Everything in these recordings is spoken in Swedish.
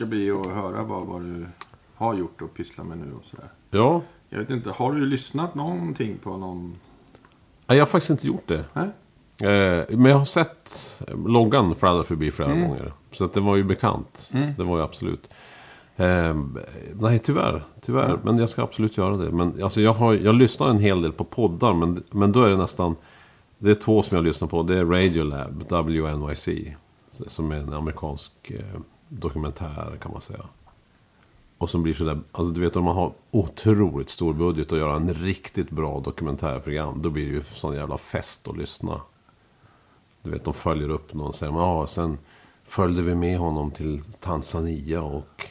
ska bli att höra vad, vad du har gjort och pysslar med nu och sådär. Ja, Jag vet inte, har du lyssnat någonting på någon... Nej, jag har faktiskt inte gjort det. Nej? Eh, men jag har sett loggan fladdra förbi flera Mm. gånger. Så att det var ju bekant. Det var ju absolut. Eh, nej, tyvärr. Tyvärr. Men jag ska absolut göra det. Men alltså, jag, har, jag lyssnar en hel del på poddar. Men, men då är det nästan... Det är två som jag lyssnar på. Det är Radiolab, WNYC. Som är en amerikansk eh, dokumentär kan man säga. Och som blir sådär, alltså du vet om man har otroligt stor budget att göra en riktigt bra dokumentärprogram. Då blir det ju sån jävla fest att lyssna. Du vet, de följer upp någon och säger, ja, sen följde vi med honom till Tanzania och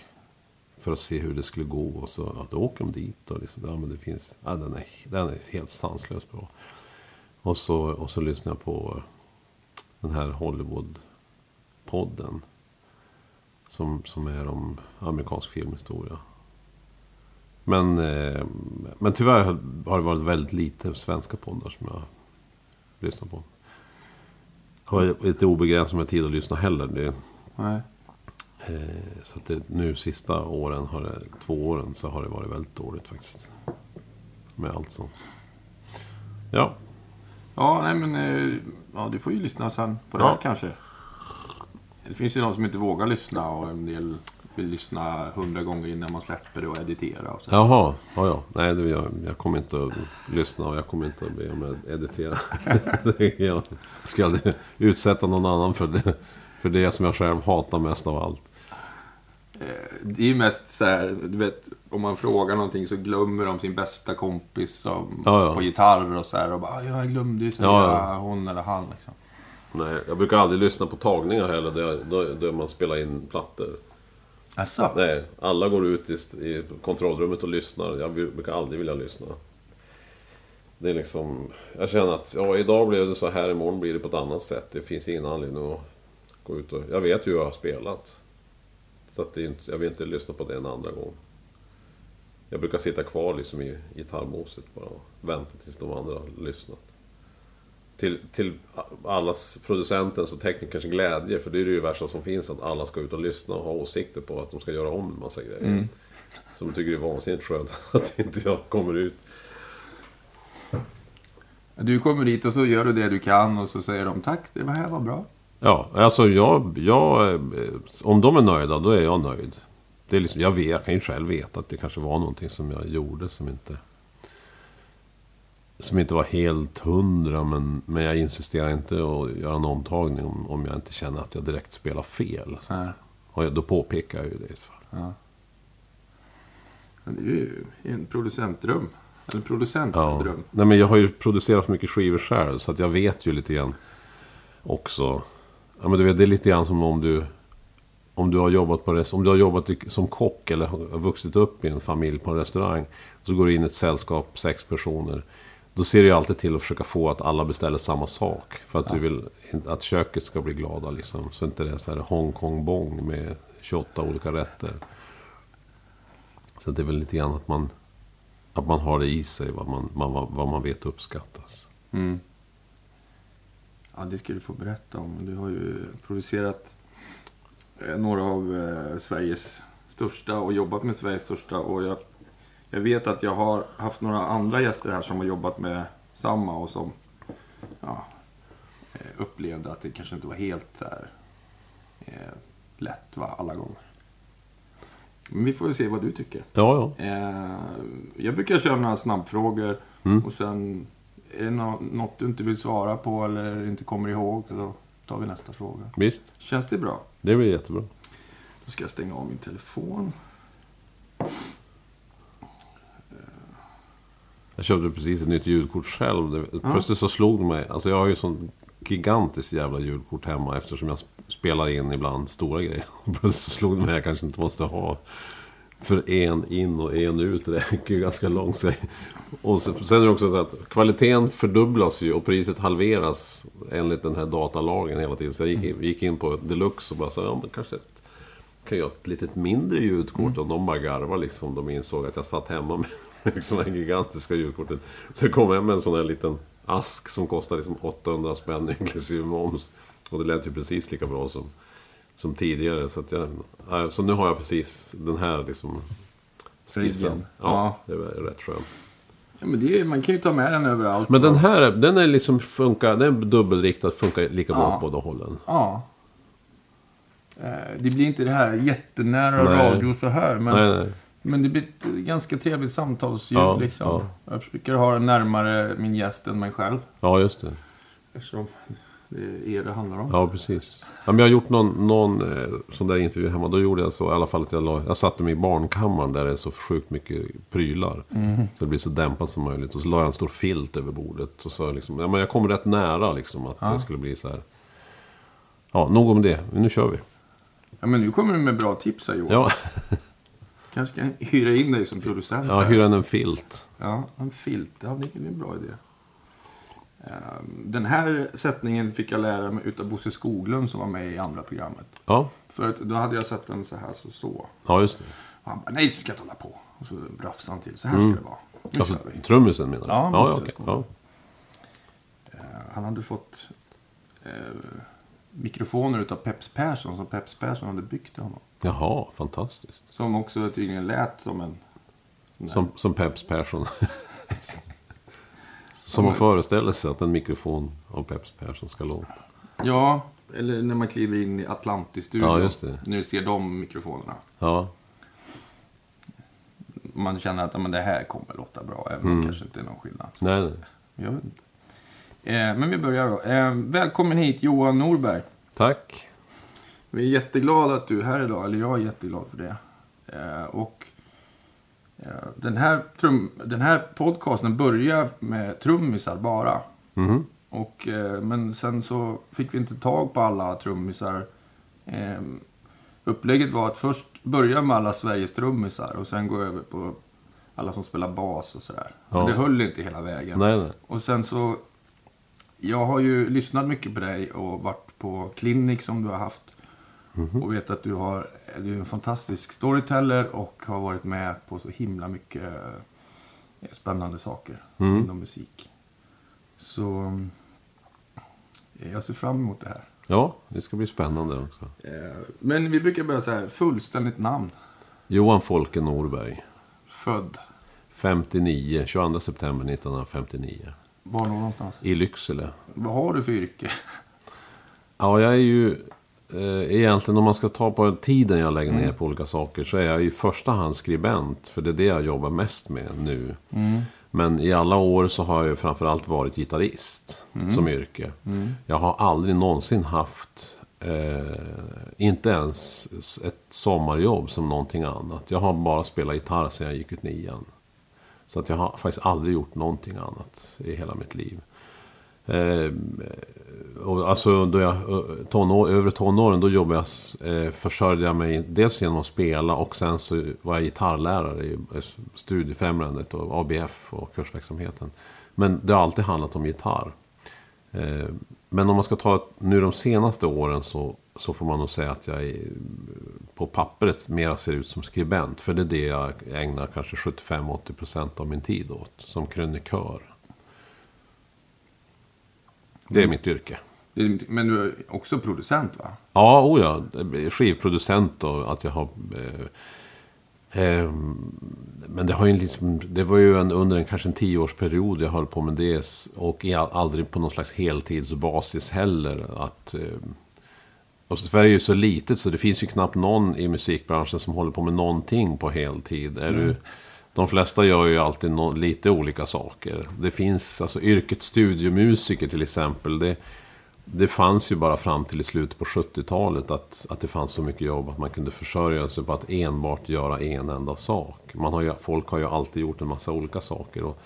för att se hur det skulle gå. Och så ja, åker de dit och liksom, ja men det finns, ja den är, den är helt sanslöst bra. Och så, och så lyssnar jag på den här Hollywood-podden. Som, som är om amerikansk filmhistoria. Men, eh, men tyvärr har det varit väldigt lite svenska poddar som jag lyssnar på. Har inte obegränsat med tid att lyssna heller. Det, Nej. eh, så att det, nu sista åren, har det, två åren, så har det varit väldigt dåligt faktiskt. Med allt som... Ja, Ja, nej men... eh, Ja, du får ju lyssna sen på det Ja. här kanske. Det finns ju de som inte vågar lyssna och en del vill lyssna hundra gånger innan man släpper det och editera och så. Jaha, ja, ja. Nej, det, jag, jag kommer inte att lyssna och jag kommer inte att be om att editera. Jag ska aldrig utsätta någon annan för det, för det som jag själv hatar mest av allt. Eh, Det är ju mest så här, du vet, om man frågar någonting så glömmer de sin bästa kompis som, Ja, ja. på gitarr och så här. Och bara, "Ah, ja, jag glömde ju säga ja. hon eller han liksom. Nej, jag brukar aldrig lyssna på tagningar heller, där, man spelar in plattor. Asså? Nej, alla går ut i, i kontrollrummet och lyssnar. Jag brukar aldrig vilja lyssna. Det är liksom... Jag känner att ja, idag blev det så här, imorgon blir det på ett annat sätt. Det finns ingen anledning att gå ut och... Jag vet ju hur jag har spelat. Så att inte, jag vill inte lyssna på det en andra gång. Jag brukar sitta kvar liksom i gitarrmoset bara och vänta tills de andra lyssnat. Till, till allas producentens och teknikerns glädje, för det är det ju värsta som finns, att alla ska ut och lyssna och ha åsikter på att de ska göra om en massa grejer. Som de tycker det är vansinnigt skönt att inte jag kommer ut. Du kommer dit och så gör du det du kan och så säger de tack, det här var bra. Ja, alltså jag, jag... eh, Om de är nöjda, då är jag nöjd. Det är liksom, jag, vet, jag kan ju själv veta att det kanske var någonting som jag gjorde som inte... Som inte var helt hundra, men, men jag insisterar inte att göra en omtagning om, om jag inte känner att jag direkt spelar fel. Här. Och jag- då påpekar jag ju det i så fall. Ja. Men det är ju en producentdröm. Eller producents dröm. Nej, men jag har ju producerat mycket skivor själv, så att jag vet ju lite grann också. Ja, men du vet, det är lite grann som om du... Om du har jobbat, på, rest- om du har jobbat som kock eller har vuxit upp i en familj på en restaurang. Så går du in i ett sällskap, sex personer. Då ser du ju alltid till att försöka få att alla beställer samma sak. För att du vill inte- att köket ska bli glada liksom. Så inte det är så här Hongkong bong med 28 olika rätter. Så det är väl lite grann att man, att man har det i sig, vad man, man, vad- vad man vet uppskattas. Mm. Ja, det ska du få berätta om. Du har ju producerat eh, några av eh, Sveriges största och jobbat med Sveriges största. Och jag, jag vet att jag har haft några andra gäster här som har jobbat med samma och som ja, eh, upplevde att det kanske inte var helt så här, eh, lätt va, alla gånger. Men vi får väl se vad du tycker. Ja, ja. Eh, jag brukar köra några snabbfrågor Mm. och sen är det nå- något du inte vill svara på eller inte kommer ihåg, då tar vi nästa fråga. Visst. Känns det bra? Det blir jättebra. Då ska jag stänga av min telefon. Jag köpte precis ett nytt ljudkort själv. Plötsligt så slog det mig. Alltså jag har ju sån gigantiskt jävla ljudkort hemma eftersom jag sp- spelar in ibland stora grejer. Plötsligt så slog det mig att jag kanske inte måste ha för en in och en ut. Det räcker ju ganska långt. Och sen, är det också så att kvaliteten fördubblas ju och priset halveras enligt den här datalagen hela tiden. Så jag gick in, gick in på Deluxe och bara sa, ja men kanske ett, kan jag ha ett litet mindre ljudkort. Och de bara garvade liksom. De insåg att jag satt hemma med liksom det här gigantiska ljudkortet. Så jag kom hem med en sån här liten ask som kostar liksom 800 spänn inklusive moms. Och det lät ju precis lika bra som, som tidigare. Så, att jag, ja, så nu har jag precis den här liksom skissen. Riggen. Ja, det är rätt skönt. Ja, men det är, man kan ju ta med den överallt. Men den här, den är liksom funkar, den är dubbelriktad, funkar lika bra Ja. på båda hållen. Ja. Eh, Det blir inte det här jättenära Nej. radio så här. Men, Nej, nej. Men det blir ett ganska trevligt samtalsljud Ja, liksom. ja. Jag försöker ha den närmare min gäst än mig själv. Ja, just det. Eftersom det är er det handlar om. Ja, precis. Ja, men jag har gjort någon, någon eh, sån där intervju hemma. Då gjorde jag så i alla fall att jag, la, jag satte mig i barnkammaren där det är så sjukt mycket prylar. Så det blir så dämpat som möjligt. Och så la jag en stor filt över bordet. Och så liksom, ja, men jag kom rätt nära liksom att det skulle bli så här. Ja, nog om det. Nu kör vi. Ja, men nu kommer du med bra tips här Johan. Ja, Kanske kan hyra in dig som producent. ja hyra en filt. Ja, en filt. Ja, det är en bra idé. Ehm, Den här sättningen fick jag lära mig utav Bosse Skoglund som var med i andra programmet. Ja, För att då hade jag sett den så här så så. ja just det. Och han bara, nej, så ska jag inte hålla på. Och så rafsade han till. Så här ska det vara. Nu Alltså, trummisen menar du? Ja, ja. Skoglund. ja. Eh, Han hade fått eh, mikrofoner utav Peps Persson som Peps Persson hade byggt till honom. Jaha, fantastiskt. Som också tydligen lät som en... Som, som Peps Persson. som man föreställer sig att en mikrofon av Peps Persson ska låta. Ja, eller när man kliver in i Atlantis-studion. Ja, just det. Nu ser de mikrofonerna. Ja, Man känner att men det här kommer låta bra, även om Mm. det kanske inte är någon skillnad. nej, nej. Jag vet inte. Eh, men vi börjar då. Eh, välkommen hit Johan Norberg. Tack. Vi är jätteglada att du är här idag, eller jag är jätteglad för det. Eh, och eh, den, här trum, den här podcasten börjar med trummisar bara. Mhm. Och, eh, men sen så fick vi inte tag på alla trummisar. Eh, upplägget var att först börja med alla Sveriges trummisar och sen gå över på alla som spelar bas och sådär. Men Ja. det höll inte hela vägen. Nej, nej. Och sen så... Jag har ju lyssnat mycket på dig och varit på klinik som du har haft. Och vet att du, har, du är en fantastisk storyteller och har varit med på så himla mycket eh, spännande saker Mm. inom musik. Så eh, jag ser fram emot det här. Ja, det ska bli spännande också. Eh, Men vi brukar börja så här, fullständigt namn. Johan Folke Norberg. Född. 59, 22 september 1959. Var någonstans? I Lycksele. Vad har du för yrke? Ja, jag är ju... Eh, egentligen om man ska ta på tiden jag lägger ner på olika saker så är jag i första hand skribent. För det är det jag jobbar mest med nu. Men i alla år så har jag ju framförallt varit gitarrist som yrke. Jag har aldrig någonsin haft, eh, inte ens ett sommarjobb som någonting annat. Jag har bara spelat gitarr sedan jag gick ut nian. Så att jag har faktiskt aldrig gjort någonting annat i hela mitt liv. Eh, alltså då jag, eh, tonår, övre tonåren, då jobbade jag, eh, försörjde jag mig dels genom att spela och sen så var jag gitarrlärare i eh, studiefrämjandet och ABF och kursverksamheten. Men det har alltid handlat om gitarr. Eh, men om man ska ta nu de senaste åren så, så får man nog säga att jag är, på pappret mer ser ut som skribent. För det är det jag ägnar kanske 75-80% av min tid åt. Som krönikör. Det är mitt yrke. Men du är också producent va? Ja, oh ja. Skivproducent och att jag har... Eh, eh, men det har ju liksom... Det var ju en, under en kanske en tioårsperiod jag höll på med det. Och aldrig på någon slags heltidsbasis heller. Att... Eh, och Sverige är ju så litet så det finns ju knappt någon i musikbranschen som håller på med någonting på heltid. Är du, de flesta gör ju alltid nå- lite olika saker. Det finns alltså yrket studiomusiker till exempel. Det, det fanns ju bara fram till i slutet på 70-talet att, att det fanns så mycket jobb att man kunde försörja sig på att enbart göra en enda sak. Man har ju, folk har ju alltid gjort en massa olika saker. Och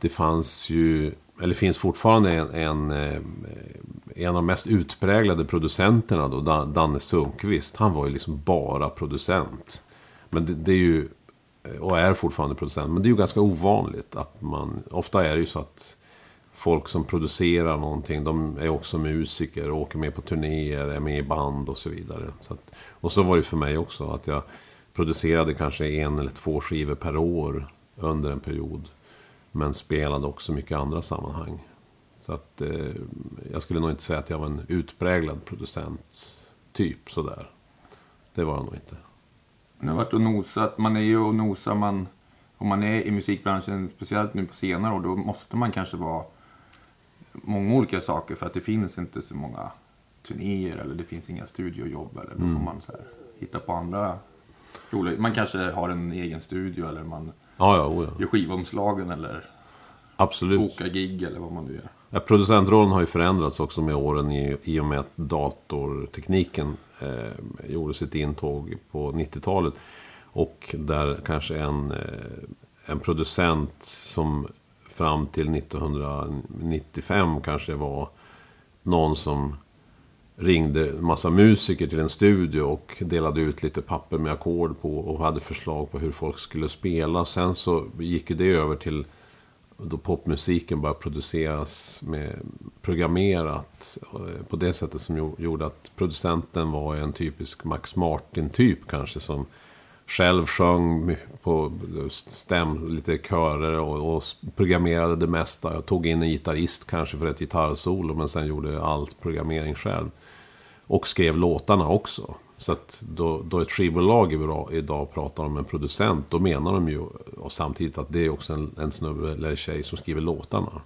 det fanns ju, eller finns fortfarande en, en, eh, en av de mest utpräglade producenterna då, Danne Sundqvist. Han var ju liksom bara producent. Men det, det är ju, och är fortfarande producent, men det är ju ganska ovanligt att man, ofta är det ju så att folk som producerar någonting, de är också musiker, åker med på turnéer, är med i band och så vidare. Så att, och så var det för mig också, att jag producerade kanske en eller två skivor per år under en period. Men spelade också mycket andra sammanhang. Så att eh, jag skulle nog inte säga att jag var en utpräglad producent typ sådär. Det var jag nog inte. Nu har varit och nosat. Man är ju och nosar man... Om man är i musikbranschen, speciellt nu på senare år, då måste man kanske vara många olika saker för att det finns inte så många turnéer eller det finns inga studiojobb eller då får Mm. man så här, hitta på andra roliga... Man kanske har en egen studio eller man Ja, ja, oh, ja. gör skivomslagen eller Absolut. bokar gig eller vad man nu gör. Ja, producentrollen har ju förändrats också med åren i, i och med att datortekniken eh, gjorde sitt intåg på 90-talet. Och där kanske en, eh, en producent som fram till 1995 kanske det var någon som ringde en massa musiker till en studio och delade ut lite papper med ackord på och hade förslag på hur folk skulle spela. Sen så gick ju det över till då popmusiken började produceras med programmerat eh, på det sättet som gjorde att producenten var en typisk Max Martin-typ kanske som själv sjöng på stäm, lite körer och, och programmerade det mesta. Jag tog in en gitarrist kanske för ett gitarrsolo men sen gjorde allt programmering själv. Och skrev låtarna också. Så att då, då ett skivbolag idag- idag pratar om en producent, då menar de ju och samtidigt att det är också en, en snubbe eller tjej som skriver låtarna.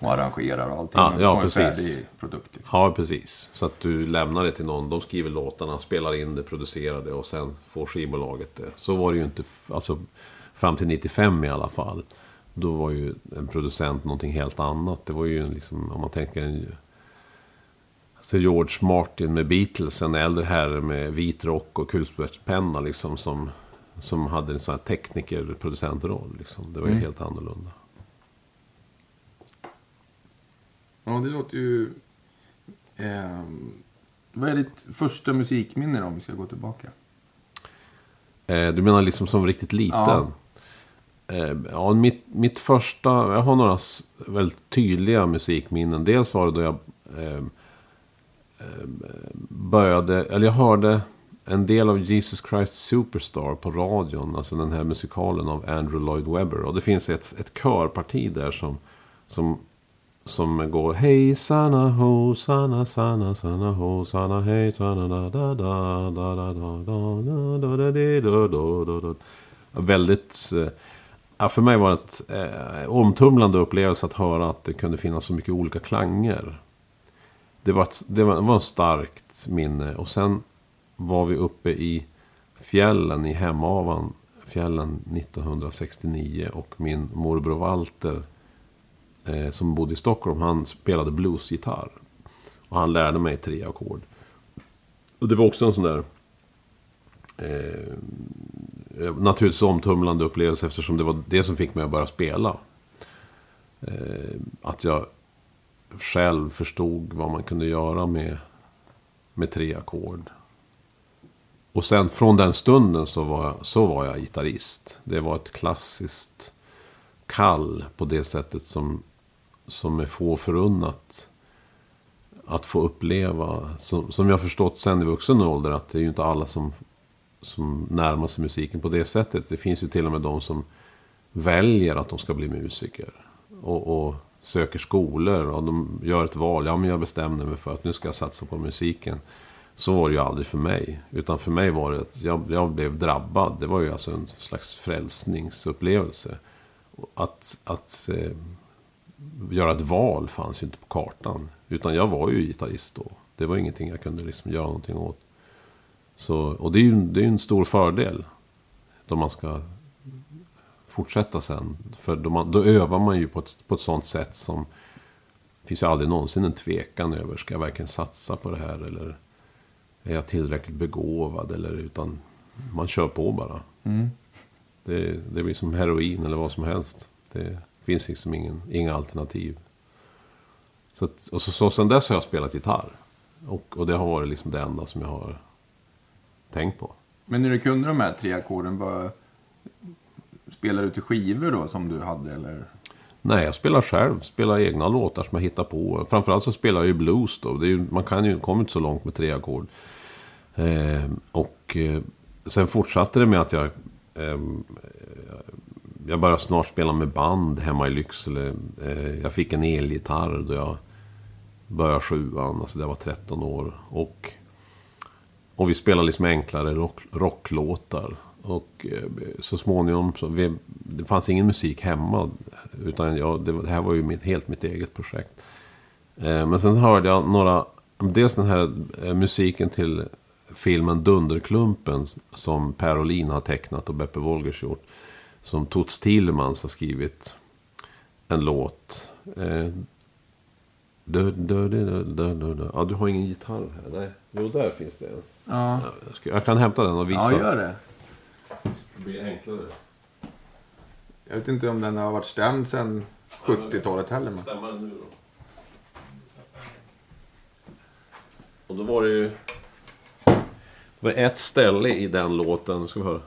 Och arrangerar och allting. Ja, ja, en precis. färdig produkt. liksom. Ja, precis. Så att du lämnar det till någon, de skriver låtarna, spelar in det, producerar det och sen får skivbolaget det. Så var det ju inte, alltså fram till 95 i alla fall. Då var ju en producent någonting helt annat. Det var ju liksom, om man tänker en... Alltså George Martin med Beatles, en äldre herre med vit rock och kulspetspenna liksom som, som hade en sån här tekniker-producentroll. Liksom. Det var ju Mm. helt annorlunda. Ja, det låter ju... ehm, vad är ditt första musikminne då, om vi ska gå tillbaka? Eh, du menar liksom som riktigt liten? Ja. Eh, ja, mitt, mitt första... Jag har några väldigt tydliga musikminnen. Dels var det då jag eh, eh, började... Eller jag hörde en del av Jesus Christ Superstar på radion. Alltså den här musikalen av Andrew Lloyd Webber. Och det finns ett, ett körparti där som... som som går Hej sana ho sana sana sana ho sana hej sana da da da da da da da da da da di, da da da da Väldigt... eh, Ja, för mig var det ett eh, omtumlande upplevelse att höra att det kunde finnas så mycket olika klanger. Det var, ett, det var, det var ett starkt minne. Och sen var vi uppe i fjällen i Hemavan. Fjällen 1969. Och min morbror Walter eh, som bodde i Stockholm, han spelade bluesgitarr. Och han lärde mig tre ackord. Och det var också en sån där... Eh, eh, naturligtvis omtumlande upplevelse eftersom det var det som fick mig att börja spela. Eh, att jag själv förstod vad man kunde göra med, med tre ackord. Och sen från den stunden så var, jag, så var jag gitarrist. Det var ett klassiskt kall på det sättet som, som är få förunnat att få uppleva. Som, som jag förstått sen i vuxen ålder att det är ju inte alla som, som närmar sig musiken på det sättet. Det finns ju till och med de som väljer att de ska bli musiker. Och, och söker skolor och de gör ett val. Ja, men jag bestämde mig för att nu ska jag satsa på musiken. Så var det ju aldrig för mig. Utan för mig var det att jag, jag blev drabbad. Det var ju alltså en slags frälsningsupplevelse. Att, att eh, göra ett val fanns ju inte på kartan. Utan jag var ju gitarrist då. Det var ingenting jag kunde liksom göra någonting åt. Så, och det är ju det är en stor fördel. Då man ska fortsätta sen. För då, man, då övar man ju på ett, på ett sånt sätt som... Det finns ju aldrig någonsin en tvekan över. Ska jag verkligen satsa på det här? Eller är jag tillräckligt begåvad? Eller utan man kör på bara. Mm. Det, det blir som heroin eller vad som helst. Det finns liksom ingen, inga alternativ. Så, att, och så, så sen dess har jag spelat gitarr. Och, och det har varit liksom det enda som jag har tänkt på. Men när du kunde de här tre ackorden, bara spelar du till skivor då som du hade eller? Nej, jag spelar själv. Spelar egna låtar som jag hittar på. Framförallt så spelar jag ju blues då. Ju, man kan ju, kommer inte så långt med tre ackord. Eh, och eh, sen fortsatte det med att jag... Eh, jag började snart spela med band hemma i Lycksele. Eh, jag fick en elgitarr då jag började sjuan. Alltså det var 13 år. Och och vi spelade liksom enklare rock, rocklåtar. Och eh, så småningom, så vi, det fanns ingen musik hemma. Utan jag, det, det här var ju mitt, helt mitt eget projekt. Eh, men sen hörde jag några, dels den här musiken till filmen Dunderklumpen som Per Olin har tecknat och Beppe Wolgers gjort. Som Toots Thielemans har skrivit en låt. Eh. Ja, du har ingen gitarr här. Nej, jo där finns det en. Ja, Jag, ska, jag kan hämta den och visa. ja gör det. Det blir enklare. Jag vet inte om den har varit stämd sedan 70-talet heller. Men... Stämma den nu då. Och då var det ju... Det var ett ställe i den låten, nu ska vi höra.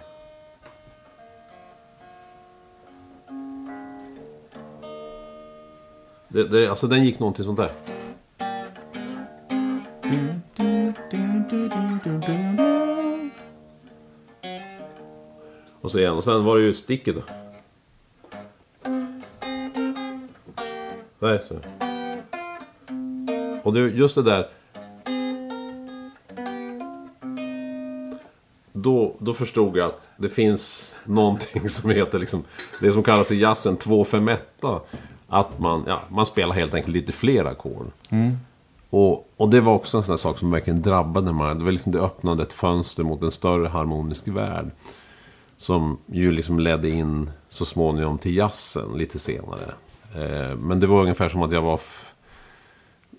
Det, det, alltså den gick någonting sånt där. Och så igen, och sen var det ju sticket då. Nej, så. Och det, just det där. Då, då förstod jag att det finns någonting som heter liksom, det som kallas i jazzen 251. Att man, ja, man spelar helt enkelt lite fler ackord. Och, och det var också en sån där sak som verkligen drabbade mig. Det var liksom det öppnade ett fönster mot en större harmonisk värld. Som ju liksom ledde in så småningom till jazzen lite senare. Eh, men det var ungefär som att jag var... F-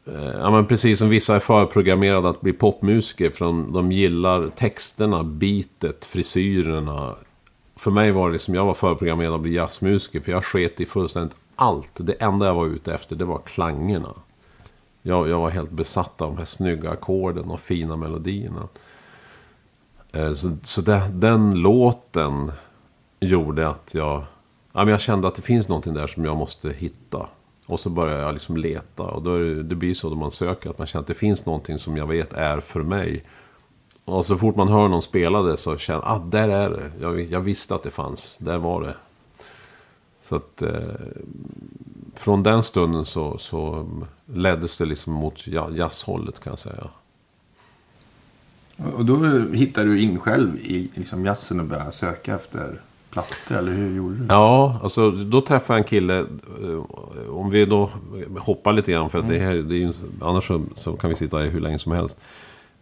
eh, ja, men precis som vissa är förprogrammerade att bli popmusiker. För de, de gillar texterna, beatet, frisyrerna. För mig var det liksom, jag var förprogrammerad att bli jazzmusiker. För jag sket i fullständigt allt. Det enda jag var ute efter, det var klangerna. Jag, jag var helt besatt av de här snygga ackorden och fina melodierna. Eh, så, så det, den låten gjorde att jag... Jag kände att det finns någonting där som jag måste hitta. Och så började jag liksom leta. Och då är det, det blir så när man söker att man känner att det finns någonting som jag vet är för mig. Och så fort man hör någon spela det så känner man ah, där är det. Jag, jag visste att det fanns, där var det. Så att eh, från den stunden så, så leddes det liksom mot ja- jazzhållet kan jag säga. Och då hittade du in själv i liksom jazzen och började söka efter plattor, eller hur gjorde du? Ja, alltså då träffade jag en kille. eh, Om vi då hoppar lite grann för att det här, det är ju, annars så, så kan vi sitta här hur länge som helst.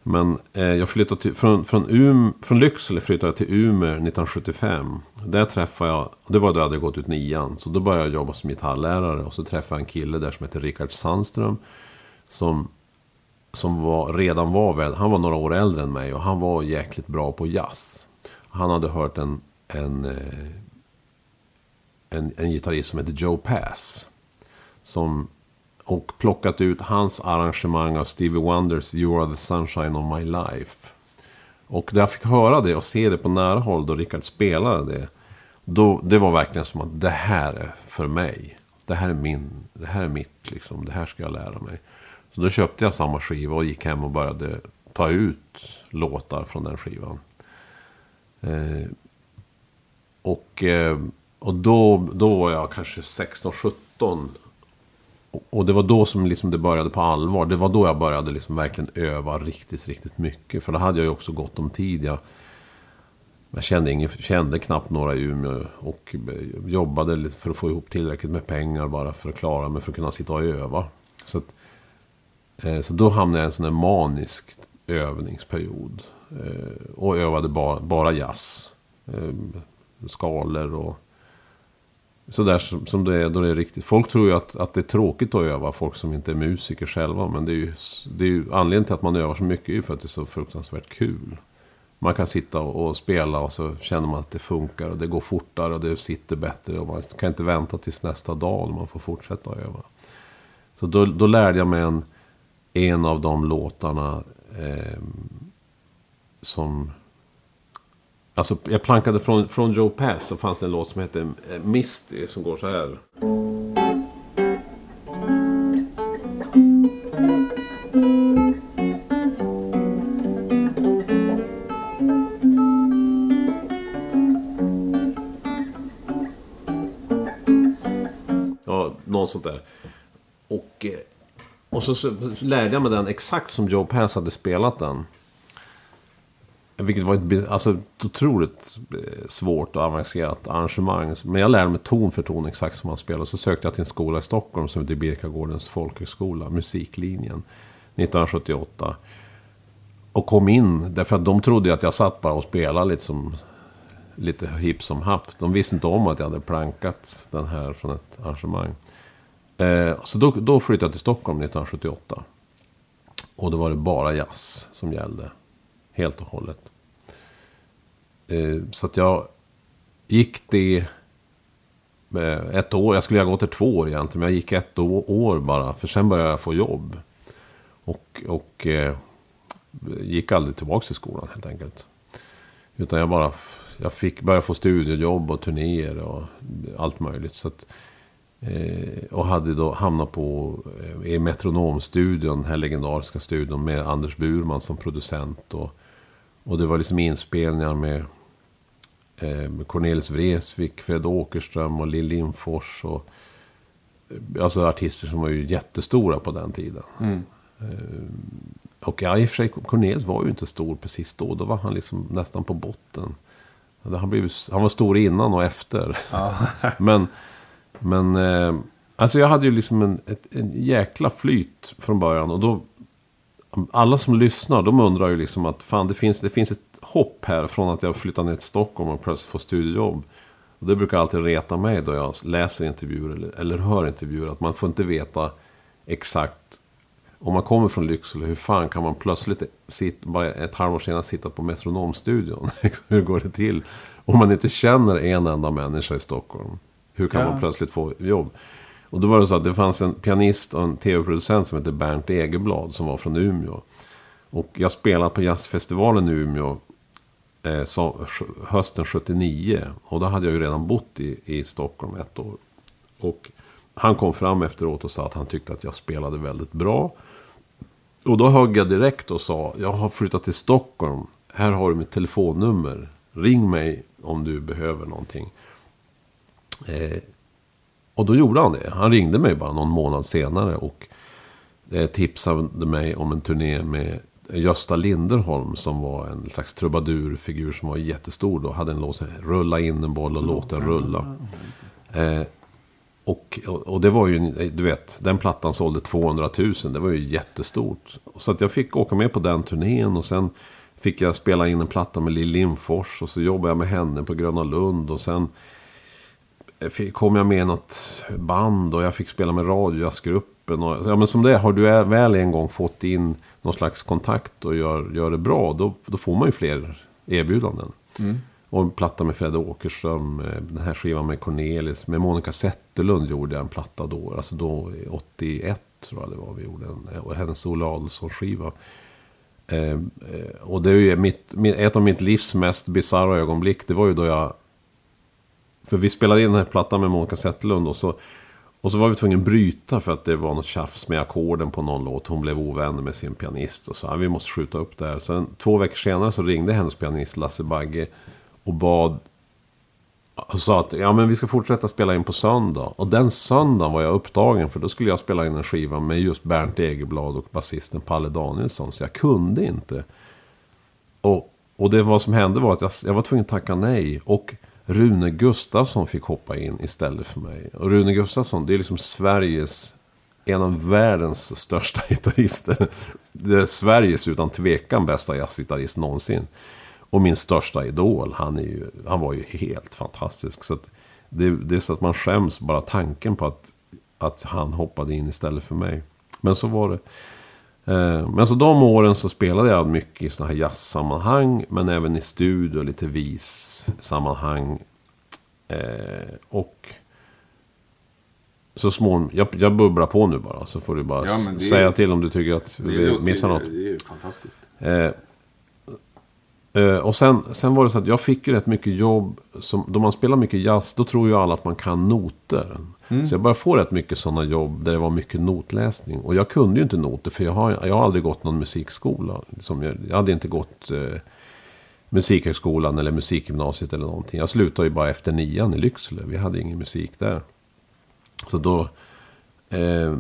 Men eh, jag flyttade till, från, från, um, från Lycksele flyttade jag till Umeå 1975. Där träffade jag, det var då jag hade gått ut nian. Så då började jag jobba som gitarrlärare och så träffade jag en kille där som heter Rickard Sandström. Som, som var, redan var väl, han var några år äldre än mig och han var jäkligt bra på jazz. Han hade hört en, en, eh, en, en gitarrist som heter Joe Pass. Som, och plockat ut hans arrangemang av Stevie Wonders You are the sunshine of my life. Och när jag fick höra det och se det på nära håll då Rickard spelade det. Då, det var verkligen som att det här är för mig. Det här är min, det här är mitt liksom. Det här ska jag lära mig. Så då köpte jag samma skiva och gick hem och började ta ut låtar från den skivan. Eh, och, eh, och då, då var jag kanske 16-17. Och- det var då som liksom det började på allvar. Det var då jag började liksom verkligen öva riktigt, riktigt mycket. För då hade jag ju också gott om tid. Jag, jag kände, ingen, kände knappt några i Umeå. Och jobbade lite för att få ihop tillräckligt med pengar bara för att klara mig. För att kunna sitta och öva. Så, att, eh, så då hamnade jag i en sån här manisk övningsperiod. Eh, och övade bara, bara jazz. Eh, skalor och sådär som, som det är då det är riktigt. Folk tror ju att, att det är tråkigt att öva, folk som inte är musiker själva. Men det är ju, det är ju anledningen till att man övar så mycket är ju för att det är så fruktansvärt kul. Man kan sitta och, och spela och så känner man att det funkar och det går fortare och det sitter bättre. Och man kan inte vänta tills nästa dag när man får fortsätta att öva. Så då, då lärde jag mig en, en av de låtarna eh, som... Alltså, jag plankade från, från Joe Pass så fanns det en låt som heter eh, Misty som går så här. Ja, någon sånt där. Och, eh, och så, så lärde jag mig den exakt som Joe Pass hade spelat den vilket var ett, alltså, ett otroligt eh, svårt och avancerat arrangemang. Men jag lärde mig ton för ton exakt som man spelar. Så sökte jag till en skola i Stockholm som heter Birkagårdens folkhögskola, musiklinjen, 1978. Och kom in, därför att de trodde ju att jag satt bara och spelade lite som lite hipp som happ. De visste inte om att jag hade plankat den här från ett arrangemang. Eh, så då, då flyttade jag till Stockholm 1978. Och då var det bara jazz som gällde. Helt och hållet. Eh, så att jag gick det ett år. Jag skulle ha gått det två år egentligen. Men jag gick ett år bara. För sen började jag få jobb. Och, och eh, gick aldrig tillbaka till skolan helt enkelt. Utan jag bara jag fick börja få studiejobb och turnéer och allt möjligt. Så att, eh, och hade då hamnat på eh, i Metronomstudion, den här legendariska studion med Anders Burman som producent. Och, och det var liksom inspelningar med, eh, med Cornelis Vreeswijk, Fred Åkerström och Lill Lindfors. Och, eh, alltså artister som var ju jättestora på den tiden. Mm. Och ja, i och för sig, Cornelis var ju inte stor precis då. Då var han liksom nästan på botten. Han, blivit, han var stor innan och efter. Ja. men, men eh, alltså jag hade ju liksom en, ett, en jäkla flyt från början. Och då, alla som lyssnar, de undrar ju liksom att fan, det finns, det finns ett hopp här från att jag flyttar ner till Stockholm och plötsligt får studiejobb. Och det brukar alltid reta mig då jag läser intervjuer eller, eller hör intervjuer. Att man får inte veta exakt om man kommer från Lycksele, hur fan kan man plötsligt sitta, bara ett halvår senare sitta på Metronomstudion? hur går det till? Om man inte känner en enda människa i Stockholm. Hur kan Ja. man plötsligt få jobb? Och då var det så att det fanns en pianist och en tv-producent som hette Bernt Egerblad som var från Umeå. Och jag spelade på jazzfestivalen i Umeå eh, så, hösten 79. Och då hade jag ju redan bott i, i Stockholm ett år. Och han kom fram efteråt och sa att han tyckte att jag spelade väldigt bra. Och då högg jag direkt och sa, jag har flyttat till Stockholm. Här har du mitt telefonnummer. Ring mig om du behöver någonting. Eh, och då gjorde han det. Han ringde mig bara någon månad senare och eh, tipsade mig om en turné med Gösta Linderholm som var en slags trubadurfigur som var jättestor då. Hade en låt som Rulla in en boll och låt den rulla. Eh, och, och, det var ju, du vet, den plattan sålde 200 000. Det var ju jättestort. Så att jag fick åka med på den turnén och sen fick jag spela in en platta med Lill Lindfors. Och så jobbade jag med henne på Gröna Lund. Och sen kom jag med i något band och jag fick spela med radiojazzgruppen. Och, ja, men som det är, har du väl en gång fått in någon slags kontakt och gör, gör det bra, då, då får man ju fler erbjudanden. Och en platta med Fred Åkerström, eh, den här skivan med Cornelis, med Monica Zetterlund gjorde jag en platta då. Alltså då, i 81 tror jag det var, vi gjorde en, och hennes Olle Adolphson-skiva. Eh, eh, och det är ju mitt, ett av mitt livs mest bisarra ögonblick, det var ju då jag... För vi spelade in den här plattan med Monica Zetterlund och så, och så var vi tvungna att bryta för att det var något tjafs med ackorden på någon låt. Hon blev ovän med sin pianist och sa att vi måste skjuta upp det här. Sen två veckor senare så ringde hennes pianist Lasse Bagge och bad och sa att ja, men vi ska fortsätta spela in på söndag. Och den söndagen var jag upptagen för då skulle jag spela in en skiva med just Bernt Egerblad och basisten Palle Danielsson. Så jag kunde inte. Och, och det vad som hände var att jag, jag var tvungen att tacka nej. Och Rune Gustafsson fick hoppa in istället för mig. Och Rune Gustafsson, det är liksom Sveriges, en av världens största gitarrister. Det är Sveriges utan tvekan bästa jazzgitarrist någonsin. Och min största idol, han, är ju, han var ju helt fantastisk. Så att det, det är så att man skäms bara tanken på att, att han hoppade in istället för mig. Men så var det. Eh, Men så de åren så spelade jag mycket i sådana här jazzsammanhang. Men även i studio, lite vis-sammanhang. Eh, Och så småningom, jag, jag bubblar på nu bara. Så får du bara Ja, är- säga till om du tycker att vi missar något. Det är ju fantastiskt. Eh, eh, och sen, sen var det så att jag fick ju rätt mycket jobb. Som, då man spelar mycket jazz, då tror ju alla att man kan noter. Mm. Så jag började få rätt mycket sådana jobb där det var mycket notläsning. Och jag kunde ju inte noter, för jag har, jag har aldrig gått någon musikskola. Som jag, jag hade inte gått eh, Musikhögskolan eller musikgymnasiet eller någonting. Jag slutade ju bara efter nian i Lycksele. Vi hade ingen musik där. Så då... Eh,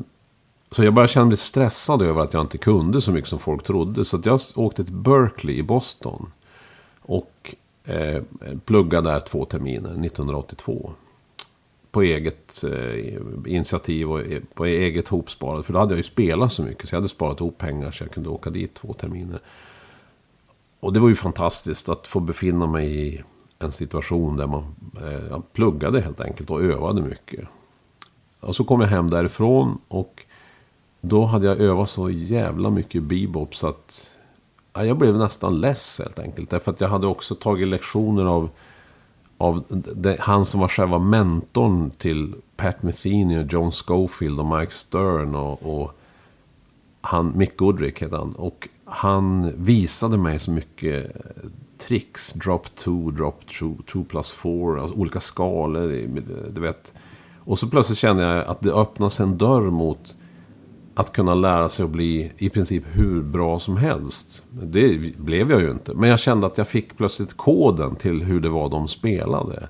så jag började känna mig stressad över att jag inte kunde så mycket som folk trodde. Så att jag åkte till Berkeley i Boston. Och eh, pluggade där två terminer, 1982. På eget eh, initiativ och på eget hopsparande. För då hade jag ju spelat så mycket. Så jag hade sparat ihop pengar så jag kunde åka dit två terminer. Och det var ju fantastiskt att få befinna mig i en situation där man eh, pluggade helt enkelt och övade mycket. Och så kom jag hem därifrån och då hade jag övat så jävla mycket bebop så att ja, jag blev nästan less helt enkelt. Därför att jag hade också tagit lektioner av, av det, han som var själva mentorn till Pat Metheny och John Schofield och Mike Stern och, och han, Mick Goodrick hette han. Och han visade mig så mycket eh, tricks. Drop 2, drop 2 plus 4. Alltså olika skalor. Du vet. Och så plötsligt kände jag att det öppnas en dörr mot att kunna lära sig att bli i princip hur bra som helst. Det blev jag ju inte. Men jag kände att jag fick plötsligt koden till hur det var de spelade.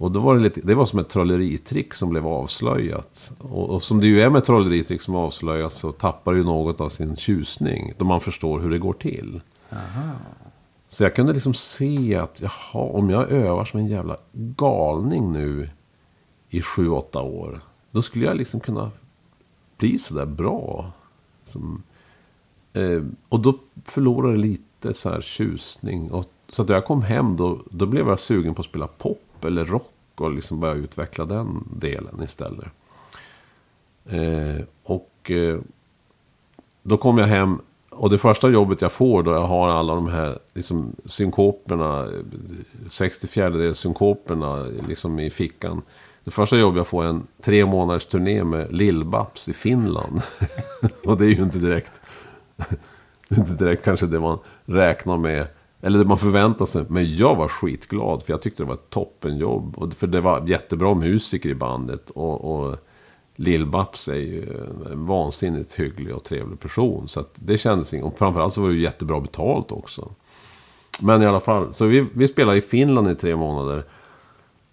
Och då var det, lite, det var som ett trolleritrick som blev avslöjat. Och, och som det ju är med trolleritrick som avslöjas så tappar ju något av sin tjusning. Då man förstår hur det går till. Aha. Så jag kunde liksom se att, jaha, om jag övar som en jävla galning nu i sju, åtta år. Då skulle jag liksom kunna bli sådär bra. Som, eh, och då förlorade det lite så här tjusning. Och, så att när jag kom hem då, då blev jag sugen på att spela pop eller rock. Och liksom börja utveckla den delen istället. Eh, och eh, då kom jag hem och det första jobbet jag får då jag har alla de här liksom, synkoperna, 64 synkoperna liksom i fickan. Det första jobb jag får är en tre månaders turné med Lill-Babs i Finland. och det är ju inte direkt, inte direkt kanske det man räknar med. Eller det man förväntar sig. Men jag var skitglad för jag tyckte det var ett toppenjobb. Och för det var jättebra musiker i bandet. Och, och Lill-Babs är ju en vansinnigt hygglig och trevlig person. Så det kändes inget. Och framförallt så var det ju jättebra betalt också. Men i alla fall, så vi, vi spelade i Finland i tre månader.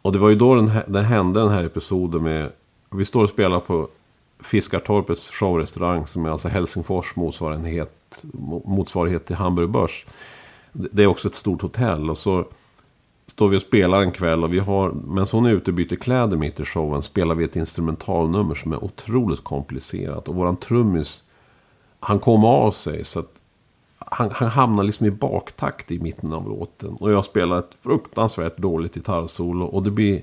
Och det var ju då den, den hände den här episoden med... Vi står och spelar på Fiskartorpets showrestaurang som är alltså Helsingfors motsvarighet, motsvarighet till Hamburg Börs. Det är också ett stort hotell och så står vi och spelar en kväll och vi har, medan hon är ute och byter kläder mitt i showen, spelar vi ett instrumentalnummer som är otroligt komplicerat. Och våran trummis, han kom av sig så att han, han hamnar liksom i baktakt i mitten av låten. Och jag spelar ett fruktansvärt dåligt gitarrsolo och det blir,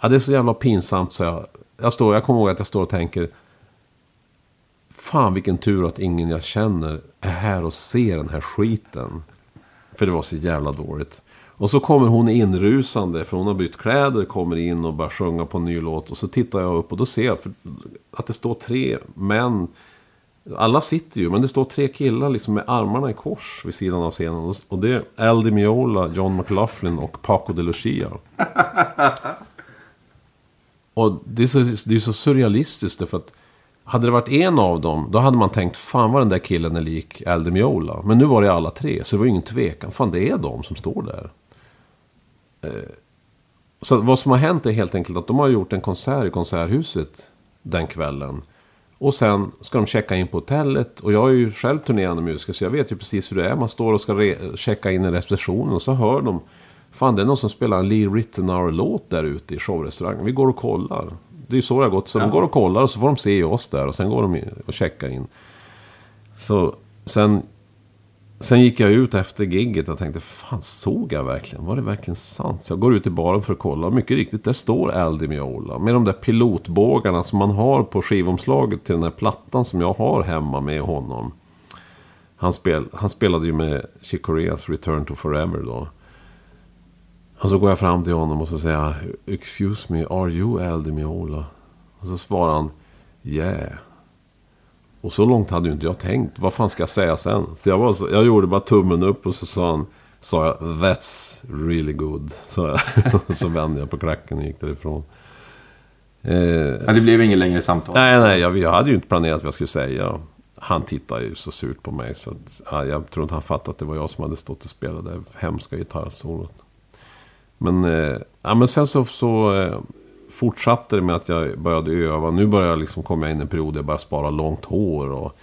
ja det är så jävla pinsamt så jag, jag, står, jag kommer ihåg att jag står och tänker, fan vilken tur att ingen jag känner är här och ser den här skiten. För det var så jävla dåligt. Och så kommer hon inrusande, för hon har bytt kläder, kommer in och börjar sjunga på en ny låt. Och så tittar jag upp och då ser jag att det står tre män. Alla sitter ju, men det står tre killar liksom med armarna i kors vid sidan av scenen. Och det är Al Di Miola, John McLaughlin och Paco de Lucia. och det är, så, det är så surrealistiskt för att hade det varit en av dem, då hade man tänkt fan vad den där killen är lik Al Di Miola. Men nu var det alla tre, så det var ingen tvekan. Fan, det är de som står där. Eh, så vad som har hänt är helt enkelt att de har gjort en konsert i Konserthuset den kvällen. Och sen ska de checka in på hotellet. Och jag är ju själv turnerande musiker så jag vet ju precis hur det är. Man står och ska checka in i receptionen och så hör de. Fan det är någon som spelar en Lee Rittenauer-låt där ute i showrestaurangen. Vi går och kollar. Det är ju så det har gått. Så ja. de går och kollar och så får de se oss där. Och sen går de och checkar in. Så sen Sen gick jag ut efter gigget och tänkte, fan såg jag verkligen? Var det verkligen sant? Så jag går ut i baren för att kolla. Och mycket riktigt, där står Aldi Miola. Med de där pilotbågarna som man har på skivomslaget till den här plattan som jag har hemma med honom. Han, spel, han spelade ju med Chick Coreas Return to Forever då. Och så går jag fram till honom och så säger jag, Excuse me, are you Aldi Miola? Och så svarar han, Yeah. Och så långt hade ju inte jag tänkt. Vad fan ska jag säga sen? Så jag, var, jag gjorde bara tummen upp och så sa han... Sa jag That's really good. Så, och så vände jag på klacken och gick därifrån. Eh, ja, det blev inget längre samtal? Nej, nej. Jag, jag hade ju inte planerat vad jag skulle säga. Han tittade ju så surt på mig. Så att, ja, jag tror inte han fattade att det var jag som hade stått och spelat det hemska gitarrsolot. Men, eh, ja, men sen så... så eh, fortsatte det med att jag började öva. Nu börjar jag liksom komma in i en period där jag började spara långt hår. Och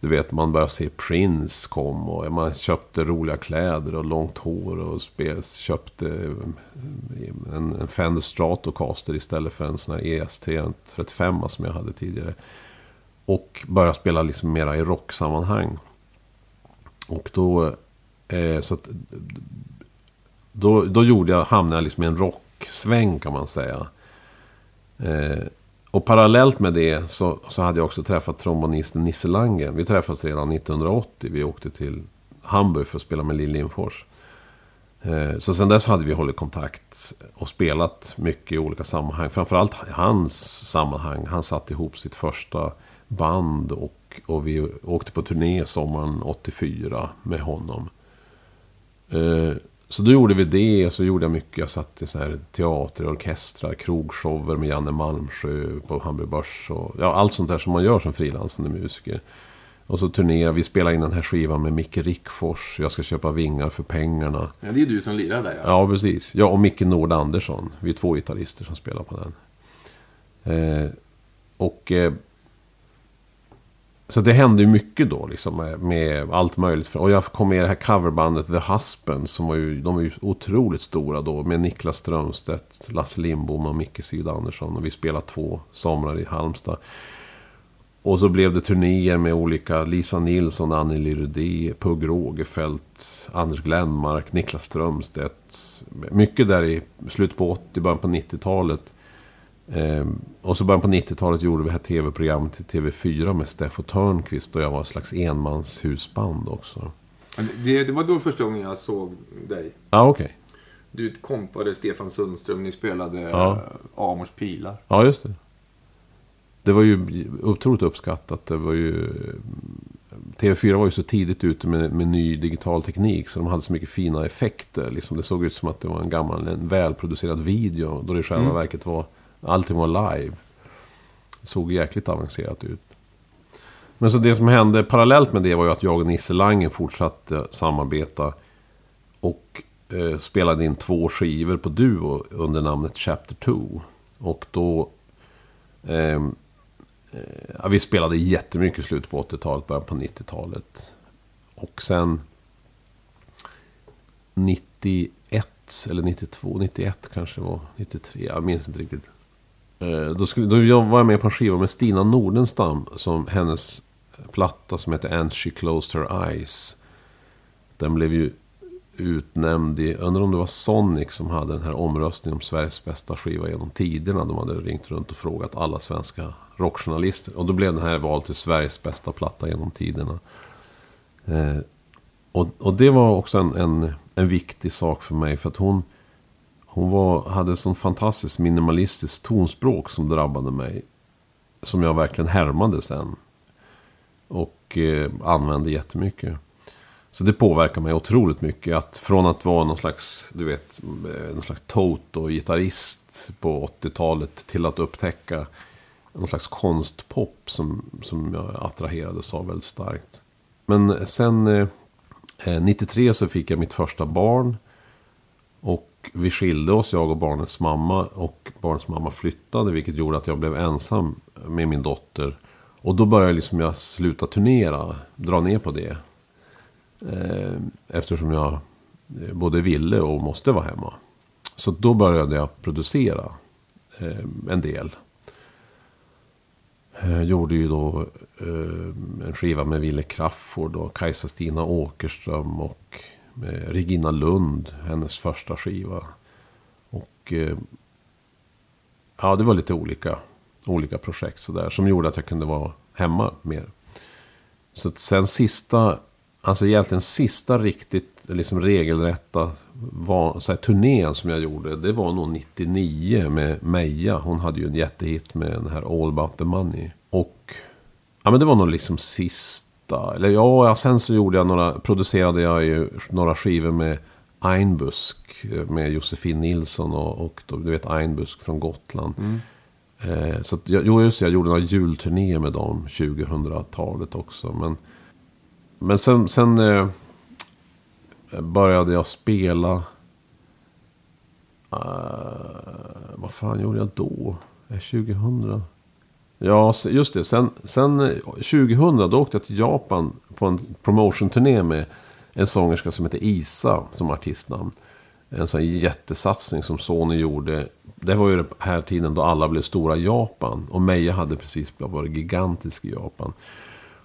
Du vet, man började se Prince kom och man köpte roliga kläder och långt hår och spel, köpte eh, en, en Fender Stratocaster istället för en sån här ES335 som jag hade tidigare. Och började spela liksom mera i rocksammanhang. Och då... Eh, så att, då, då gjorde jag, hamnade jag liksom i en rocksväng kan man säga. Eh, och parallellt med det så, så hade jag också träffat trombonisten Nisse Lange. Vi träffades redan 1980. Vi åkte till Hamburg för att spela med Lill Lindfors. Eh, så sen dess hade vi hållit kontakt och spelat mycket i olika sammanhang. Framförallt i hans sammanhang. Han satte ihop sitt första band och, och vi åkte på turné sommaren 84 med honom. Eh, så då gjorde vi det, och så gjorde jag mycket. Jag satt i så här teater, orkestrar, krogshower med Janne Malmsjö på Hamburg Börs. Och, ja, allt sånt där som man gör som frilansande musiker. Och så turnerade vi, spelade in den här skivan med Micke Rickfors. Jag ska köpa vingar för pengarna. Ja, det är du som lirar där ja. Ja, precis. Jag och Micke Nord Andersson. Vi är två gitarrister som spelar på den. Eh, och... Eh, så det hände ju mycket då liksom med, med allt möjligt. Och jag kom med i det här coverbandet The Husband. Som var ju, de var ju otroligt stora då. Med Niklas Strömstedt, Lasse Lindbom och Micke Syd Andersson. Och vi spelade två somrar i Halmstad. Och så blev det turnéer med olika Lisa Nilsson, Anneli Rudé, Pugh Rogefeldt, Anders Glenmark, Niklas Strömstedt. Mycket där i slutet på 80, början på 90-talet. Ehm, och så början på 90-talet gjorde vi det här tv-programmet till TV4 med Steffo Törnqvist. Och jag var en slags enmanshusband också. Det, det var då första gången jag såg dig. Ja, okej. Okay. Du kompade Stefan Sundström, ni spelade ja. Amors pilar. Ja, just det. Det var ju otroligt uppskattat. Det var ju... TV4 var ju så tidigt ute med, med ny digital teknik så de hade så mycket fina effekter. Liksom det såg ut som att det var en gammal, en välproducerad video. Då det i själva mm. verket var, allting var live. Det såg jäkligt avancerat ut. Men så det som hände parallellt med det var ju att jag och Nisse Lange fortsatte samarbeta. Och eh, spelade in två skivor på Duo under namnet Chapter 2. Och då... Eh, Eh, ja, vi spelade jättemycket i slutet på 80-talet, början på 90-talet. Och sen 91 eller 92, 91 kanske det var, 93, jag minns inte riktigt. Eh, då, skulle, då var jag med på en skiva med Stina Nordenstam, som hennes platta som heter And She Closed Her Eyes. Den blev ju utnämnd i, undrar om det var Sonic som hade den här omröstningen om Sveriges bästa skiva genom tiderna. De hade ringt runt och frågat alla svenska rockjournalister. Och då blev den här vald till Sveriges bästa platta genom tiderna. Eh, och, och det var också en, en, en viktig sak för mig. För att hon, hon var, hade sån fantastiskt minimalistiskt tonspråk som drabbade mig. Som jag verkligen härmade sen. Och eh, använde jättemycket. Så det påverkar mig otroligt mycket. Att från att vara någon slags, du vet, eh, någon slags Toto-gitarrist på 80-talet till att upptäcka någon slags konstpop som, som jag attraherades av väldigt starkt. Men sen eh, eh 93 så fick jag mitt första barn. Och vi skilde oss, jag och barnets mamma. Och barnets mamma flyttade, vilket gjorde att jag blev ensam med min dotter. Och då började liksom jag sluta turnera, dra ner på det. Eh, eftersom jag eh, både ville och måste vara hemma. Så då började jag producera eh, en del. Jag gjorde ju då en skiva med Ville Crafoord och Kajsa-Stina Åkerström och Regina Lund, hennes första skiva. Och eh, ja, det var lite olika, olika projekt sådär som gjorde att jag kunde vara hemma mer. Så att sen sista Alltså egentligen sista riktigt liksom regelrätta var, så här, turnén som jag gjorde. Det var nog 99 med Meja. Hon hade ju en jättehit med den här All about the money. Och ja, men det var nog liksom sist sista. Eller ja, sen så gjorde jag några, producerade jag ju några skivor med Einbusk. Med Josefin Nilsson och, och du vet Einbusk från Gotland. Mm. Eh, så att, jo, just jag gjorde några julturnéer med dem 2000-talet också. Men men sen, sen eh, började jag spela. Uh, vad fan gjorde jag då? 2000? Ja, just det. Sen, sen eh, 2000 då åkte jag till Japan på en promotion-turné med en sångerska som heter Isa som artistnamn. En sån jättesatsning som Sony gjorde. Det var ju den här tiden då alla blev stora i Japan. Och Meja hade precis varit gigantisk i Japan.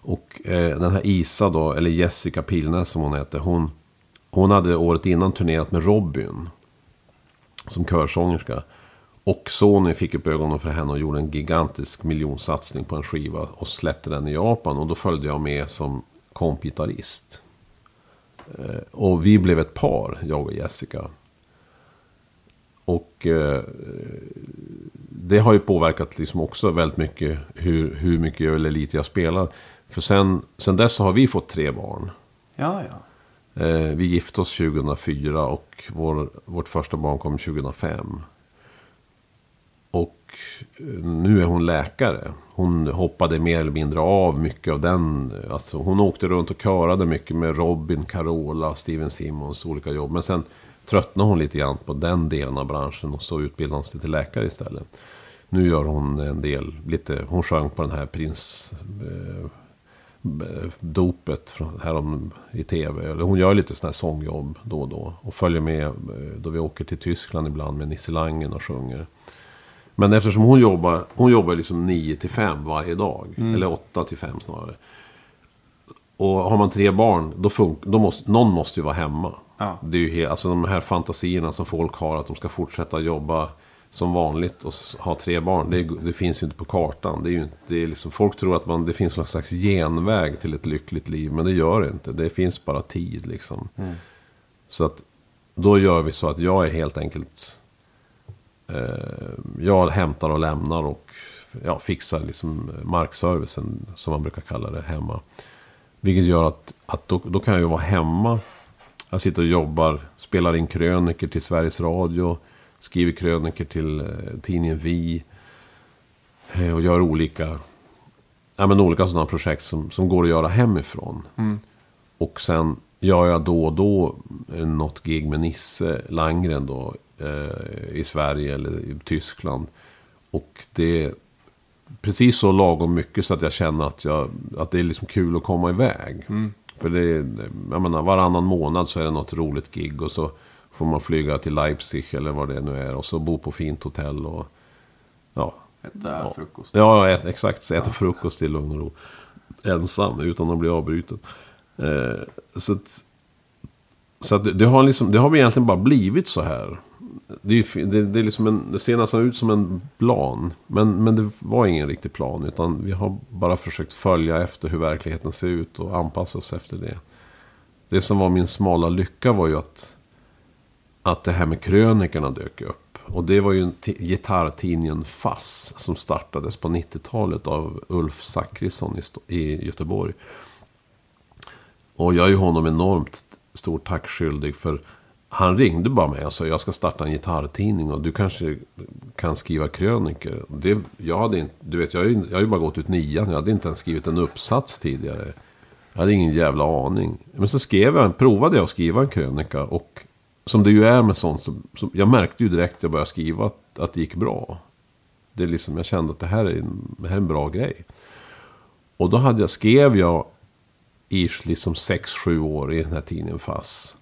Och eh, den här Isa då, eller Jessica Pilnes som hon heter. Hon, hon hade året innan turnerat med Robin. Som körsångerska. Och Sony fick upp ögonen för henne och gjorde en gigantisk miljonsatsning på en skiva. Och släppte den i Japan. Och då följde jag med som kompgitarrist. Eh, och vi blev ett par, jag och Jessica. Och eh, det har ju påverkat liksom också väldigt mycket hur, hur mycket jag, eller lite jag spelar. För sen, sen dess så har vi fått tre barn. Ja, ja. Eh, vi gifte oss 2004 och vår, vårt första barn kom 2005. Nu är hon läkare. Hon hoppade mer eller mindre av mycket av den. Alltså hon åkte runt och körade mycket med Robin, Carola, Steven Simmons olika jobb. Men sen tröttnade hon lite grann på den delen av branschen och så utbildade hon sig till läkare istället. Nu gör hon en del, lite, hon sjöng på den här prins... Eh, dopet härom i tv. Eller hon gör lite sådana här sångjobb då och då. Och följer med eh, då vi åker till Tyskland ibland med Nisse Langen och sjunger. Men eftersom hon jobbar, hon jobbar liksom 9 till 5 varje dag. Eller 8 till 5 snarare. Och har man tre barn, då, fun- då måste, någon måste ju vara hemma. Ja. Det är ju helt, alltså de här fantasierna som folk har att de ska fortsätta jobba som vanligt och ha tre barn. Det, det finns ju inte på kartan. Det är ju inte, det är liksom, folk tror att man, det finns någon slags genväg till ett lyckligt liv. Men det gör det inte. Det finns bara tid liksom. Så att då gör vi så att jag är helt enkelt... Eh, jag hämtar och lämnar och ja, fixar liksom markservicen som man brukar kalla det hemma. Vilket gör att, att då, då kan jag ju vara hemma. Jag sitter och jobbar, spelar in kröniker till Sveriges Radio. Skriver kröniker till eh, tidningen Vi. Eh, och gör olika, ja, men olika sådana projekt som, som går att göra hemifrån. Och sen gör jag då och då något gig med Nisse Langren då. Eh, I Sverige eller i Tyskland. Och det precis så lagom mycket så att jag känner att, jag, att det är liksom kul att komma iväg. För det är, jag menar, varannan månad så är det något roligt gig och så får man flyga till Leipzig eller vad det nu är. Och så bo på fint hotell och ja. Äta frukost. Ja, exakt. Äta frukost i lugn och ro. Ensam, utan att bli avbruten. Eh, så att, så att det, det, har liksom, det har egentligen bara blivit så här. Det, är, det, det, är liksom en, det ser nästan ut som en plan. Men, men det var ingen riktig plan. Utan vi har bara försökt följa efter hur verkligheten ser ut och anpassa oss efter det. Det som var min smala lycka var ju att, att det här med krönikerna dök upp. Och det var ju gitarrtidningen Fass som startades på 90-talet av Ulf Zackrisson i, i Göteborg. Och jag är ju honom enormt stor tack skyldig för han ringde bara mig och sa jag ska starta en gitarrtidning och du kanske kan skriva kröniker. Det, jag hade inte, du vet, jag har, ju, jag har ju bara gått ut nian. Jag hade inte ens skrivit en uppsats tidigare. Jag hade ingen jävla aning. Men så skrev jag, provade jag att skriva en krönika och som det ju är med sånt, så, så, jag märkte ju direkt när jag började skriva att, att det gick bra. Det är liksom, jag kände att det här är en, det här är en bra grej. Och då hade jag, skrev jag i liksom 6-7 år i den här tidningen FASS.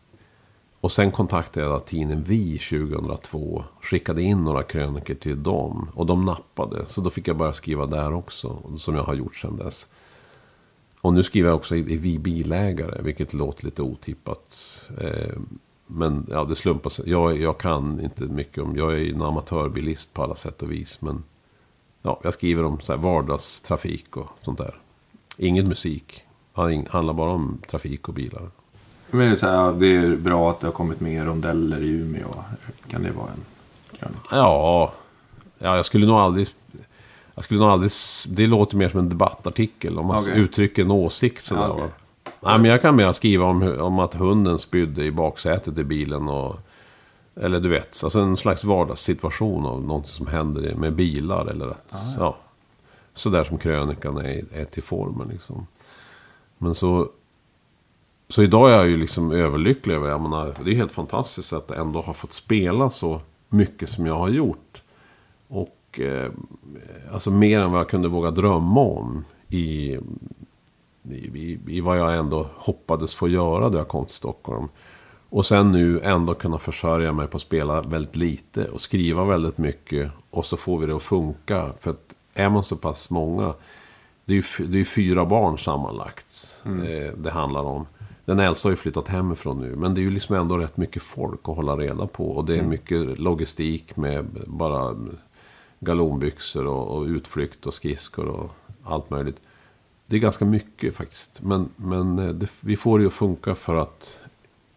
Och sen kontaktade jag tidningen Vi 2002. Skickade in några kröniker till dem. Och de nappade. Så då fick jag börja skriva där också. Som jag har gjort sedan dess. Och nu skriver jag också i, i Vi bilägare. Vilket låter lite otippat. Eh, men ja, det slumpar sig. Jag, jag kan inte mycket om... Jag är ju en amatörbilist på alla sätt och vis. Men ja, jag skriver om så här vardagstrafik och sånt där. Inget musik. Det handlar bara om trafik och bilar. Men det, är så här, det är bra att det har kommit mer rondeller i Umeå. Kan det vara en krönika? Ja, ja jag skulle nog aldrig... Jag skulle nog aldrig... Det låter mer som en debattartikel. Om man Okej. uttrycker en åsikt sådär. Ja, okej. Nej, men jag kan mer skriva om, om att hunden spydde i baksätet i bilen. Och, eller du vet, alltså en slags vardagssituation av någonting som händer med bilar. Eller att, ja. Sådär som krönikan är, är till formen liksom. Men så... Så idag är jag ju liksom överlycklig över, jag menar, det är helt fantastiskt att ändå ha fått spela så mycket som jag har gjort. Och eh, alltså mer än vad jag kunde våga drömma om. I, i, i vad jag ändå hoppades få göra då jag kom till Stockholm. Och sen nu ändå kunna försörja mig på att spela väldigt lite och skriva väldigt mycket. Och så får vi det att funka. För att är man så pass många. Det är ju det är fyra barn sammanlagt. Eh, det handlar om. Den äldsta har ju flyttat hemifrån nu. Men det är ju liksom ändå rätt mycket folk att hålla reda på. Och det är mycket logistik med bara galonbyxor och, och utflykt och skridskor och allt möjligt. Det är ganska mycket faktiskt. Men, men eh, det, vi får det ju att funka för att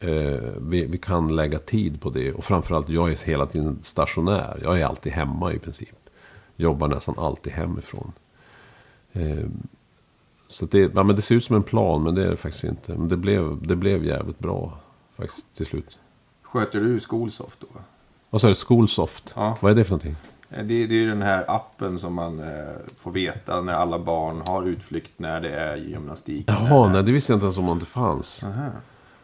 eh, vi, vi kan lägga tid på det. Och framförallt, jag är hela tiden stationär. Jag är alltid hemma i princip. Jobbar nästan alltid hemifrån. Eh, så att det, ja, men det ser ut som en plan, men det är det faktiskt inte. Men det blev, det blev jävligt bra faktiskt till slut. Sköter du Skolsoft då? Vad sa du? Schoolsoft? Ja. Vad är det för någonting? Eh, Det, det är ju den här appen som man eh, får veta när alla barn har utflykt, när det är gymnastik. Jaha, nej det visste jag inte ens om det fanns. Aha.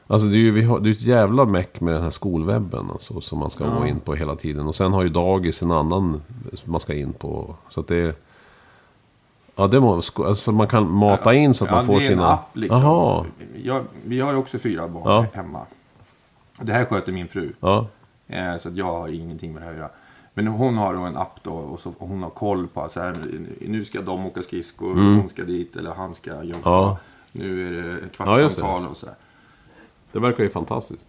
Alltså det är ju vi har, det är ett jävla meck med den här skolwebben alltså, som man ska Ja. gå in på hela tiden. Och sen har ju dagis en annan som man ska in på. Så att det är... Ja, det må, sko- alltså man kan mata in så att ja, man får det är en sina... app liksom. Jaha. Jag, vi har ju också fyra barn Ja. hemma. Det här sköter min fru. Ja, Eh, så att jag har ingenting med det här att göra. Men hon har då en app då och, så, och hon har koll på så här, nu ska de åka skridskor, hon ska dit eller han ska jumpa. Mm. Ja. Nu är det Ja, kvartssamtal och sådär. det verkar ju fantastiskt.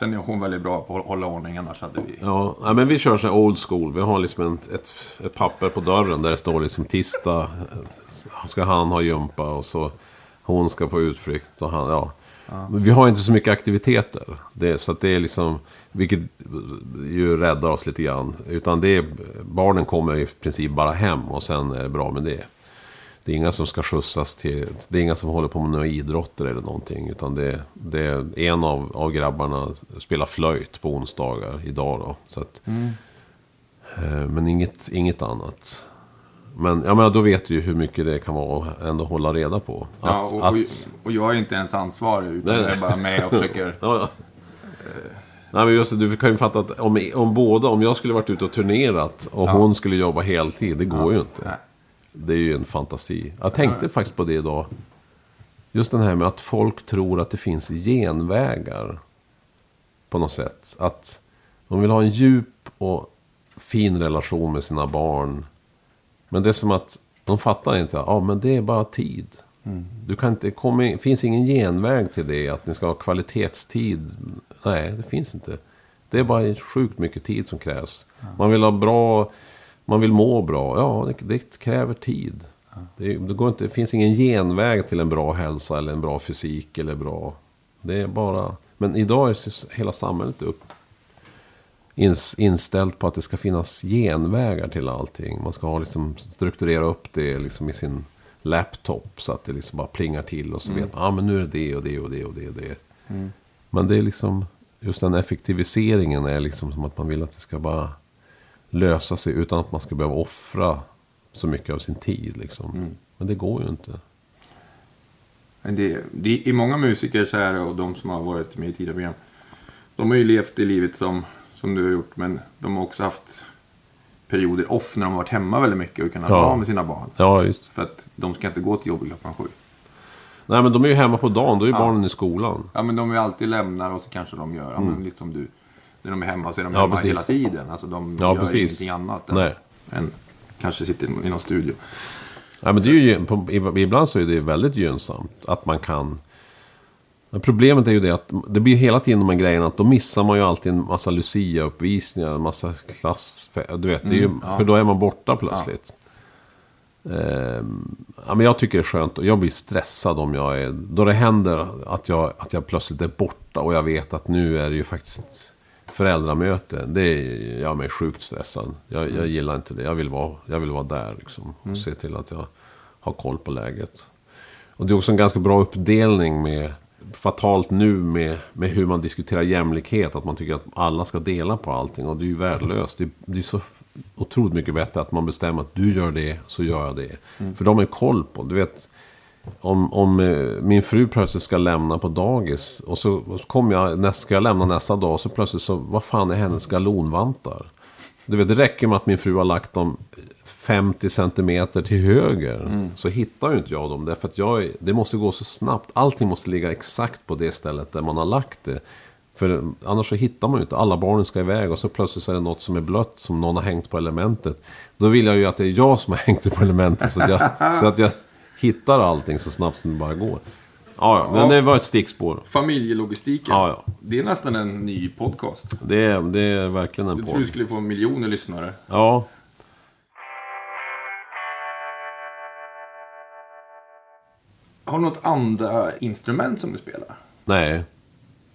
Ja. Sen är hon väldigt bra på att hålla ordning, annars hade vi... Ja, nej, men vi kör så här old school. Vi har liksom en, ett, ett papper på dörren där det står liksom tisdag eh, ska han ha gympa och så hon ska på utflykt och han, ja. Men vi har inte så mycket aktiviteter. Det, så att det är liksom, vilket ju räddar oss lite grann. Utan det är, barnen kommer i princip bara hem och sen är det bra med det. Det är inga som ska skjutsas till, det är inga som håller på med några idrotter eller någonting. Utan det, det är en av, av grabbarna spelar flöjt på onsdagar idag då. Så att, eh, men inget, inget annat. Men jag menar, då vet du ju hur mycket det kan vara att ändå hålla reda på. Att, Ja, och, och, att, och jag är inte ens ansvarig, utan Nej, jag är bara med och försöker... Ja, ja. Nej men just det, du kan ju fatta att om, om båda, om jag skulle varit ute och turnerat och hon skulle jobba heltid, det går ju inte. Nej. Det är ju en fantasi. Jag tänkte faktiskt på det idag. Just den här med att folk tror att det finns genvägar. På något sätt. Att de vill ha en djup och fin relation med sina barn. Men det är som att de fattar inte. Ja, men det är bara tid. Du kan inte, det finns ingen genväg till det. Att ni ska ha kvalitetstid. Nej, det finns inte. Det är bara sjukt mycket tid som krävs. Man vill ha bra... Man vill må bra. Ja, det, det kräver tid. Det, det, går inte, det finns ingen genväg till en bra hälsa eller en bra fysik eller bra... Det är bara... Men idag är hela samhället upp, ins, inställt på att det ska finnas genvägar till allting. Man ska ha liksom strukturera upp det liksom i sin laptop så att det liksom bara plingar till och så vet man, ah, men nu är det det och det och det och det och det. Men det är liksom, just den effektiviseringen är liksom som att man vill att det ska bara lösa sig utan att man ska behöva offra så mycket av sin tid liksom. Men det går ju inte. Men det, det, I många musiker så är det, och de som har varit med i tidigare program, de har ju levt i livet som, som du har gjort, men de har också haft perioder off när de har varit hemma väldigt mycket och kunnat Ja. vara med sina barn. Ja, just. För att de ska inte gå till jobbet klockan sju. Nej, men de är ju hemma på dagen. Då är ju barnen i skolan. Ja, men de är alltid lämnar och så kanske de gör, ja, men lite som du. När de är hemma så är de Mm. Ja, hemma precis. hela tiden. Alltså de Ja, gör precis. ingenting annat än, Nej. än kanske sitter i någon studio. Ja, men det är ju, ibland så är det väldigt gynnsamt att man kan... Men problemet är ju det att det blir hela tiden de här grejerna att då missar man ju alltid en massa Lucia-uppvisningar, en massa klass... Du vet, det är ju, för då är man borta plötsligt. Ehm, ja, men jag tycker det är skönt. och Jag blir stressad om jag är... Då det händer att jag, att jag plötsligt är borta och jag vet att nu är det ju faktiskt föräldramöte. Det är, jag är mig sjukt stressad. Jag, jag gillar inte det. Jag vill vara, jag vill vara där liksom. Och se till att jag har koll på läget. Och det är också en ganska bra uppdelning med fatalt nu med, med hur man diskuterar jämlikhet. Att man tycker att alla ska dela på allting. Och det är ju värdelöst. Det är, det är så otroligt mycket bättre att man bestämmer att du gör det, så gör jag det. För de har koll på. Du vet, om, om eh, min fru plötsligt ska lämna på dagis. Och så, och så kommer jag, ska jag lämna nästa dag. Så plötsligt så, vad fan är hennes galonvantar? Du vet, det räcker med att min fru har lagt dem 50 centimeter till höger. Så hittar ju inte jag dem. Därför att jag, det måste gå så snabbt. Allting måste ligga exakt på det stället där man har lagt det. För annars så hittar man ju inte. Alla barnen ska iväg och så plötsligt så är det något som är blött som någon har hängt på elementet. Då vill jag ju att det är jag som har hängt det på elementet. Så att jag, så att jag hittar allting så snabbt som det bara går. Ja, ja, men det var ett stickspår. Familjelogistiken. Ja, ja. Det är nästan en ny podcast. Det är, det är verkligen en Jag tror du podd. skulle få miljoner lyssnare. Ja, Har du något andra instrument som du spelar? nej.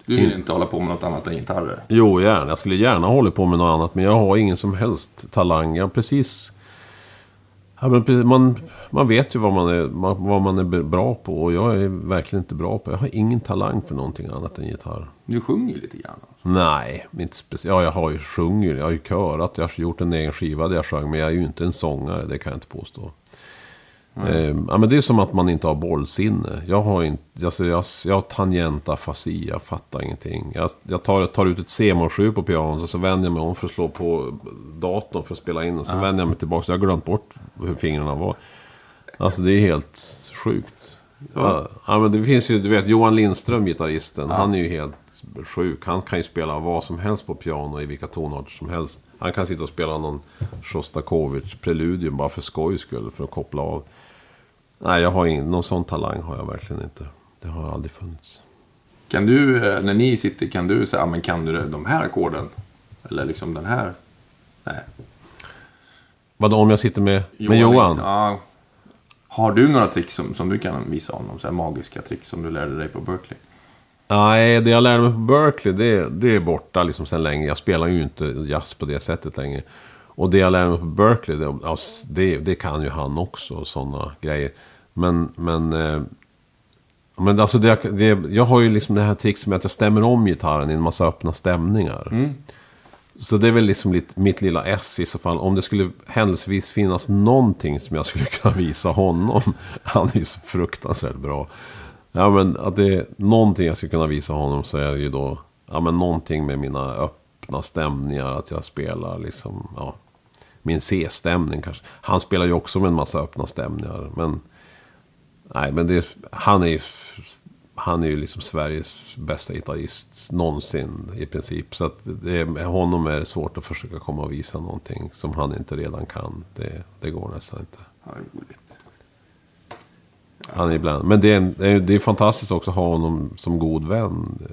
Du vill Mm. inte hålla på med något annat än gitarrer? Jo, gärna. Jag skulle gärna hålla på med något annat. Men jag har ingen som helst talang. Jag har precis... Ja, men man, man vet ju vad man, är, vad man är bra på. Och jag är verkligen inte bra på. Jag har ingen talang för någonting annat än gitarr. Du sjunger ju lite grann. Nej, inte speciellt. Ja, jag har ju sjungit. Jag har ju körat. Jag har gjort en egen skiva där jag sjöng. Men jag är ju inte en sångare. Det kan jag inte påstå. Ehm, ja, men det är som att man inte har bollsinne. Jag har, inte, alltså jag, jag har tangentafasi, jag fattar ingenting. Jag, jag tar, tar ut ett C-moll-7 på pianot och så vänder jag mig om för att slå på datorn för att spela in. Och så vänder jag mig tillbaka. Så jag har glömt bort hur fingrarna var. Alltså det är helt sjukt. Ja. Ja, men det finns ju, du vet Johan Lindström, gitarristen. Han är ju helt sjuk. Han kan ju spela vad som helst på piano i vilka tonarter som helst. Han kan sitta och spela någon Shostakovich preludium bara för skojs skull, för att koppla av. Nej, jag har ingen, någon sån talang har jag verkligen inte. Det har aldrig funnits. Kan du, eh, när ni sitter, kan du säga, "Ah, men kan du de här ackorden? Eller liksom den här? Nej. Vadå om jag sitter med Johan? Med Johan? Ja. Har du några tricks som, som du kan visa honom? Så här magiska tricks som du lärde dig på Berkeley? Nej, det jag lärde mig på Berkeley, det, det är borta liksom sen länge. Jag spelar ju inte jazz på det sättet längre. Och det jag lärde mig på Berkeley, det, det, det kan ju han också, sådana grejer. Men, men, eh, men alltså det, det, jag har ju liksom det här trixet med att jag stämmer om gitarren i en massa öppna stämningar. Så det är väl liksom lite, mitt lilla S i så fall. Om det skulle händelsevis finnas någonting som jag skulle kunna visa honom. Han är ju så fruktansvärt bra. Ja men att det är någonting jag skulle kunna visa honom så är det ju då. Ja men någonting med mina öppna stämningar. Att jag spelar liksom, ja. Min C-stämning kanske. Han spelar ju också med en massa öppna stämningar. Men Nej, men det, han är ju han är ju liksom Sveriges bästa gitarrist någonsin i princip. Så att det, med honom är det svårt att försöka komma och visa någonting som han inte redan kan. Det, det går nästan inte. Ja, roligt. Han är ibland, men det är, det är, det är fantastiskt också att ha honom som god vän.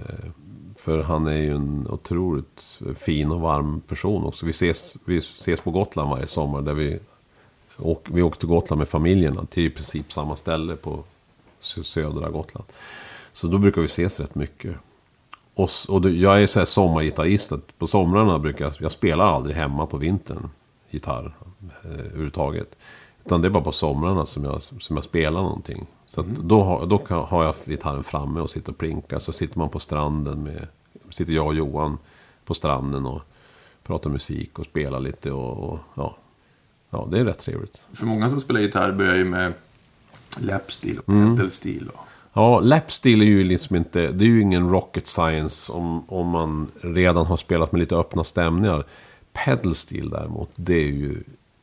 För han är ju en otroligt fin och varm person också. Vi ses, vi ses på Gotland varje sommar. Där vi, åk, vi åker till Gotland med familjerna. Till i princip samma ställe på södra Gotland. Så då brukar vi ses rätt mycket. Och, och jag är så här sommargitarrist. att På somrarna brukar jag, jag spelar aldrig hemma på vintern. Gitarr eh, överhuvudtaget. Utan det är bara på somrarna som jag, som jag spelar någonting. Så att då, har, då kan, har jag gitarren framme och sitter och plinkar. Så sitter man på stranden med... Sitter jag och Johan på stranden och pratar musik och spelar lite och, och ja. Ja, det är rätt trevligt. För många som spelar gitarr börjar ju med lapstil och Mm. pedalstil. Och... Ja, lapsteel är ju liksom inte... Det är ju ingen rocket science om, om man redan har spelat med lite öppna stämningar. Pedalsteel däremot, det är ju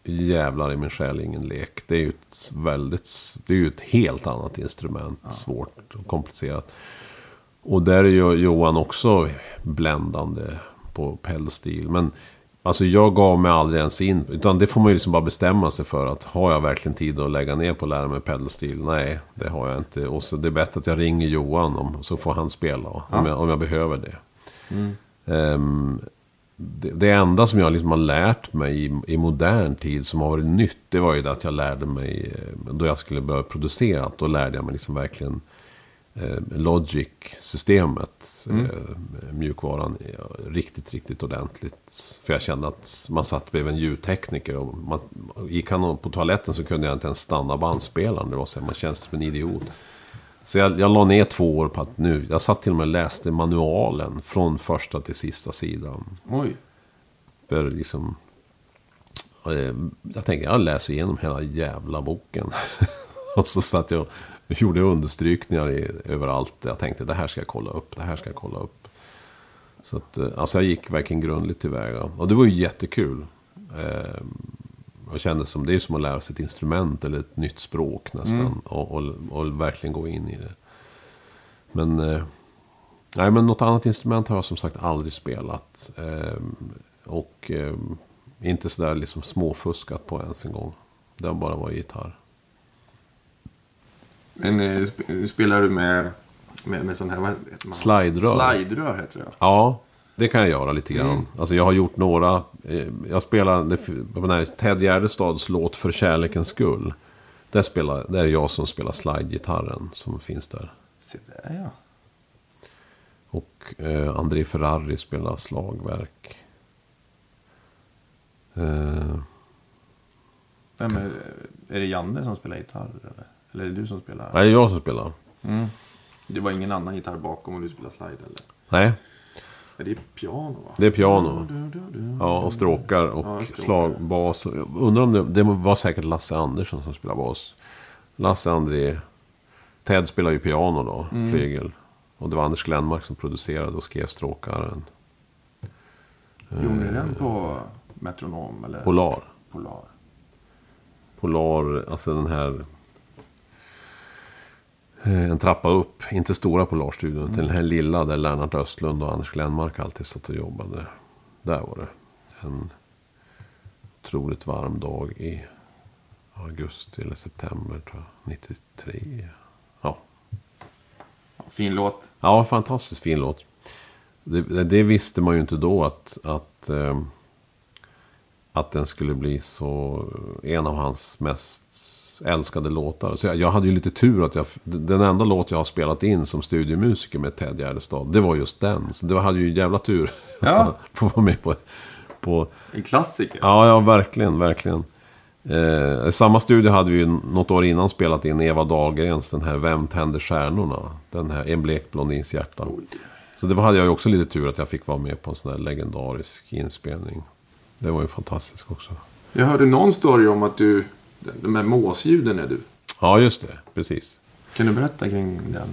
jävlar i min själ ingen lek. Det är ju ett väldigt... Det är ju ett helt annat instrument. Svårt och komplicerat. Och där är ju Johan också bländande på pedalsteel. Men alltså jag gav mig aldrig ens in. Utan det får man ju liksom bara bestämma sig för. att Har jag verkligen tid att lägga ner på att lära mig pedalsteel? Nej, det har jag inte. Och så det är bättre att jag ringer Johan om, så får han spela. Om, jag, om jag behöver det. Ehm, det, det enda som jag liksom har lärt mig i, i modern tid som har varit nytt, det var ju det att jag lärde mig, eh, då jag skulle börja producera, då lärde jag mig liksom verkligen eh, Logic-systemet, eh, mjukvaran, eh, riktigt, riktigt ordentligt. För jag kände att man satt bredvid en ljudtekniker och man, gick han på toaletten så kunde jag inte ens stanna bandspelaren. Det var så här, man känns som en idiot. Så jag, jag la ner två år på att nu, jag satt till och med och läste manualen från första till sista sidan. Oj. För liksom... eh, Jag tänkte, jag läser igenom hela jävla boken. och så satt jag och gjorde understrykningar i, överallt. Jag tänkte, det här ska jag kolla upp, det här ska jag kolla upp. Så att, eh, alltså jag gick verkligen grundligt tillväga. Och det var ju jättekul. Jag kände som, det är som att lära sig ett instrument eller ett nytt språk nästan. Mm. Och, och, och verkligen gå in i det. Men, eh, nej, men något annat instrument har jag som sagt aldrig spelat. Eh, och eh, inte sådär liksom småfuskat på ens en gång. Det har bara varit gitarr. Men eh, sp- spelar du med, med, med sån här... Slide-rör. Slide-rör heter det. Ja, det kan jag göra lite grann. Mm. Alltså jag har gjort några. eh, Jag spelar den här Ted Gärdestads låt För kärlekens skull. Där, spelar, där är jag som spelar slide-gitarren som finns där. Se där ja. Och eh, André Ferrari spelar slagverk. Eh, Vem är, är det Janne som spelar gitarr? Eller, eller är det du som spelar? nej, det är jag som spelar. Mm. Det var ingen annan gitarr bakom och du spelar slide eller? Nej, Ja, det är piano va? det är piano. Ja, och stråkar och Ja, stråkar. slag, bas. Jag Undrar om det, det var säkert Lasse Andersson som spelade bas. Lasse, André, Ted spelar ju piano då, Mm. flygel. Och det var Anders Glenmark som producerade och skrev stråkaren. Gjorde ni den på metronom eller? Polar. Polar. Polar, alltså den här... eh, En trappa upp, inte stora Polarstudion, till den här lilla där Lennart Östlund och Anders Glenmark alltid satt och jobbade. Där var det en otroligt varm dag i augusti eller september tror jag, 93. Ja, fin låt. ja fantastiskt fin låt. Det, det- det visste man ju inte då att, att, eh, att den skulle bli så en av hans mest älskade låtar. Så jag, jag hade ju lite tur att jag, den enda låt jag har spelat in som studiomusiker med Ted Gärdestad, det var just den. Så det hade ju jävla tur Ja. att få vara med på, på En klassiker. Ja, ja, verkligen, verkligen. Eh, samma studio hade vi ju något år innan spelat in Eva Dahlgrens, den här Vem tänder stjärnorna? Den här En blek blondins hjärta. Oj. Så det hade jag ju också lite tur att jag fick vara med på en sån här legendarisk inspelning. Det var ju fantastiskt också. Jag hörde någon story om att du, de här måsljuden är du. Ja, just det. Precis. Kan du berätta kring den?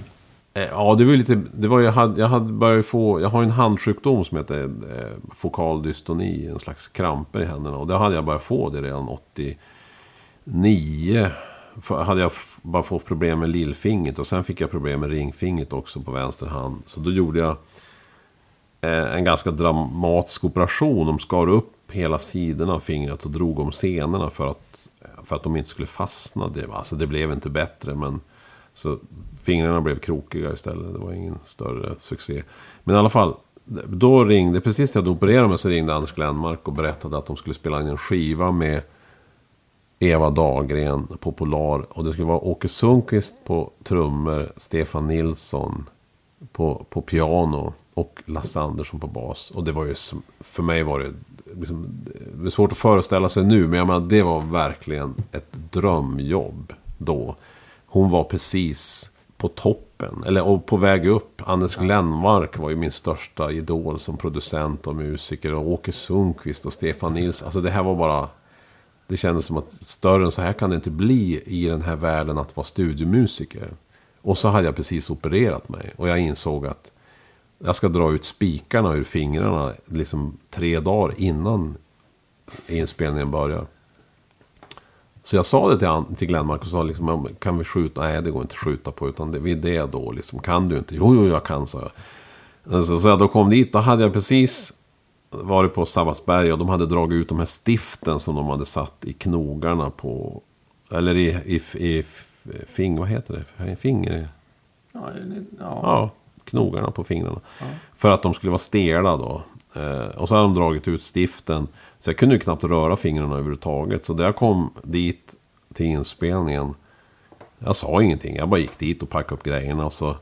Eh, Ja, det var ju lite... Det var, jag, hade, jag hade börjat få... Jag har en handsjukdom som heter eh, fokal dystoni. En slags kramper i händerna. Och det hade jag börjat få det redan 89. För hade jag bara fått problem med lillfingret. Och sen fick jag problem med ringfingret också på vänster hand. Så då gjorde jag eh, en ganska dramatisk operation. De skar upp hela sidorna av fingret och drog om senorna för att, för att de inte skulle fastna. Det, alltså det blev inte bättre men... Så fingrarna blev krokiga istället. Det var ingen större succé. Men i alla fall. Då ringde, precis när jag hade opererat mig så ringde Anders Glenmark och berättade att de skulle spela in en skiva med Eva Dahlgren på Polar. Och det skulle vara Åke Sundqvist på trummor, Stefan Nilsson på, på piano och Lasse Andersson på bas. Och det var ju, för mig var det, liksom, det är svårt att föreställa sig nu, men jag menar, det var verkligen ett drömjobb då. Hon var precis på toppen, eller och på väg upp. Anders Glenmark var ju min största idol som producent och musiker. Och Åke Sundqvist och Stefan Nilsson. Alltså det här var bara... Det kändes som att större än så här kan det inte bli i den här världen att vara studiomusiker. Och så hade jag precis opererat mig. Och jag insåg att jag ska dra ut spikarna ur fingrarna liksom tre dagar innan inspelningen börjar. Så jag sa det till, till Glenmark och sa liksom, "Ja, men kan vi skjuta? Nej, det går inte att skjuta på, utan det, det då liksom. Kan du inte? Jo, jo, jag kan, sa jag. Så, så jag då kom dit, då hade jag precis varit på Sabbatsberg och de hade dragit ut de här stiften som de hade satt i knogarna på... Eller i, i, i, fing, vad heter det? Finger? Ja, ja. Ja, knogarna på fingrarna. För att de skulle vara stela då. Eh, och så hade de dragit ut stiften. Så jag kunde ju knappt röra fingrarna överhuvudtaget. Så när jag kom dit till inspelningen. Jag sa ingenting. Jag bara gick dit och packade upp grejerna. Och så,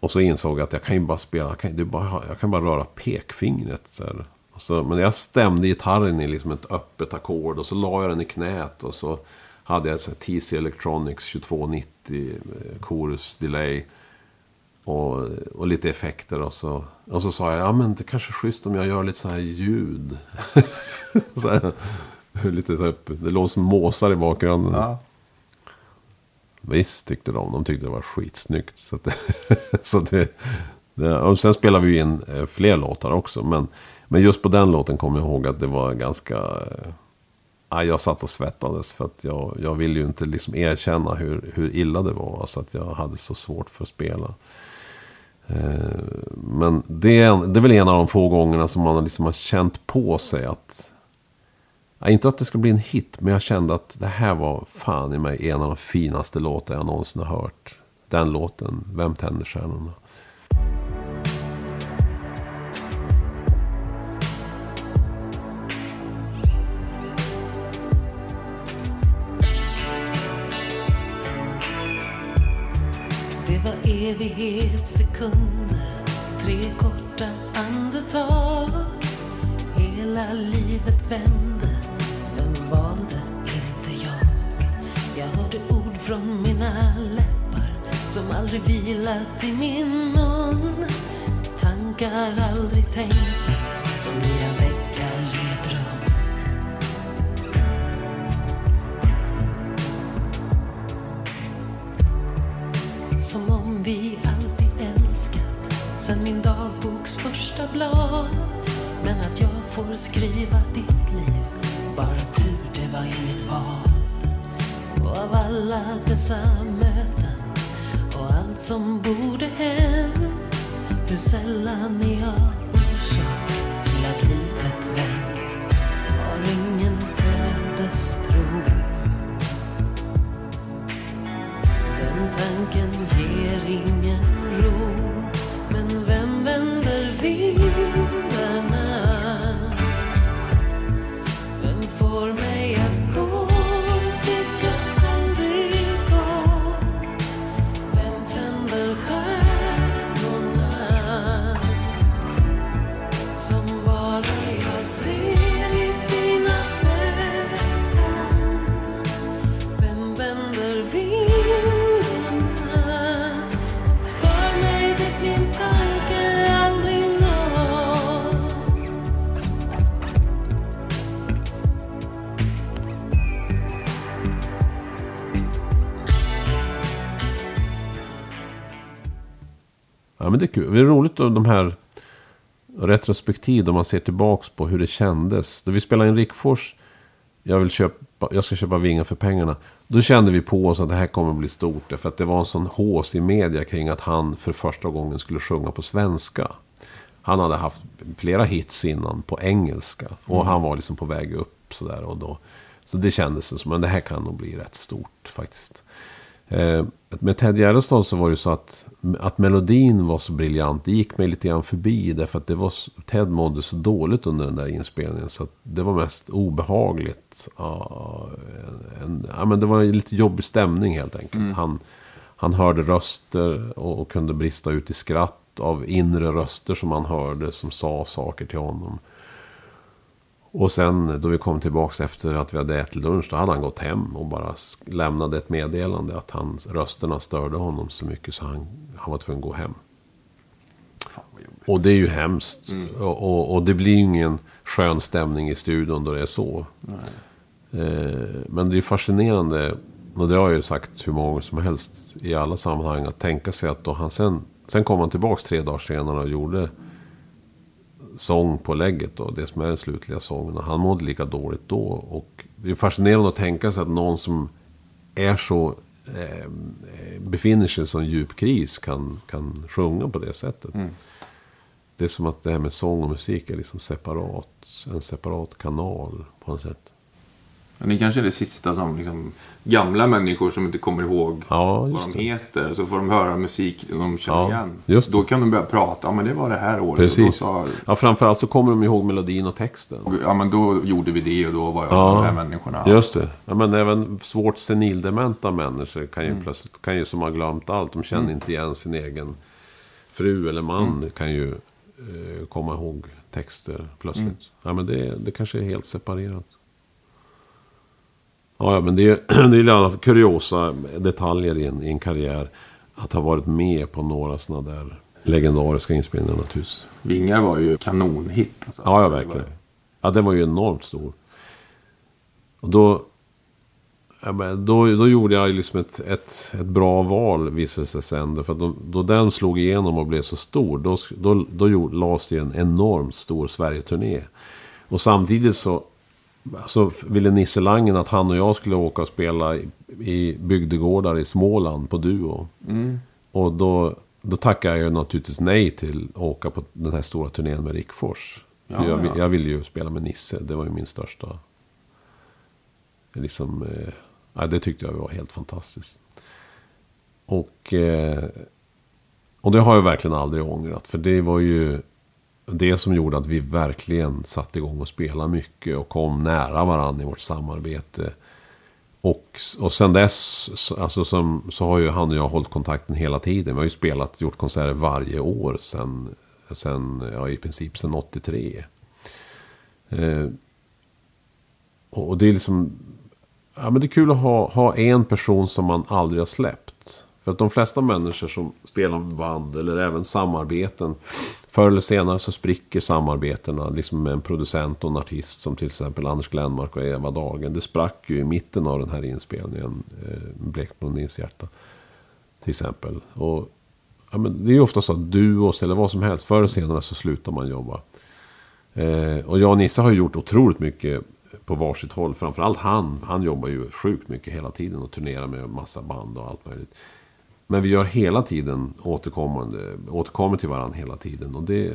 och så insåg jag att jag kan ju bara spela. Jag kan, bara, jag kan bara röra pekfingret. Så här. Så, men jag stämde gitarren i liksom ett öppet ackord. Och så la jag den i knät. Och så hade jag ett TC Electronics 2290 eh, chorus delay. Och, och lite effekter och så. Och så sa jag, ja men det kanske är schysst om jag gör lite så här ljud. så här, lite så här, det låter som måsar i bakgrunden. Ja. Visst tyckte de. De tyckte det var skitsnyggt. Så, att, så det, det, och sen spelade vi in eh, fler låtar också. Men, Men just på den låten kommer jag ihåg att det var ganska... eh, Ja, jag satt och svettades för att jag, jag ville ju inte liksom erkänna hur, hur illa det var. Alltså att jag hade så svårt för att spela. Eh, men det är, en- det är väl en av de få gångerna som man liksom har känt på sig att... Inte att det skulle bli en hit, men jag kände att det här var fan i mig en av de finaste låtar jag någonsin har hört. Den låten, Vem tänder stjärnorna? Evighetssekunder, tre korta andetag. Hela livet vände, vem valde inte jag? Jag hörde ord från mina läppar som aldrig vilat i min mun. Tankar aldrig tänkta, som nya veckor Som om vi alltid älskat sen min dagboks första blad. Men att jag får skriva ditt liv Bara tur det var inget val. Och av alla dessa möten Och allt som borde hänt Hur sällan är jag orsak. Tanken ger ingen men det är kul. Det är roligt att de här retrospektiv då man ser tillbaks på hur det kändes. Då vi spelade in Rickfors, jag, vill köpa, jag ska köpa vingar för pengarna. Då kände vi på oss att det här kommer bli stort. Därför att det var en sån hås i media kring att han för första gången skulle sjunga på svenska. Han hade haft flera hits innan på engelska. Och han var liksom på väg upp sådär. Och då, så det kändes som att det här kan nog bli rätt stort faktiskt. Eh, med Ted Gärdestad så var det ju så att, att melodin var så briljant. Det gick mig lite grann förbi. Därför att det var, Ted mådde så dåligt under den där inspelningen. Så det var mest obehagligt. Ja, en, ja, men det var en lite jobbig stämning helt enkelt. Han, han hörde röster och, och kunde brista ut i skratt av inre röster som han hörde. Som sa saker till honom. Och sen då vi kom tillbaka efter att vi hade ätit lunch, då hade han gått hem och bara lämnade ett meddelande att hans rösterna störde honom så mycket så han, han var tvungen att gå hem. Och det är ju hemskt. Och, och, och det blir ju ingen skön stämning i studion då det är så. Eh, men det är ju fascinerande, och det har jag ju sagt hur många gånger som helst i alla sammanhang, att tänka sig att då han sen, sen kom han tillbaka tre dagar senare och gjorde sång på lägget då, det som är den slutliga sången. Och han mådde lika dåligt då. Och det är fascinerande att tänka sig att någon som är så eh, befinner sig i en sån djup kris kan, kan sjunga på det sättet. Det är som att det här med sång och musik är liksom separat. En separat kanal på något sätt. Men det kanske är det sista som liksom, gamla människor som inte kommer ihåg Ja, vad de det. heter. Så får de höra musik de känner Ja, igen. just det. Då kan de börja prata. Ja, men det var det här året. Precis. Sa, Ja, framförallt så kommer de ihåg melodin och texten. ja, men då gjorde vi det och då var jag Ja. de här människorna. Just det. Ja, men även svårt senildementa människor kan ju Mm. plötsligt, kan ju som har glömt allt. De känner inte igen sin egen fru eller man. Mm. Kan ju eh, komma ihåg texter plötsligt. Mm. Ja, men det, det kanske är helt separerat. Ja, ja men det är, det är alla kuriosa detaljer i en, i en karriär. Att ha varit med på några sådana där legendariska inspelningar naturligtvis. Vingar var ju kanonhit. Alltså. Ja, ja, verkligen. Ja, den var ju enormt stor. Och då... Ja, men då, då gjorde jag liksom ett, ett, ett bra val visade sig sen. För då, då den slog igenom och blev så stor. Då, då, då gjorde, lades det en enormt stor Sverige-turné. Och samtidigt så så ville Nisse Langen att han och jag skulle åka och spela i, i bygdegårdar i Småland på Duo. Mm. Och då, då tackade jag ju naturligtvis nej till att åka på den här stora turnén med Rickfors. För Ja, jag, ja. jag ville ju spela med Nisse. Det var ju min största... Liksom... Eh, ja, det tyckte jag var helt fantastiskt. Och... Eh, och det har jag verkligen aldrig ångrat. För det var ju det som gjorde att vi verkligen satte igång och spela mycket. Och kom nära varandra i vårt samarbete. Och, och sen dess så- alltså som, så har ju han och jag hållit kontakten hela tiden. Vi har ju spelat, gjort konserter varje år sen, sen ja, i princip sen 83. Eh, och, och det är liksom... Ja, men det är kul att ha, ha en person som man aldrig har släppt. För att de flesta människor som spelar med band eller även samarbeten. Förr eller senare så spricker samarbetena liksom med en producent och en artist. Som till exempel Anders Glenmark och Eva Dagen. Det sprack ju i mitten av den här inspelningen. Eh, Blekblondins hjärta. Till exempel. Och, ja, men det är ju ofta så att duos eller vad som helst. Förr eller senare så slutar man jobba. Eh, och jag och Nisse har ju gjort otroligt mycket på varsitt håll. Framförallt han. Han jobbar ju sjukt mycket hela tiden och turnerar med massa band och allt möjligt. Men vi gör hela tiden återkommande, återkommer till varandra hela tiden. Och det,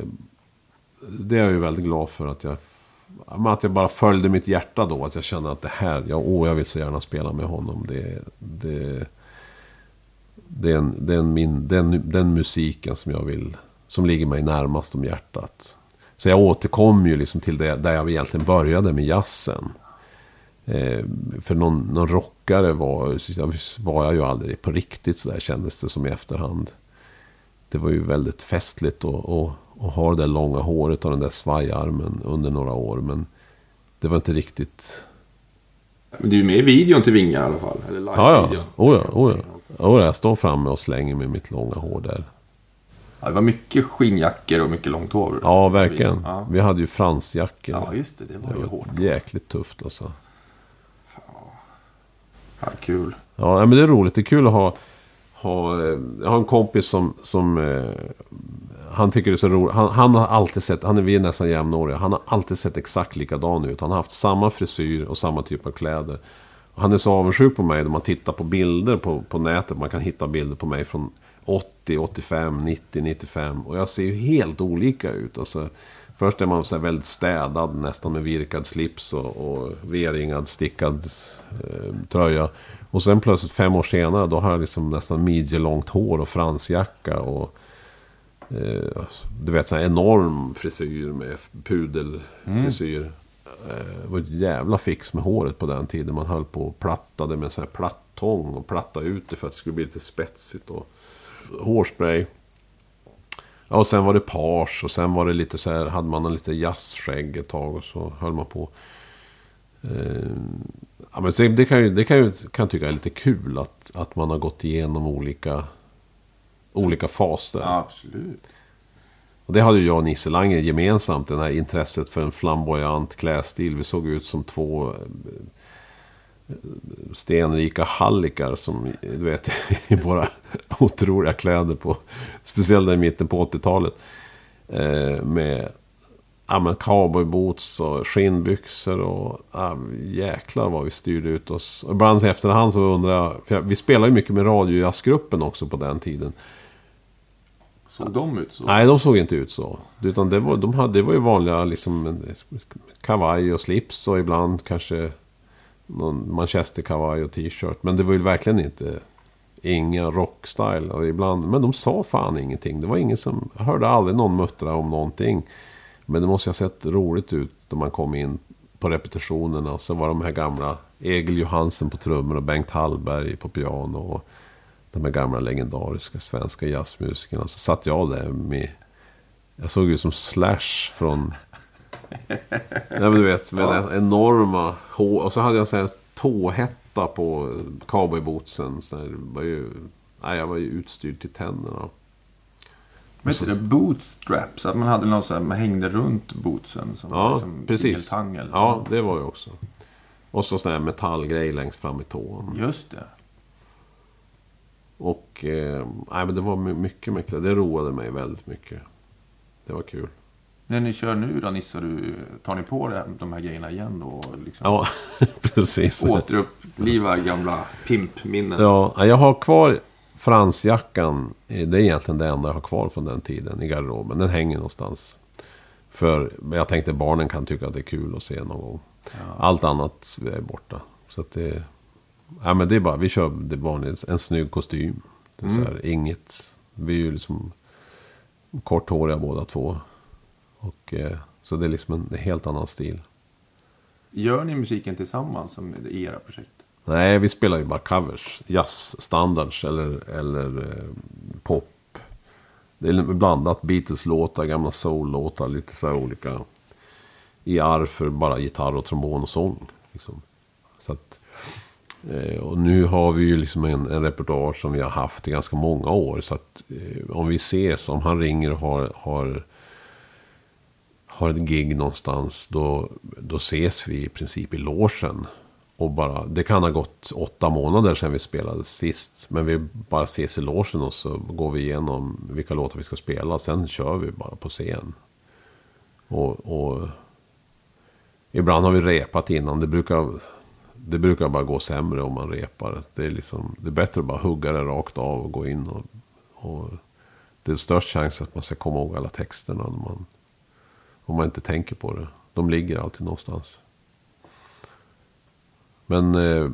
det är jag ju väldigt glad för att jag, att jag bara följde mitt hjärta då. Att jag kände att det här, ja, åh, jag vill så gärna spela med honom. Det, det, det är, en, det är en min, den, den musiken som jag vill, som ligger mig närmast om hjärtat. Så jag återkom ju liksom till det där jag egentligen började med jazzen. Eh, för någon, någon rockare var, var jag ju aldrig på riktigt så där kändes det som i efterhand. Det var ju väldigt festligt att och, och ha det där långa håret och den där svajarmen under några år. Men det var inte riktigt... Men du är med i videon till Vingar i alla fall? Eller Ja, ja. Oh, ja, oh, ja. Oh, ja. Jag står framme och slänger med mitt långa hår där. Ja, det var mycket skinnjackor och mycket långt hår. Ja, verkligen. Ja, Vi hade ju fransjackor. ja just det. Det var det ju var hårt. jäkligt tufft alltså. Ja, kul. Ja, men det är roligt. Det är kul att ha... ha eh, jag har en kompis som... som eh, han tycker det är så roligt. Han, han har alltid sett... Han är, vi är nästan jämnåriga. Han har alltid sett exakt likadan ut. Han har haft samma frisyr och samma typ av kläder. Han är så avundsjuk på mig när man tittar på bilder på, på nätet. Man kan hitta bilder på mig från 80, 85, 90, 95. Och jag ser ju helt olika ut. Alltså, först är man så väldigt städad, nästan med virkad slips och, och V-ringad, stickad eh, tröja. Och sen plötsligt fem år senare, då har jag liksom nästan midjelångt hår och fransjacka. Och, eh, du vet, så här enorm frisyr med pudelfrisyr. Eh, Det var ett jävla fix med håret på den tiden. Man höll på och plattade med så här plattång och platta ut det för att det skulle bli lite spetsigt. Och hårspray. Ja, och sen var det page och sen var det lite så här, hade man en lite jazzskägg ett tag och så höll man på. Eh, ja, men så det kan, ju, det kan, ju, kan tycka är lite kul att, att man har gått igenom olika, olika faser. Ja, absolut. Och det hade ju jag och Nisse Lange gemensamt, det här intresset för en flamboyant klädstil. Vi såg ut som två stenrika hallikar som, du vet, i våra otroliga kläder på, speciellt där i mitten på 80-talet. Eh, med ja, men cowboyboots och skinnbyxor och ja, jäklar vad vi styrde ut oss. Och ibland i efterhand så undrar jag, för jag, vi spelade ju mycket med radiojazzgruppen också på den tiden. Såg de ut så? Nej, de såg inte ut så. Utan det var, de hade, det var ju vanliga liksom, kavaj och slips och ibland kanske någon manchesterkavaj och t-shirt. Men det var ju verkligen inte inga rockstyle. Och ibland, men de sa fan ingenting. Det var ingen som... Jag hörde aldrig någon muttra om någonting. Men det måste ju ha sett roligt ut när man kom in på repetitionerna. Och så var de här gamla Egil Johansen på trummor och Bengt Hallberg på piano. Och de här gamla legendariska svenska jazzmusikerna. Så satt jag där med... Jag såg ut som Slash från... Nej men du vet, med den enorma hår. Och så hade jag en tåhätta på cowboybootsen. Så det var ju... Nej, jag var ju utstyrd till tänderna. Men det bootstraps, att man hade något så här, man hängde runt bootsen. Som Ja, liksom precis. tingeltangel. Ja, det var det också. Och så sån här metallgrej längst fram i tån. Just det. Och eh, nej, men det var my- mycket, mycket. Det roade mig väldigt mycket. Det var kul. När ni kör nu då, Nisse, du, tar ni på det, de här grejerna igen då? och Liksom Ja, precis. Återupplivar gamla pimpminnen? Ja, jag har kvar fransjackan. Det är egentligen det enda jag har kvar från den tiden i garderoben. Den hänger någonstans. För jag tänkte barnen kan tycka att det är kul att se någon gång. Allt annat är borta. Så att det... Ja, men det är bara, vi kör det vanligt, en snygg kostym. Det är så här, inget... Vi är ju liksom korthåriga båda två. Och, eh, så det är liksom en helt annan stil. Gör ni musiken tillsammans som i era projekt? Nej, vi spelar ju bara covers. Jazzstandards eller, eller eh, pop. Det är blandat Beatles-låtar, gamla soul-låtar, lite så här olika. I arv för bara gitarr och trombon och sång. Liksom. Så att, eh, och nu har vi ju liksom en, en repertoar som vi har haft i ganska många år. Så att om vi ses, om han ringer och har, har har ett gig någonstans, då, då ses vi i princip i logen. Och bara, det kan ha gått åtta månader sedan vi spelade sist. Men vi bara ses i logen och så går vi igenom vilka låtar vi ska spela. Sen kör vi bara på scen. Och, och ibland har vi repat innan. Det brukar, det brukar bara gå sämre om man repar. Det är, liksom, det är bättre att bara hugga det rakt av och gå in. Och, och det är störst chans att man ska komma ihåg alla texterna. När man, om man inte tänker på det. De ligger alltid någonstans. Men, eh,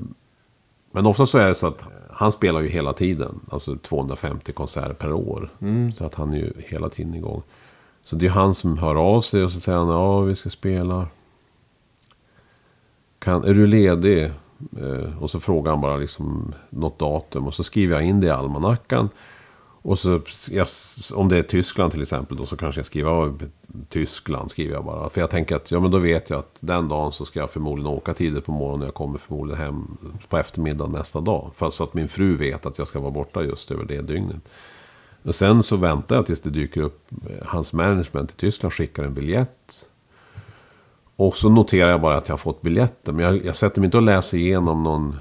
men ofta så är det så att han spelar ju hela tiden. Alltså 250 konserter per år. Så att han är ju hela tiden igång. Så det är han som hör av sig och så säger han ja vi ska spela. Kan, är du ledig? Eh, och så frågar han bara liksom något datum. Och så skriver jag in det i almanackan. Och så, jag, om det är Tyskland till exempel, då så kanske jag skriver ja, Tyskland. skriver jag bara. För jag tänker att ja, men då vet jag att den dagen så ska jag förmodligen åka tidigt på morgonen. Och jag kommer förmodligen hem på eftermiddagen nästa dag. För så att min fru vet att jag ska vara borta just över det dygnet. Och sen så väntar jag tills det dyker upp. Eh, hans management i Tyskland skickar en biljett. Och så noterar jag bara att jag har fått biljetten. Men jag, jag sätter mig inte och läser igenom någon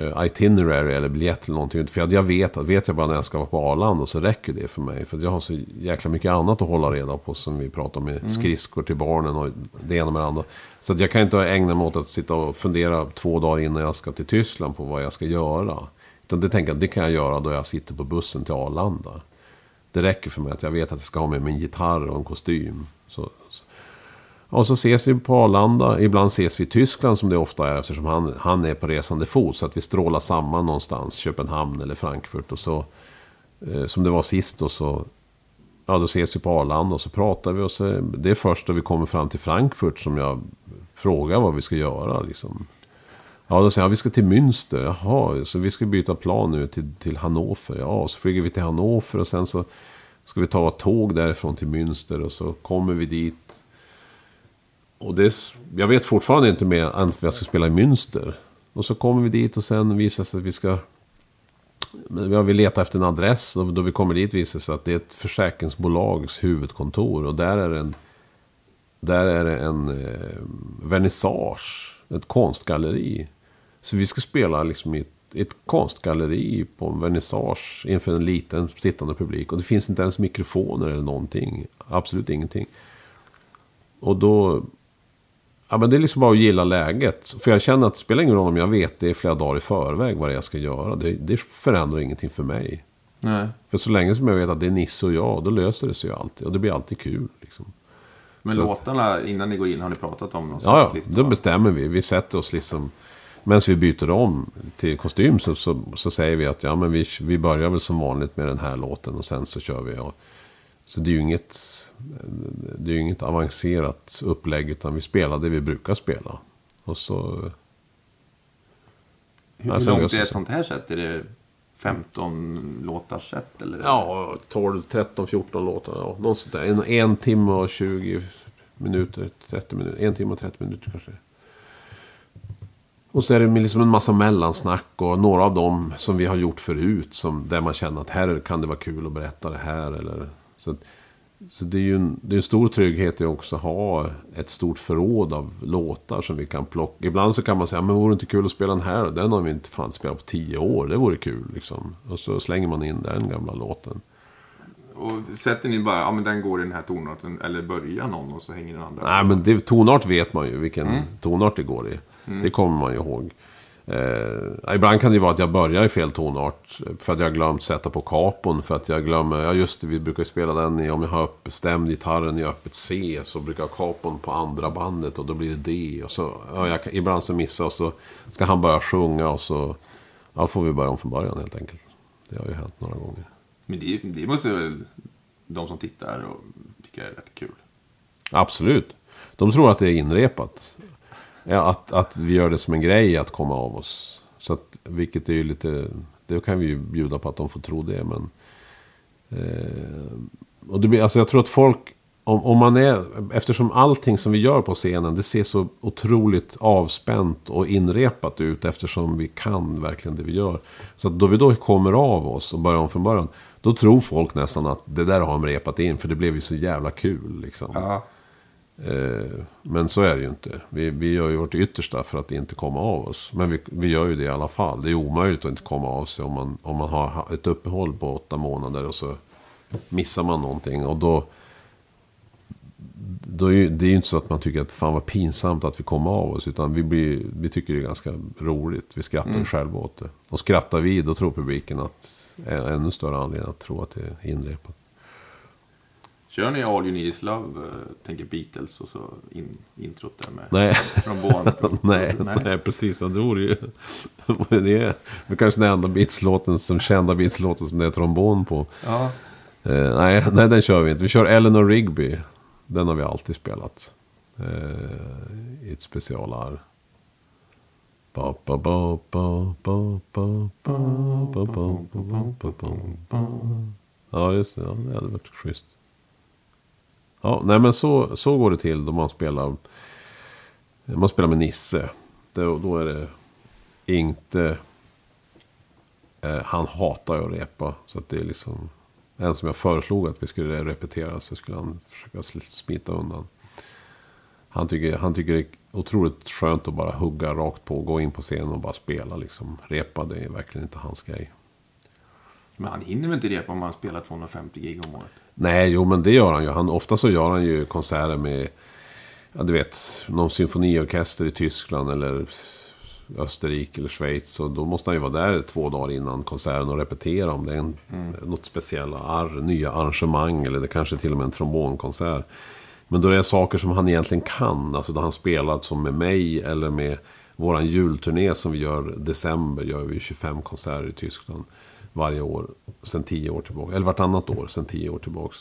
itinerary eller biljett eller någonting. För jag, vet att vet jag bara när jag ska vara på Arlanda så räcker det för mig. För jag har så jäkla mycket annat att hålla reda på som vi pratar om med skridskor till barnen och det ena med det andra. Så att jag kan inte ägna mig åt att sitta och fundera två dagar innan jag ska till Tyskland på vad jag ska göra. Utan det tänker jag, det kan jag göra då jag sitter på bussen till Arlanda. Det räcker för mig att jag vet att jag ska ha med mig en gitarr och en kostym. Så. Och så ses vi på Arlanda. Ibland ses vi i Tyskland som det ofta är eftersom han, han är på resande fot. Så att vi strålar samman någonstans, Köpenhamn eller Frankfurt. Och så, eh, som det var sist och så, ja då ses vi på Arlanda och så pratar vi. Och så, det är först då vi kommer fram till Frankfurt som jag frågar vad vi ska göra. Liksom. Ja, då säger han, vi ska till Münster. Jaha, så vi ska byta plan nu till, till Hannover. Ja, så flyger vi till Hannover och sen så ska vi ta ett tåg därifrån till Münster och så kommer vi dit. Och det, jag vet fortfarande inte mer än att jag ska spela i Münster. Och så kommer vi dit och sen visar det sig att vi ska... Ja, Vi letar efter en adress och då vi kommer dit visar det sig att det är ett försäkringsbolags huvudkontor. Och där är det en, där är det en eh, vernissage, ett konstgalleri. Så vi ska spela liksom i ett, ett konstgalleri på en vernissage inför en liten sittande publik. Och det finns inte ens mikrofoner eller någonting. Absolut ingenting. Och då... Ja, men det är liksom bara att gilla läget. För jag känner att det spelar ingen roll om jag vet det flera dagar i förväg vad det är jag ska göra. Det, det förändrar ingenting för mig. Nej. För så länge som jag vet att det är Nisse och jag, då löser det sig ju alltid. Och det blir alltid kul. Liksom. Men Så att- låtarna, innan ni går in, har ni pratat om någon Ja, ja, då bestämmer vi. Vi sätter oss liksom... Medan vi byter om till kostym så, så, så säger vi att ja, men vi, vi börjar väl som vanligt med den här låten och sen så kör vi. Och, så det är ju inget, det är inget avancerat upplägg utan vi spelar det vi brukar spela. Och så... Hur, sen långt är det ett sånt här set? Är det 15 låtars set? Eller? Ja, 12, 13, 14 låtar. Ja, något där. En, en timme och 20 minuter, 30 minuter. En timme och 30 minuter kanske. Och så är det liksom en massa mellansnack och några av dem som vi har gjort förut. Som, där man känner att här kan det vara kul att berätta det här. Eller, så så det är ju en, det är en stor trygghet i också att ha ett stort förråd av låtar som vi kan plocka. Ibland så kan man säga, men vore det inte kul att spela den här? Den har vi inte fan spelat på tio år, det vore kul liksom. Och så slänger man in den gamla låten. Och sätter ni bara, ja men den går i den här tonarten, eller börjar någon och så hänger den andra Nej, men det, tonart vet man ju vilken tonart det går i. Det kommer man ju ihåg. Eh, ibland kan det ju vara att jag börjar i fel tonart. För att jag har glömt sätta på kapon. För att jag glömmer, ja just det, vi brukar spela den i, om jag har upp, stämd gitarren i öppet C. Så brukar jag ha kapon på andra bandet och då blir det D. Och så, ja, jag, ibland så missar och så ska han börja sjunga och så ja, får vi börja om från början helt enkelt. Det har ju hänt några gånger. Men det, det måste väl de som tittar och tycker är rätt kul. Absolut. De tror att det är inrepat. Ja, att, att vi gör det som en grej att komma av oss. Så att, vilket är ju lite... Det kan vi ju bjuda på att de får tro det, men... Eh, och det blir, alltså jag tror att folk... Om, om man är... Eftersom allting som vi gör på scenen, det ser så otroligt avspänt och inrepat ut. Eftersom vi kan verkligen det vi gör. Så att då vi då kommer av oss och börjar om från början. Då tror folk nästan att det där har de repat in, för det blev ju så jävla kul. Liksom. Ja. Eh, Men så är det ju inte. Vi, vi gör ju vårt yttersta för att inte komma av oss. Men vi, vi gör ju det i alla fall. Det är omöjligt att inte komma av sig om man, om man har ett uppehåll på åtta månader och så missar man någonting. Och då, då är det är ju inte så att man tycker att fan vad pinsamt att vi kommer av oss. Utan vi, blir, vi tycker det är ganska roligt. Vi skrattar ju själva åt det. Och skrattar vi, då tror publiken att är ännu större anledning att tro att det är inrepat. Kör ni All You Need Is Love, tänker Beatles och så in, introt där med nej. trombon? nej, nej. nej, precis. Det vore ju... det är det kanske den enda Beatles-låten som kända Beatles-låten som det är trombon på. Ja. Eh, nej, nej, den kör vi inte. Vi kör Eleanor Rigby. Den har vi alltid spelat. Eh, I ett specialar. Ja, just det. Ja, det hade varit schysst. Ja, nej men så, så går det till då man spelar. Man spelar med Nisse. Då, då är det inte... Eh, han hatar ju att repa. Så att det är liksom... En som jag föreslog att vi skulle repetera så skulle han försöka smita undan. Han tycker, han tycker det är otroligt skönt att bara hugga rakt på. Gå in på scenen och bara spela liksom. Repa, det är verkligen inte hans grej. Men han hinner väl inte repa om han spelar 250 gig om året? Nej, jo men det gör han ju. Han, ofta så gör han ju konserter med, ja du vet, någon symfoniorkester i Tyskland eller Österrike eller Schweiz. Och då måste han ju vara där två dagar innan konserten och repetera om det är en, något speciella ar, nya arrangemang. Eller det kanske till och med en trombonkonsert. Men då är det saker som han egentligen kan. Alltså då han spelat som med mig eller med våran julturné som vi gör december. Gör vi 25 konserter i Tyskland varje år. Sen tio år tillbaka. Eller vartannat år sen tio år tillbaka.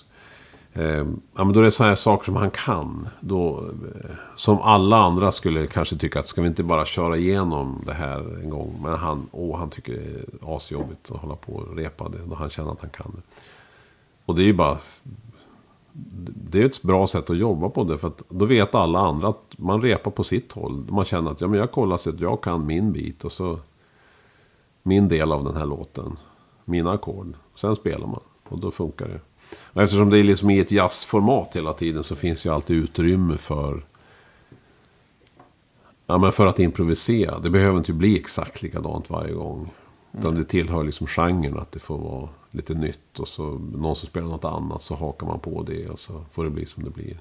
Eh, ja, men då är det sådana här saker som han kan. Då, eh, som alla andra skulle kanske tycka att ska vi inte bara köra igenom det här en gång. Men han, åh, han tycker det är asjobbigt att hålla på och repa det. Då han känner att han kan det. Och det är ju bara... Det är ett bra sätt att jobba på det. För att då vet alla andra att man repar på sitt håll. Man känner att ja, men jag kollar så att jag kan min bit. Och så min del av den här låten. Mina ackord. Sen spelar man. Och då funkar det. Och eftersom det är liksom i ett jazzformat hela tiden så finns ju alltid utrymme för... Ja, men för att improvisera. Det behöver inte bli exakt likadant varje gång. Utan det tillhör liksom genren att det får vara lite nytt. Och så någon som spelar något annat så hakar man på det. Och så får det bli som det blir.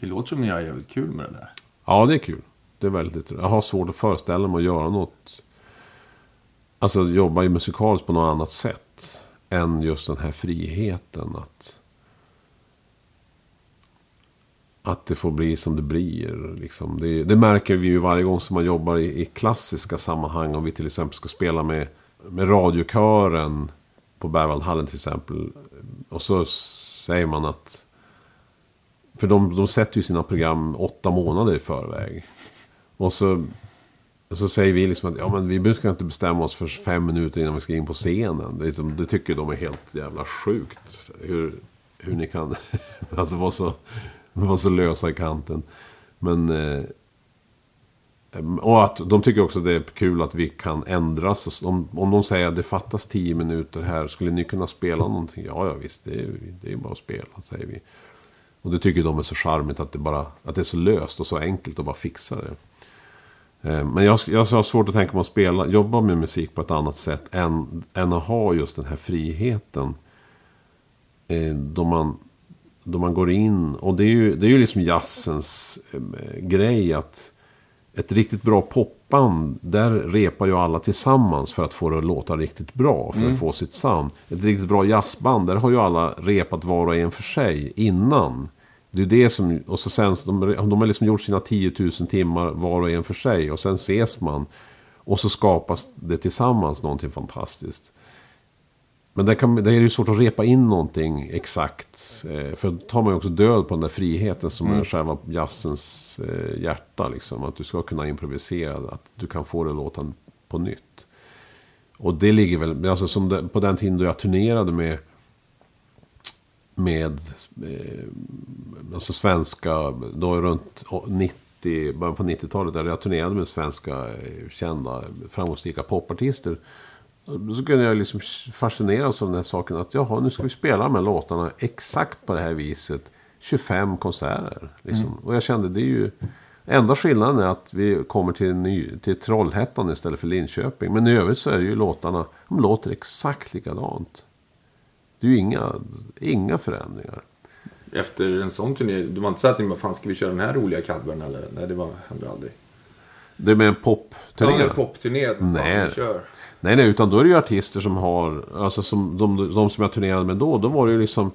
Det låter som ni har jävligt kul med det där. Ja, det är kul. Det är väldigt Jag har svårt att föreställa mig att göra något... Alltså jobba ju musikaliskt på något annat sätt. Än just den här friheten att... Att det får bli som det blir. Liksom. Det, det märker vi ju varje gång som man jobbar i, i klassiska sammanhang. Om vi till exempel ska spela med, med radiokören på Berwaldhallen till exempel. Och så säger man att... För de, de sätter ju sina program åtta månader i förväg. Och så, och så säger vi liksom att ja, men vi brukar inte bestämma oss för fem minuter innan vi ska in på scenen. Det, liksom, det tycker de är helt jävla sjukt. Hur, hur ni kan alltså vara så, var så lösa i kanten. Men, eh, Och att de tycker också det är kul att vi kan ändras. Om, om de säger att det fattas tio minuter här, skulle ni kunna spela någonting? Ja, ja visst, det är, det är bara att spela, säger vi. Och det tycker de är så charmigt att det, bara, att det är så löst och så enkelt att bara fixa det. Eh, Men jag, jag har svårt att tänka mig att spela, jobba med musik på ett annat sätt än, än att ha just den här friheten. Eh, Då man, då man går in, och det är ju, det är ju liksom jazzens eh, grej att ett riktigt bra popband, där repar ju alla tillsammans för att få det att låta riktigt bra, för att få sitt sound. Ett riktigt bra jazzband, där har ju alla repat var och en för sig innan. Det är det som, och så sen, de, de har liksom gjort sina 10 000 timmar var och en för sig, och sen ses man. Och så skapas det tillsammans någonting fantastiskt. Men där, kan, där är det svårt att repa in någonting exakt. Eh, för då tar man ju också död på den där friheten som är själva jazzens eh, hjärta. Liksom. Att du ska kunna improvisera, att du kan få det låta på nytt. Och det ligger väl, alltså som det, på den tiden då jag turnerade med med eh, alltså svenska, då runt 90, början på 90-talet, där jag turnerade med svenska eh, kända framgångsrika popartister. Så kunde jag liksom fascineras av den här saken att jaha, nu ska vi spela här låtarna exakt på det här viset. 25 konserter. Liksom. Och jag kände det är ju... Enda skillnaden är att vi kommer till, ny, till Trollhättan istället för Linköping. Men i övrigt så är det ju låtarna, de låter exakt likadant. Det är ju inga, inga förändringar. Efter en sån turné, du var inte så att ni bara, fan ska vi köra den här roliga covern eller? Nej, det var, hände aldrig. Det är med en popturné. Ja, en popturné. Nej. kör. Nej, nej, utan då är det ju artister som har, alltså som, de, de som jag turnerade med då, då var det ju liksom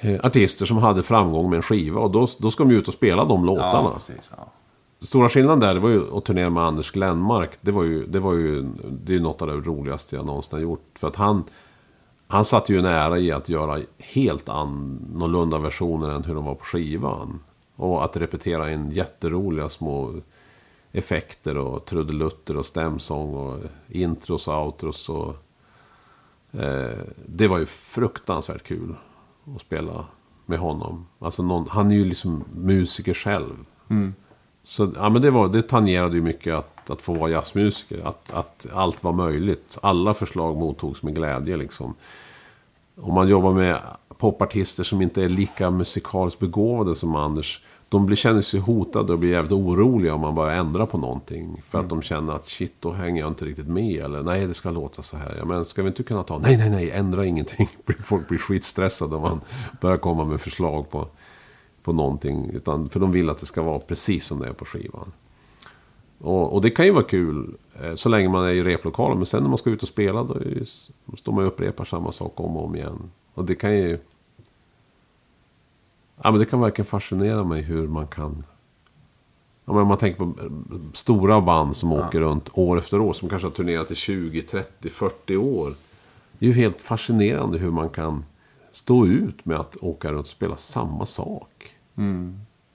eh, artister som hade framgång med en skiva och då, då ska de ju ut och spela de låtarna. Ja, precis. Ja. Stora skillnaden där det var ju att turnera med Anders Glenmark. Det var ju, det var ju det är något av det roligaste jag någonsin har gjort. För att han, han satte ju nära i att göra helt annorlunda versioner än hur de var på skivan. Och att repetera in jätteroliga små effekter och trudelutter och stämsång och intros och outros. Och, eh, det var ju fruktansvärt kul att spela med honom. Alltså någon, han är ju liksom musiker själv. Mm. Så ja, men det, var, det tangerade ju mycket att, att få vara jazzmusiker. Att, att allt var möjligt. Alla förslag mottogs med glädje liksom. Om man jobbar med popartister som inte är lika musikaliskt begåvade som Anders. De blir, känner sig hotade och blir jävligt oroliga om man bara ändrar på någonting. För att de känner att shit, då hänger jag inte riktigt med. Eller nej, det ska låta så här. Ja, men ska vi inte kunna ta... Nej, nej, nej, ändra ingenting. Folk blir skitstressade om man börjar komma med förslag på, på någonting. Utan, för de vill att det ska vara precis som det är på skivan. Och, och det kan ju vara kul eh, så länge man är i replokalen. Men sen när man ska ut och spela då är står man och upprepar samma sak om och om igen. Och det kan ju... Ja, men det kan verkligen fascinera mig hur man kan... Ja, men om man tänker på eh, stora band som åker runt år efter år. Som kanske har turnerat i 20, 30, 40 år. Det är ju helt fascinerande hur man kan stå ut med att åka runt och spela samma sak.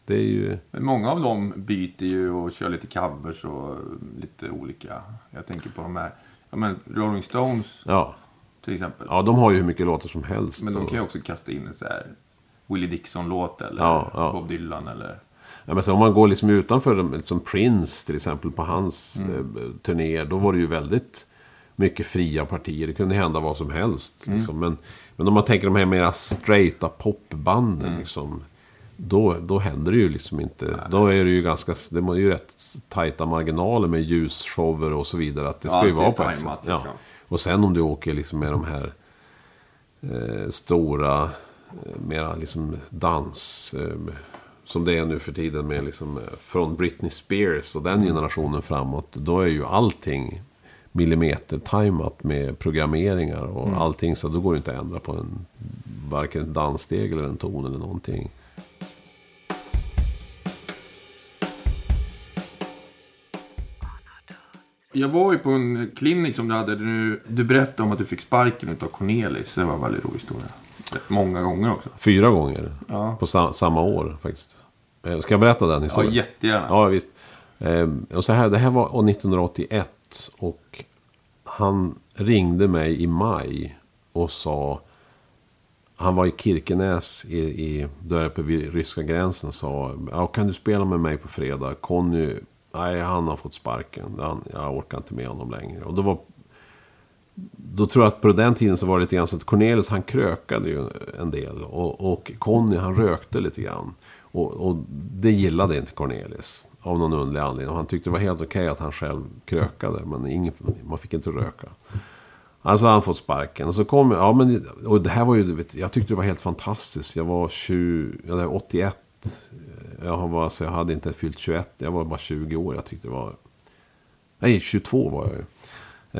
Det är ju... Men många av dem byter ju och kör lite covers och lite olika. Jag tänker på de här, ja men Rolling Stones Ja, till exempel. ja de har ju hur mycket låtar som helst. Men de kan ju också kasta in en så här Willie Dixon-låt eller Ja, ja. Bob Dylan eller... Ja, men sen om man går liksom utanför, som Prince till exempel, på hans Mm. eh, turnéer. Då var det ju väldigt mycket fria partier. Det kunde hända vad som helst. Mm. Liksom. Men, men om man tänker de här mera straighta popbanden. Mm. Liksom, då, då händer det ju liksom inte. Då är det ju ganska, det är ju rätt tajta marginaler med ljusshower och så vidare. Att det ska Ja, ju vara på ett sätt. tajmat, Ja. liksom. Och sen om du åker liksom med de här eh, stora, eh, mera liksom dans... Eh, som det är nu för tiden med liksom eh, från Britney Spears och den generationen framåt. Då är ju allting millimeter-tajmat med programmeringar och allting. Så då går det inte att ändra på en, varken ett danssteg eller en ton eller någonting. Jag var ju på en klinik som du hade. Du, du berättade om att du fick sparken utav Cornelis. Det var en väldigt rolig historia. Många gånger också. Fyra gånger Ja. på sa- samma år faktiskt. Eh, Ska jag berätta den Ja, historien? jättegärna. Ja, visst. Eh, och så här, det här var år 1981 och han ringde mig i maj och sa... Han var i Kirkenäs, i, i, där uppe vid ryska gränsen, och sa ja, kan du spela med mig på fredag? Conny nej, han har fått sparken. Han, jag orkar inte med honom längre. Och då var... Då tror jag att på den tiden så var det lite grann så att Cornelis han krökade ju en del. Och, och Conny han rökte lite grann. Och, och det gillade inte Cornelis. Av någon underlig anledning. Och han tyckte det var helt okej att han själv krökade. Men ingen, man fick inte röka. Alltså han fått sparken. Och så kom ja men, och det här var ju, jag tyckte det var helt fantastiskt. Jag var 20, jag var 81. Jag, var, alltså, jag hade inte fyllt 21, jag var bara 20 år. Jag tyckte det var, nej 22 var jag ju.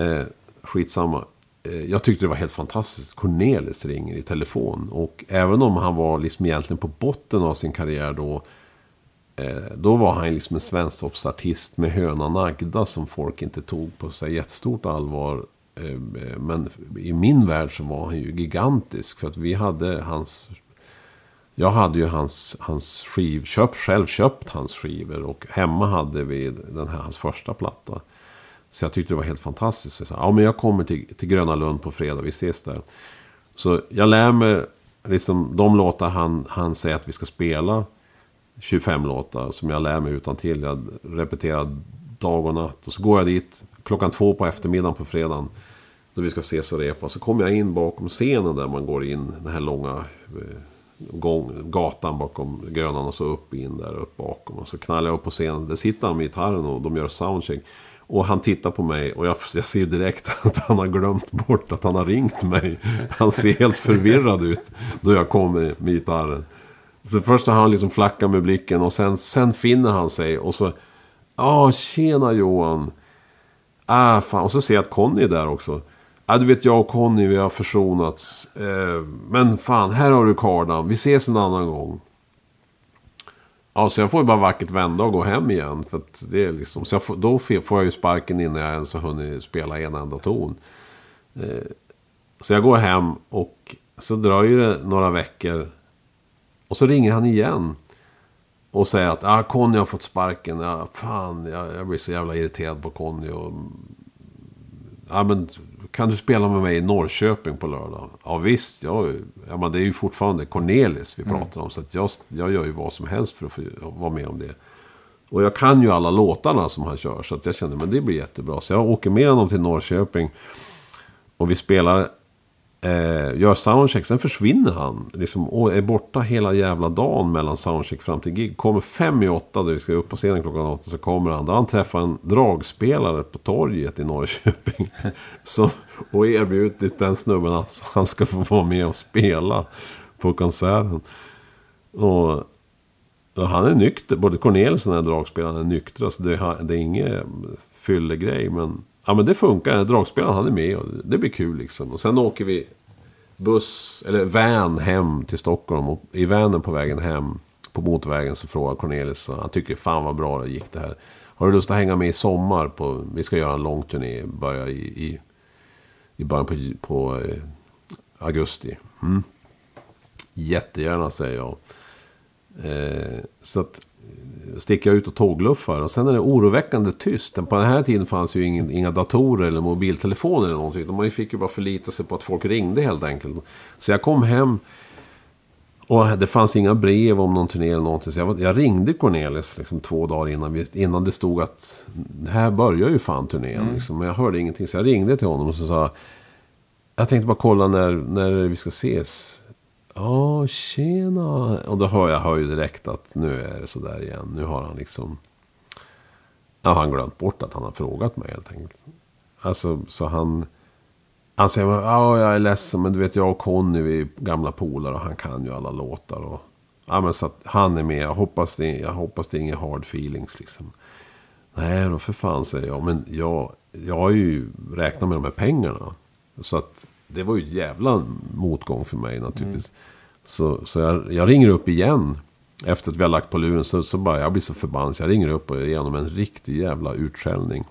Eh, skitsamma. Eh, jag tyckte det var helt fantastiskt. Cornelis ringer i telefon. Och även om han var liksom egentligen på botten av sin karriär då. Eh, då var han liksom en svensktoppsartist med hönan Agda som folk inte tog på sig jättestort allvar. Eh, men i min värld så var han ju gigantisk. För att vi hade hans... Jag hade ju hans, hans skiv, köpt, själv köpt hans skivor. Och hemma hade vi den här, hans första platta. Så jag tyckte det var helt fantastiskt. Så Jag sa, ja men jag kommer till, till Gröna Lund på fredag, vi ses där. Så jag lär mig liksom de låtar han, han säger att vi ska spela. 25 låtar som jag lär mig utan till. Jag repeterar dag och natt. Och så går jag dit klockan två på eftermiddagen på fredagen. Då vi ska ses och repa. Så kommer jag in bakom scenen där man går in. Den här långa eh, gång, gatan bakom Grönan. Och så upp in där upp bakom. Och så knallar jag upp på scenen. Där sitter han med gitarren och de gör soundcheck. Och han tittar på mig och jag, jag ser direkt att han har glömt bort att han har ringt mig. Han ser helt förvirrad ut då jag kommer med gitarren. Så först har han liksom flackat med blicken och sen, sen finner han sig och så... Ja, tjena Johan. Ah, fan. Och så ser jag att Conny är där också. Ja, du vet jag och Conny, vi har försonats. Eh, men fan, här har du kardan. Vi ses en annan gång. Ja, så jag får ju bara vackert vända och gå hem igen. För att det är liksom, så får, då får jag ju sparken innan jag ens har hunnit spela en enda ton. Eh, så jag går hem och så dröjer det några veckor. Och så ringer han igen. Och säger att ah, Conny har fått sparken. Ja, fan, jag, jag blir så jävla irriterad på Conny. Och, ja, men, kan du spela med mig i Norrköping på lördag? Ja visst, jag, ja, men det är ju fortfarande Cornelis vi pratar om. Så att jag, jag gör ju vad som helst för att få vara med om det. Och jag kan ju alla låtarna som han kör. Så att jag kände, men det blir jättebra. Så jag åker med honom till Norrköping. Och vi spelar eh, gör soundcheck, sen försvinner han. Liksom, och är borta hela jävla dagen mellan soundcheck fram till gig. Kommer fem i åtta, då vi ska upp på scenen klockan åtta, så kommer han. Då han träffar en dragspelare på torget i Norrköping. som, och erbjudit den snubben att han ska få vara med och spela på konserten. Och, och han är nykter, både Cornelius och den här dragspelaren är nyktra. Så alltså, det, det är ingen fyllegrej, men Ja men det funkar. Dragspelaren han är med och det blir kul liksom. Och sen åker vi buss, eller van hem till Stockholm. Och i vanen på vägen hem, på motorvägen, så frågar Cornelis. Han tycker fan vad bra det gick det här. Har du lust att hänga med i sommar? På, vi ska göra en lång turné. Börja i, i, i början på, på eh, augusti. Mm. Jättegärna säger jag. Eh, så att sticka ut och tågluffar. Och sen är det oroväckande tyst. På den här tiden fanns ju ingen, inga datorer eller mobiltelefoner eller någonting. Man fick ju bara förlita sig på att folk ringde helt enkelt. Så jag kom hem. Och det fanns inga brev om någon turné eller någonting. Så jag, jag ringde Cornelis liksom två dagar innan, vi, innan det stod att här börjar ju fan turnén. Mm. Liksom. Men jag hörde ingenting. Så jag ringde till honom och så sa jag tänkte bara kolla när, när vi ska ses. Ja, tjena. Och då hör jag hör ju direkt att nu är det sådär igen. Nu har han liksom... Ja, han glömt bort att han har frågat mig helt enkelt. Alltså, så han... Han säger, ja, jag är ledsen, men du vet, jag och Conny, vi är gamla polare och han kan ju alla låtar. Och, ja, men så att han är med. Jag hoppas det, jag hoppas det är inga hard feelings liksom. Nej då, för fan, säger jag. Men jag, jag har ju räknat med de här pengarna. Så att det var ju jävla motgång för mig naturligtvis. Mm. Så, så jag, jag, ringer upp igen. Efter att vi har lagt på luren så, så bara, jag blir så förbannad. Så jag ringer upp och ger igenom en riktig jävla utskällning.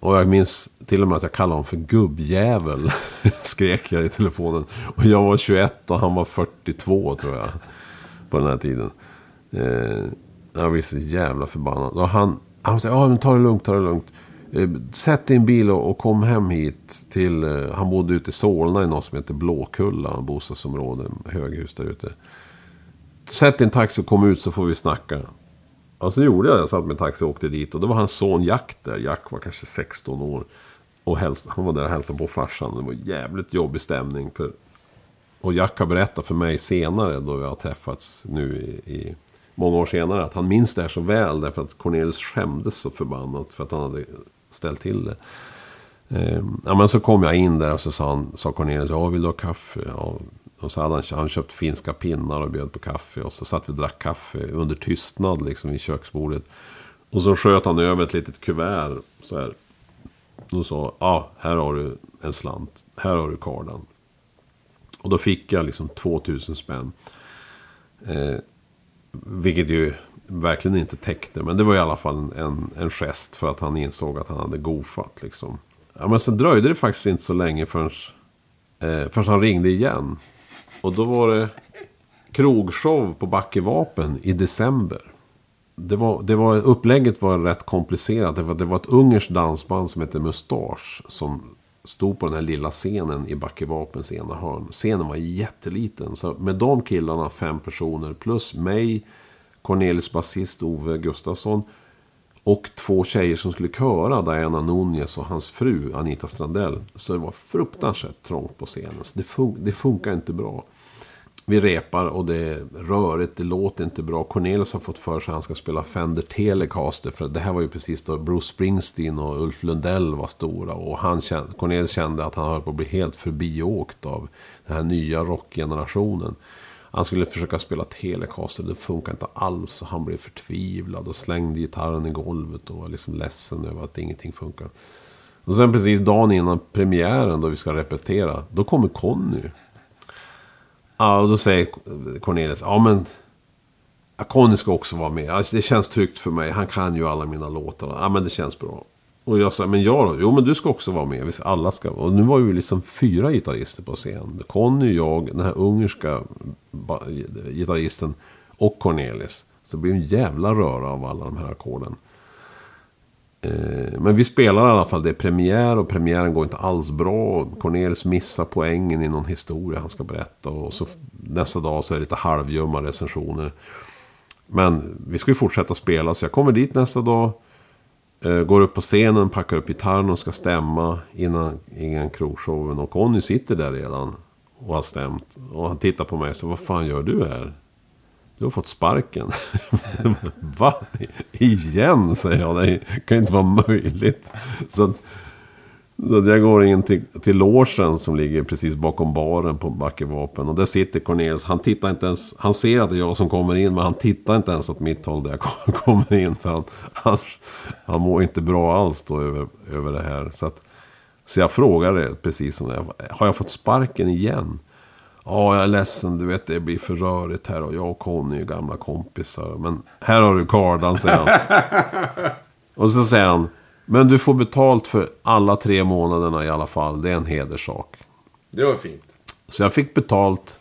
Och jag minns till och med att jag kallade honom för gubbjävel. Skrek jag i telefonen. Och jag var 21 och han var 42 tror jag. På den här tiden. Eh, jag blev så jävla förbannad. Och han, han sa, ja men ta det lugnt, ta det lugnt. Eh, sätt din bil och, kom hem hit till... Eh, han bodde ute i Solna i något som heter Blåkulla, bostadsområde, höghus där ute. Sätt din taxi och kom ut så får vi snacka. Och så gjorde jag det. Jag satt med taxi och åkte dit. Och då var hans son Jack där. Jack var kanske 16 år. Och hälsa, han var där och hälsade på farsan. Det var jävligt jobbig stämning. För, och Jack har berättat för mig senare, då vi har träffats nu i, i många år senare, att han minns det här så väl. Därför att Cornelius skämdes så förbannat för att han hade ställt till det. Ehm, ja, men så kom jag in där och så sa, han, sa Cornelius, ja vill du ha kaffe? Ja, och så hade han, han köpt finska pinnar och bjöd på kaffe. Och så satt vi och drack kaffe under tystnad liksom vid köksbordet. Och så sköt han över ett litet kuvert så här. Och sa, ja, här har du en slant. Här har du kardan. Och då fick jag liksom 2000 spänn. Eh, vilket ju verkligen inte täckte. Men det var i alla fall en, en gest för att han insåg att han hade gofat. Liksom. Ja, men sen dröjde det faktiskt inte så länge förrän, eh, förrän han ringde igen. Och då var det krogshow på Backevapen i december. Det var, det var, upplägget var rätt komplicerat. Därför att det var ett ungerskt dansband som hette Mustasch. Som stod på den här lilla scenen i Backevapens ena hörn. Scenen var jätteliten. Så med de killarna, fem personer, plus mig, Cornelis basist Ove Gustafsson. Och två tjejer som skulle köra, Diana Nunez och hans fru Anita Strandell. Så det var fruktansvärt trångt på scenen. Det, fun det funkar inte bra. Vi repar och det är rörigt, det låter inte bra. Cornelis har fått för sig att han ska spela Fender Telecaster. För det här var ju precis då Bruce Springsteen och Ulf Lundell var stora. Och han kände, Cornelis kände att han höll på att bli helt förbiåkt av den här nya rockgenerationen. Han skulle försöka spela Telecaster, det funkar inte alls. Han blev förtvivlad och slängde gitarren i golvet och var liksom ledsen över att ingenting funkar. Och sen precis dagen innan premiären då vi ska repetera, då kommer Conny. Ja, och då säger Cornelis, ja men... Conny ska också vara med. Alltså, det känns tryggt för mig. Han kan ju alla mina låtar. Ja, men det känns bra. Och jag sa, men jag då? Jo, men du ska också vara med. Visst, alla ska Och nu var vi liksom fyra gitarrister på scen. Conny, jag, den här ungerska gitarristen och Cornelis. Så det blir en jävla röra av alla de här ackorden. Eh, men vi spelar i alla fall, det är premiär och premiären går inte alls bra. Cornelis missar poängen i någon historia han ska berätta. Och så nästa dag så är det lite halvljumma recensioner. Men vi ska ju fortsätta spela, så jag kommer dit nästa dag. Eh, går upp på scenen, packar upp gitarren och ska stämma innan, innan krogshowen. Och Conny sitter där redan och har stämt. Och han tittar på mig och säger, vad fan gör du här? Du har fått sparken. Va? Igen? säger jag. Det kan ju inte vara möjligt. Så att, så jag går in till, till låsen som ligger precis bakom baren på Backevapen. Och där sitter Cornelius. Han tittar inte ens. Han ser att det är jag som kommer in. Men han tittar inte ens åt mitt håll där jag kommer in. För han, han, han mår inte bra alls då över, över det här. Så, att, så jag frågade precis som det. Har jag fått sparken igen? Ja, jag är ledsen. Du vet, det blir för rörigt här. Och jag och Conny är gamla kompisar. Men här har du kardan, säger han. och så säger han. Men du får betalt för alla tre månaderna i alla fall. Det är en hederssak. Det var fint. Så jag fick betalt.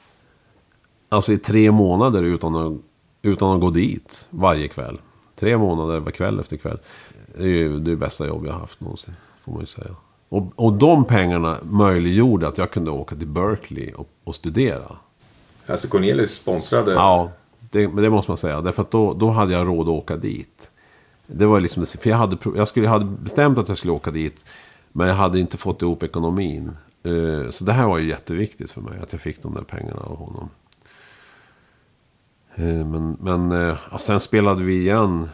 Alltså i tre månader utan att, utan att gå dit varje kväll. Tre månader kväll efter kväll. Det är ju det bästa jobb jag haft någonsin. Får man ju säga. Och, och de pengarna möjliggjorde att jag kunde åka till Berkeley och, och studera. Alltså Cornelis sponsrade? Ja, det, det måste man säga. Därför att då, då hade jag råd att åka dit. Det var liksom, för jag hade, jag skulle, jag hade bestämt att jag skulle åka dit. Men jag hade inte fått ihop ekonomin. Eh, så det här var ju jätteviktigt för mig. Att jag fick de där pengarna av honom. Eh, men, men eh, sen spelade vi igen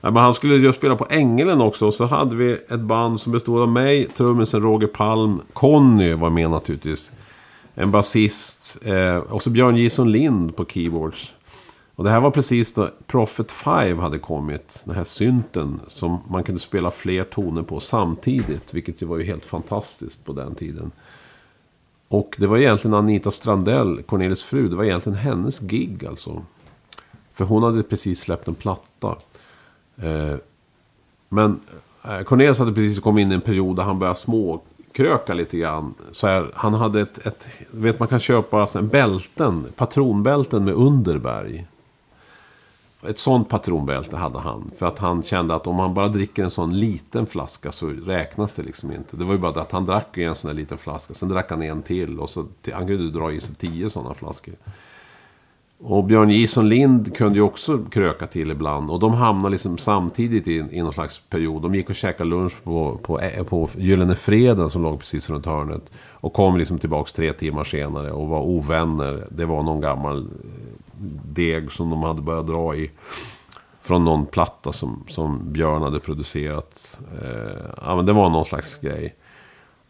men han skulle ju spela på Ängelen också. Och så hade vi ett band som bestod av mig, trummisen Roger Palm. Conny var med naturligtvis. En basist. Och så Björn Gison Lind på keyboards. Och det här var precis då Prophet 5 hade kommit. Den här synten som man kunde spela fler toner på samtidigt. Vilket ju var ju helt fantastiskt på den tiden. Och det var egentligen Anita Strandell, Cornelis fru. Det var egentligen hennes gig alltså. För hon hade precis släppt en platta. Eh, men eh, Cornelis hade precis kommit in i en period där han började småkröka lite grann. Så här, han hade ett, ett, vet man kan köpa en bälten, patronbälten med underberg. Ett sånt patronbälte hade han. För att han kände att om han bara dricker en sån liten flaska så räknas det liksom inte. Det var ju bara det att han drack en sån där liten flaska. Sen drack han en till. Och så, han kunde dra i sig tio sådana flaskor. Och Björn Jison Lind kunde ju också kröka till ibland. Och de hamnade liksom samtidigt i, i någon slags period. De gick och käkade lunch på, på, eh, på Gyllene Freden som låg precis runt hörnet. Och kom liksom tillbaks tre timmar senare och var ovänner. Det var någon gammal deg som de hade börjat dra i. Från någon platta som, som Björn hade producerat. Eh, ja, men det var någon slags grej.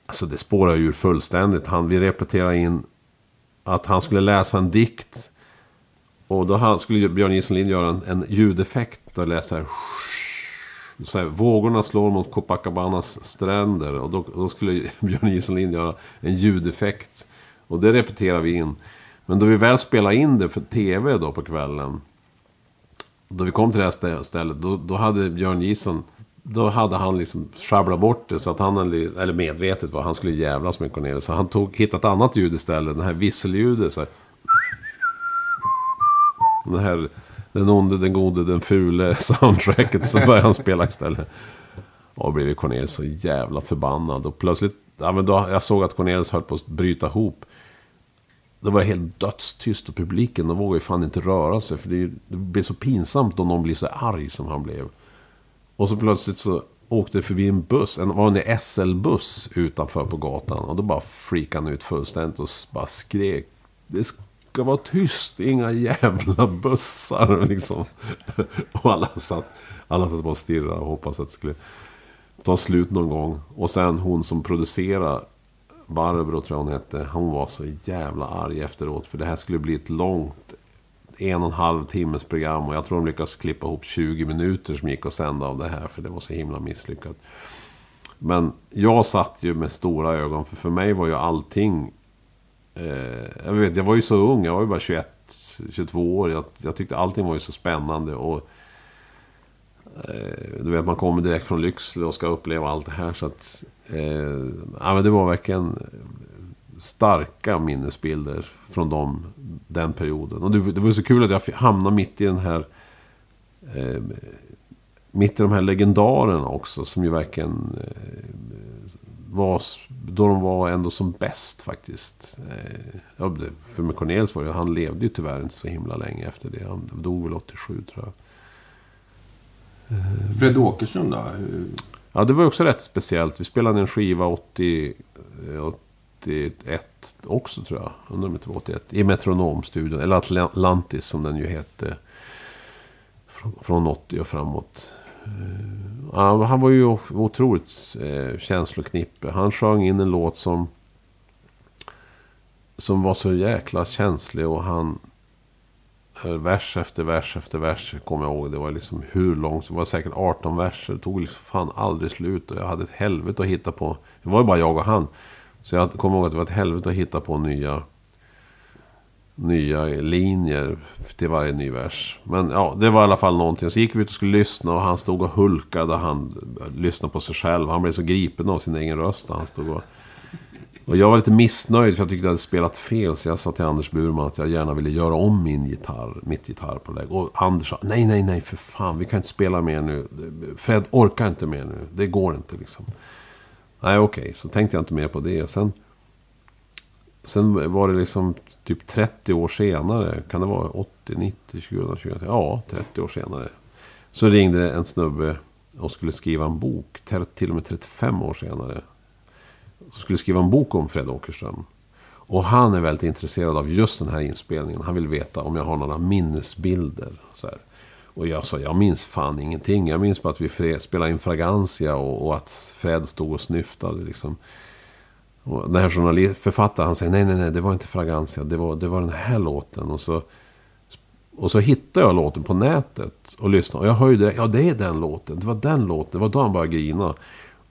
Alltså det spårar ju fullständigt. Han, vi repeterade in att han skulle läsa en dikt. Och då skulle Björn Gissel göra en, en ljudeffekt. Där läsa här, så här, Vågorna slår mot Copacabanas stränder. Och då, då skulle Björn Gissel göra en ljudeffekt. Och det repeterade vi in. Men då vi väl spelade in det för tv då på kvällen. Då vi kom till det här stället, då, då hade Björn Gison då hade han liksom sjabblat bort det så att han, eller medvetet var, han skulle jävlas med Cornelius. Så han tog, hittade ett annat ljud istället, det här visselljudet. Så här. Det här, den onde, den gode, den fule soundtracket. Så började han spela istället. Och då blev Cornelius så jävla förbannad. Och plötsligt, ja men då, jag såg att Cornelius höll på att bryta ihop. Det var helt dödstyst och publiken, de vågade ju fan inte röra sig. För det, det blir så pinsamt om någon blir så arg som han blev. Och så plötsligt så åkte det förbi en buss, en vanlig SL-buss utanför på gatan. Och då bara freakade han ut fullständigt och bara skrek. Det ska vara tyst, inga jävla bussar liksom. Och alla satt, alla satt bara och stirrade och hoppades att det skulle ta slut någon gång. Och sen hon som producerade Barbro tror jag hon hette. Hon var så jävla arg efteråt. För det här skulle bli ett långt en och en halv timmes program. Och jag tror de lyckades klippa ihop 20 minuter som gick att sända av det här. För det var så himla misslyckat. Men jag satt ju med stora ögon. För för mig var ju allting... Eh, jag vet, jag var ju så ung. Jag var ju bara 21, 22 år. Jag, jag tyckte allting var ju så spännande. Och... Eh, du vet, man kommer direkt från Lycksele och ska uppleva allt det här. Så att... Eh, ja, men det var verkligen starka minnesbilder från dem, den perioden. Och det, det var så kul att jag hamnade mitt i den här... Eh, mitt i de här legendarerna också, som ju verkligen eh, var... Då de var ändå som bäst faktiskt. Eh, ja, för med Cornelius var det, han levde ju tyvärr inte så himla länge efter det. Han dog väl 87 tror jag. Fred Åkerström då? Ja, det var också rätt speciellt. Vi spelade en skiva 80, 81 eh, också tror jag. Undrar om det var 81. I Metronomstudion. Eller Atlantis som den ju hette. Från 80 och framåt. Eh, ja, han var ju otroligt eh, känsloknippe. Han sjöng in en låt som... Som var så jäkla känslig och han... Vers efter vers efter vers kommer jag ihåg. Det var liksom hur långt. Det var säkert 18 verser. Det tog liksom fan aldrig slut. Och jag hade ett helvete att hitta på. Det var ju bara jag och han. Så jag kommer ihåg att det var ett helvete att hitta på nya, nya linjer till varje ny vers. Men ja, det var i alla fall någonting. Så gick vi ut och skulle lyssna och han stod och hulkade. Han lyssnade på sig själv. Han blev så gripen av sin egen röst. Han stod och... Och jag var lite missnöjd för jag tyckte jag hade spelat fel. Så jag sa till Anders Burman att jag gärna ville göra om min gitarr, mitt gitarrpålägg. Och Anders sa, nej, nej, nej, för fan, vi kan inte spela mer nu. Fred orkar inte mer nu. Det går inte liksom. Nej, okej. Okay. Så tänkte jag inte mer på det. Sen, sen var det liksom typ 30 år senare. Kan det vara 80, 90, 2020? Ja, 30 år senare. Så ringde en snubbe och skulle skriva en bok. Till och med 35 år senare. Skulle skriva en bok om Fred Åkerström. Och han är väldigt intresserad av just den här inspelningen. Han vill veta om jag har några minnesbilder. Så här. Och jag sa, jag minns fan ingenting. Jag minns bara att vi spelade in Fragancia och, och att Fred stod och snyftade. Liksom. Och den här journalist, författaren han säger, nej, nej, nej, det var inte Fragancia. Det var, det var den här låten. Och så, och så hittade jag låten på nätet och lyssnade. Och jag direkt, ja det är den låten. Det var den låten. Det var då han började grina.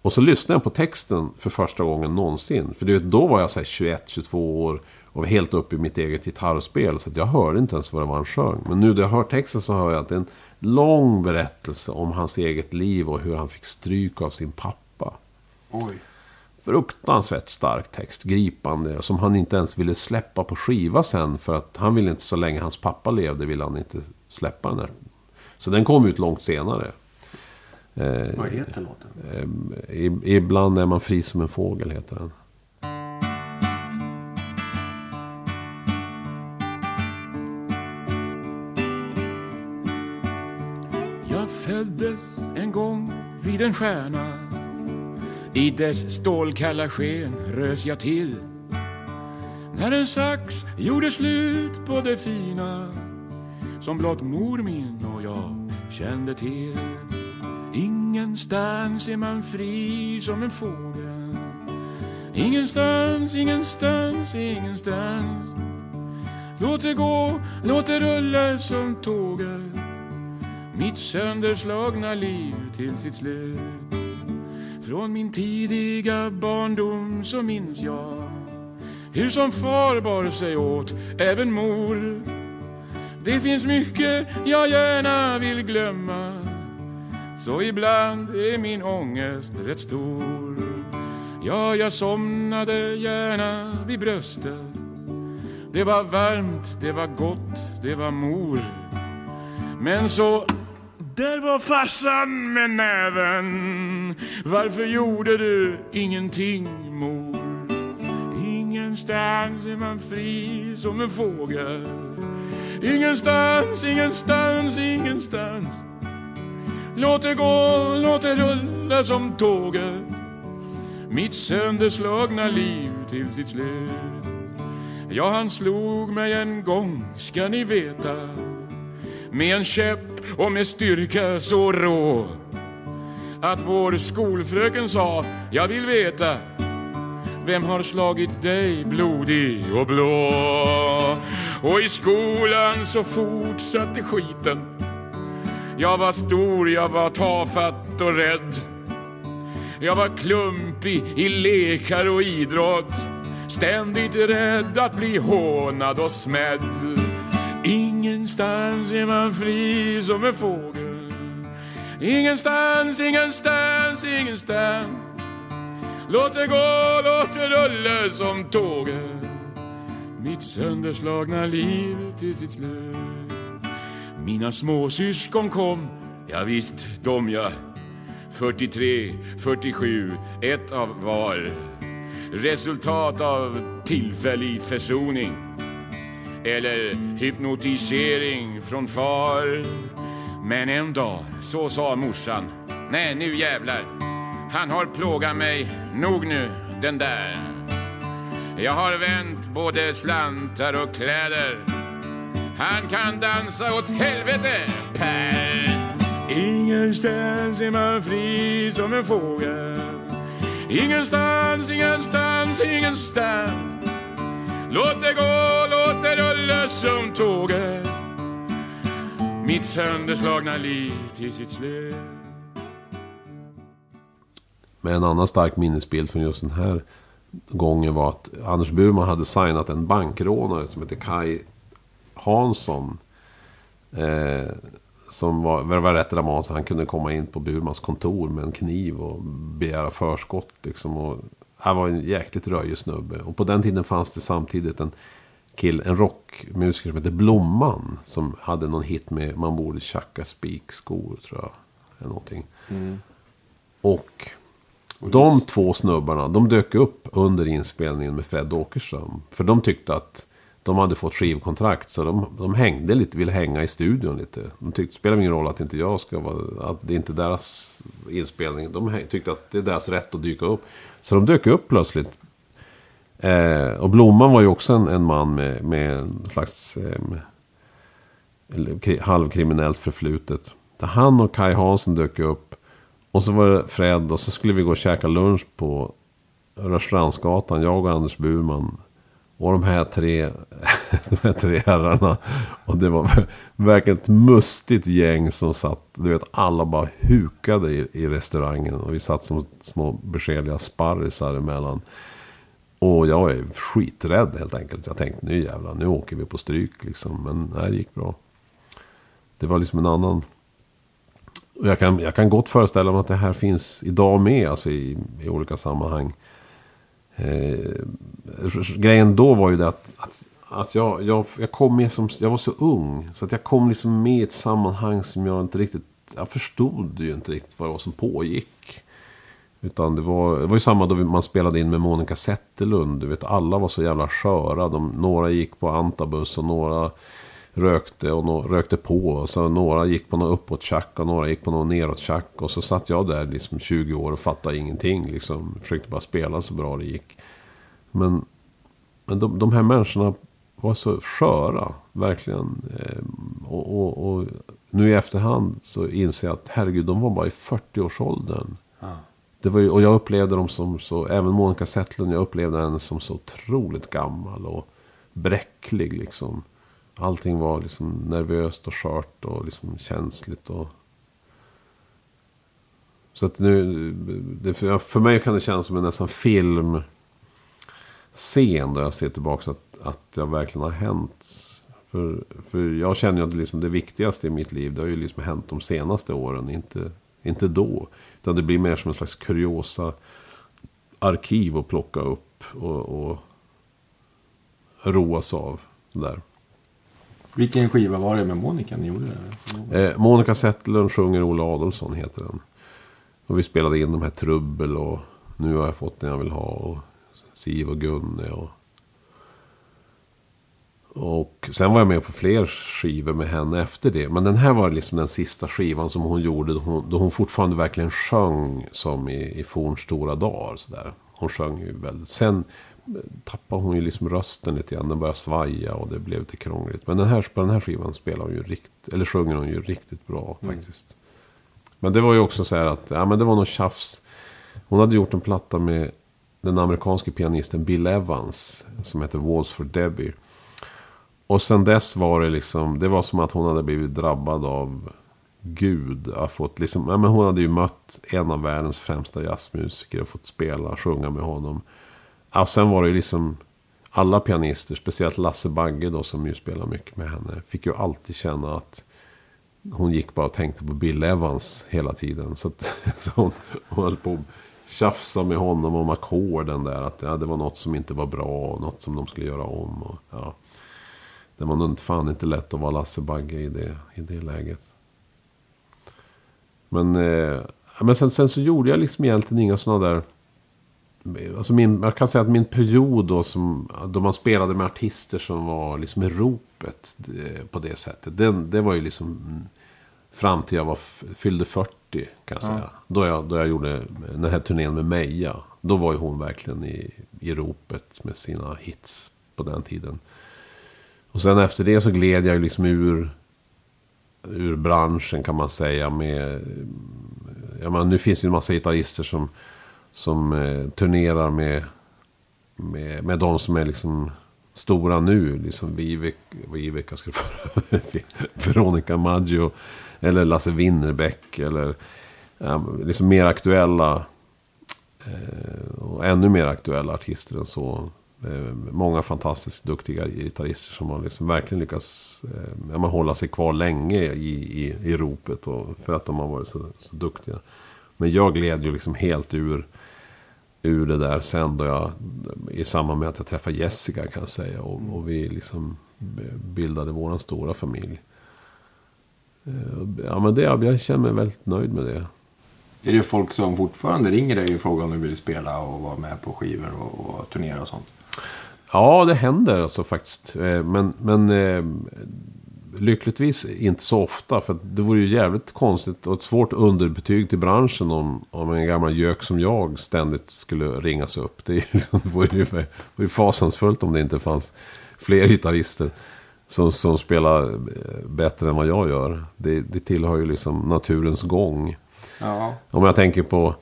Och så lyssnade jag på texten för första gången någonsin. För du vet, då var jag 21-22 år. Och helt upp i mitt eget gitarrspel. Så jag hörde inte ens vad det var han sjöng. Men nu när jag hör texten så hör jag att det är en lång berättelse om hans eget liv och hur han fick stryk av sin pappa. Oj. Fruktansvärt stark text, gripande, som han inte ens ville släppa på skiva sen. För att han ville inte, så länge hans pappa levde, ville han inte släppa den där. Så den kom ut långt senare. Eh, Vad heter låten? Eh, Ibland är man fri som en fågel heter den. Jag föddes en gång vid en stjärna. I dess stålkalla sken rös jag till. När en sax gjorde slut på det fina som blott mor min och jag kände till. Ingenstans är man fri som en fågel. Ingenstans, ingenstans, ingenstans. Låt det gå, låt det rulla som tåget Mitt sönderslagna liv till sitt slut. Från min tidiga barndom så minns jag Hur som far bar sig åt, även mor. Det finns mycket jag gärna vill glömma. Så ibland är min ångest rätt stor. Ja, jag somnade gärna vid bröstet. Det var varmt, det var gott, det var mor. Men så där var farsan med näven. Varför gjorde du ingenting mor? Ingenstans är man fri som en fågel. Ingenstans, ingenstans, ingenstans. Låt det gå, låt det rulla som tåget Mitt sönderslagna liv till sitt slut Ja, han slog mig en gång, ska ni veta Med en käpp och med styrka så rå att vår skolfröken sa, jag vill veta vem har slagit dig blodig och blå? Och i skolan så fortsatte skiten. Jag var stor, jag var tafatt och rädd. Jag var klumpig i lekar och idrott. Ständigt rädd att bli hånad och smädd. Ingenstans är man fri som en fågel. Ingenstans, ingenstans, ingenstans. Låt det gå, låt det rulla som tåget. Mitt sönderslagna liv till sitt slut. Mina småsyskon kom, ja visst, de ja. 43, 47, ett av var. Resultat av tillfällig försoning eller hypnotisering från far. Men en dag så sa morsan, nej nu jävlar, han har plågat mig, nog nu den där. Jag har vänt både slantar och kläder. Han kan dansa åt helvete, Per. Ingenstans är man fri som en fågel. Ingenstans, ingenstans, ingenstans. Låt det gå, låt det rulla som tåget Mitt sönderslagna liv till sitt slut Men en annan stark minnesbild från just den här gången var att Anders Burman hade signat en bankrånare som heter Kai Hansson. Eh, som var, var rätt dramatiskt. Han kunde komma in på Burmans kontor med en kniv och begära förskott. Liksom, och han var en jäkligt röjig snubbe. Och på den tiden fanns det samtidigt en kill, en rockmusiker som hette Blomman. Som hade någon hit med Man borde tjacka spikskor tror jag. Eller någonting. Mm. Och de två snubbarna, de dök upp under inspelningen med Fred Åkerström. För de tyckte att de hade fått skivkontrakt. Så de, de hängde lite, ville hänga i studion lite. De tyckte det spelar ingen roll att inte jag ska vara... Att det inte är deras inspelning. De tyckte att det är deras rätt att dyka upp. Så de dök upp plötsligt. Eh, och Blomman var ju också en, en man med, med en slags eh, halvkriminellt förflutet. Han och Kai Hansson dök upp. Och så var det Fred och så skulle vi gå och käka lunch på Rörstrandsgatan. Jag och Anders Burman. Och de här tre, de här tre herrarna. Och det var verkligen ett mustigt gäng som satt. Du vet, alla bara hukade i, i restaurangen. Och vi satt som små beskedliga sparrisar emellan. Och jag är skiträdd helt enkelt. Jag tänkte nu jävlar, nu åker vi på stryk liksom. Men nej, det gick bra. Det var liksom en annan... Och jag kan, jag kan gott föreställa mig att det här finns idag med, alltså i, i olika sammanhang. Eh, grejen då var ju det att, att, att jag, jag, jag kom med som, jag var så ung. Så att jag kom liksom med i ett sammanhang som jag inte riktigt, jag förstod ju inte riktigt vad det var som pågick. Utan det var, det var ju samma då man spelade in med Monica Zetterlund. Du vet, alla var så jävla sköra. De, några gick på antabus och några rökte och no rökte på. Och så några gick på något uppåt-tjack och några gick på något neråt-tjack. Och så satt jag där liksom 20 år och fattade ingenting. Liksom, försökte bara spela så bra det gick. Men, men de, de här människorna var så sköra, verkligen. Eh, och, och, och, nu i efterhand så inser jag att herregud, de var bara i 40-årsåldern. Ja. Det var ju, och jag upplevde dem som så, även Monica Zetterlund, jag upplevde henne som så otroligt gammal och bräcklig liksom. Allting var liksom nervöst och skört och liksom känsligt och... Så att nu, det, för mig kan det kännas som en nästan filmscen då jag ser tillbaka att, att det verkligen har hänt. För, för jag känner ju att liksom det viktigaste i mitt liv, det har ju liksom hänt de senaste åren, inte, inte då. Utan det blir mer som en slags kuriosa arkiv att plocka upp och, och roas av. Där. Vilken skiva var det med Monica ni gjorde? Eh, Monica Zetterlund sjunger Ola Adolfsson heter den. Och vi spelade in de här Trubbel och Nu har jag fått den jag vill ha och Siv och Gunne och och sen var jag med på fler skivor med henne efter det. Men den här var liksom den sista skivan som hon gjorde. Då hon, då hon fortfarande verkligen sjöng som i, i fornstora dagar. Så där. Hon sjöng ju väldigt. Sen tappade hon ju liksom rösten lite grann. Den började svaja och det blev lite krångligt. Men den här, på den här skivan spelar hon ju rikt, eller sjunger hon ju riktigt bra Mm. faktiskt. Men det var ju också så här att, ja men det var något tjafs. Hon hade gjort en platta med den amerikanske pianisten Bill Evans. Som heter Walls for Debbie. Och sen dess var det liksom, det var som att hon hade blivit drabbad av Gud. Har fått liksom, ja, men hon hade ju mött en av världens främsta jazzmusiker och fått spela, sjunga med honom. Ja, sen var det ju liksom alla pianister, speciellt Lasse Bagge då som ju spelar mycket med henne. Fick ju alltid känna att hon gick bara och tänkte på Bill Evans hela tiden. Så, att, så hon, hon höll på att tjafsa med honom om ackorden där. Att ja, det var något som inte var bra och något som de skulle göra om. Och, ja. Det var nog fan inte lätt att vara Lasse Bagge i det, i det läget. Men, eh, men sen, sen så gjorde jag liksom egentligen inga sådana där... Alltså min, jag kan säga att min period då, som, då man spelade med artister som var liksom i ropet eh, på det sättet. Den, det var ju liksom fram till jag var, fyllde 40 kan jag säga. Då, jag, då jag gjorde den här turnén med Meja. Då var ju hon verkligen i, i ropet med sina hits på den tiden. Och sen efter det så gled jag ju liksom ur, ur branschen kan man säga. Med, jag menar, nu finns det ju en massa gitarrister som, som eh, turnerar med, med, med de som är liksom stora nu. Liksom Vivek, Vivek ska skulle föra, Veronica Maggio. Eller Lasse Winnerbäck. Eller eh, liksom mer aktuella. Eh, och ännu mer aktuella artister än så. Eh, många fantastiskt duktiga gitarrister som har liksom verkligen lyckats eh, ja, men hålla sig kvar länge i, i, i ropet. Och, för att de har varit så, så duktiga. Men jag gled ju liksom helt ur, ur det där sen då jag, i samband med att jag träffade Jessica kan jag säga. Och, och vi liksom bildade våran stora familj. Eh, Ja men det, jag känner mig väldigt nöjd med det. Är det folk som fortfarande ringer dig och frågar om du vill spela och vara med på skivor och, och turnera och sånt? Ja, det händer alltså faktiskt. Eh, Men, men eh, lyckligtvis inte så ofta. För det vore ju jävligt konstigt och ett svårt underbetyg till branschen om, om en gammal gök som jag ständigt skulle ringas upp. Det, liksom- det vore ju, det vore ju fasansfullt om det inte fanns fler gitarrister som, som spelar eh, bättre än vad jag gör. Det, det tillhör ju liksom naturens gång. Ja. Om jag tänker på...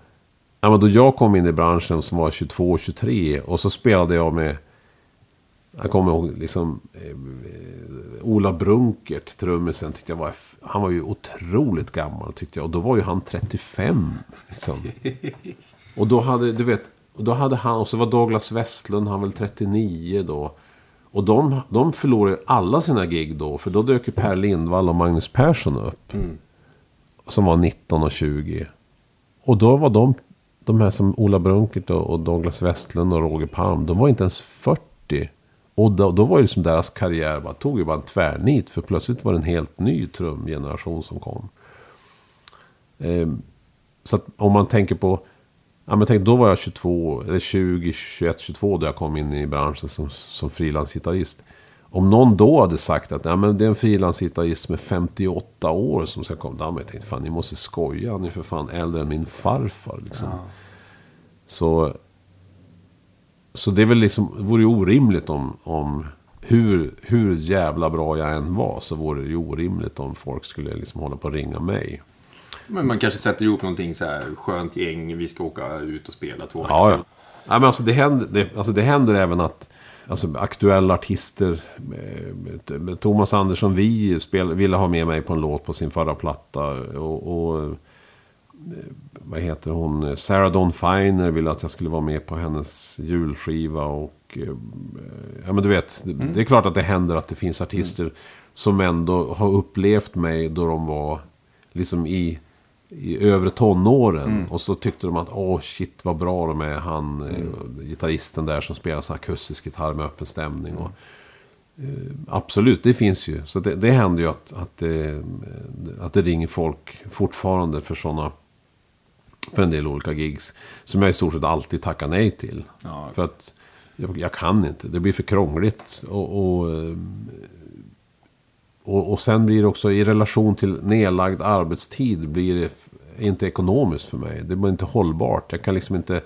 Ja, men då jag kom in i branschen som var 22-23 och så spelade jag med... Jag kommer ihåg liksom... Eh, Ola Brunkert, trummisen, tyckte jag var... Han var ju otroligt gammal tyckte jag. Och då var ju han 35. Liksom. Och då hade, du vet... Då hade han... Och så var Douglas Westlund, han var väl 39 då. Och de, de förlorade alla sina gig då. För då dök ju Per Lindvall och Magnus Persson upp som var 19 och 20. Och då var de, de här som Ola Brunkert och, och Douglas Westlund och Roger Palm, de var inte ens 40. Och då, då var ju liksom deras karriär bara, tog ju bara en tvärnit. För plötsligt var det en helt ny trumgeneration som kom. Ehm, så att om man tänker på, ja men tänk då var jag 22, eller 20, 21, 22 då jag kom in i branschen som, som frilansgitarrist. Om någon då hade sagt att ja, men det är en frilansgitarrist med 58 år som ska komma. Då hade man tänkt, fan ni måste skoja. Han är för fan äldre än min farfar. Liksom. Så, så det är väl liksom, det vore ju orimligt om, om hur, hur jävla bra jag än var så vore det ju orimligt om folk skulle liksom hålla på att ringa mig. Men man kanske sätter ihop någonting så här skönt gäng. Vi ska åka ut och spela två Ja, ja. Nej, men alltså, det, händer, det, alltså, det händer även att alltså, aktuella artister, eh, Thomas Andersson Vi spel, ville ha med mig på en låt på sin förra platta. Och, och vad heter hon? Sarah Dawn Finer ville att jag skulle vara med på hennes julskiva. Och, eh, ja, men du vet, det, det är klart att det händer att det finns artister som ändå har upplevt mig då de var liksom i i övre tonåren. Och så tyckte de att åh shit vad bra de är. Han, eh, gitarristen där som spelar så akustisk gitarr med öppen stämning. Och, eh, absolut, det finns ju. Så det, det händer ju att, att, det, att det ringer folk fortfarande för sådana för en del olika gigs. Som jag i stort sett alltid tackar nej till. Ja. För att jag, jag kan inte. Det blir för krångligt. Och, och, eh, och, och sen blir det också i relation till nedlagd arbetstid blir det inte ekonomiskt för mig. Det blir inte hållbart. Jag kan liksom inte...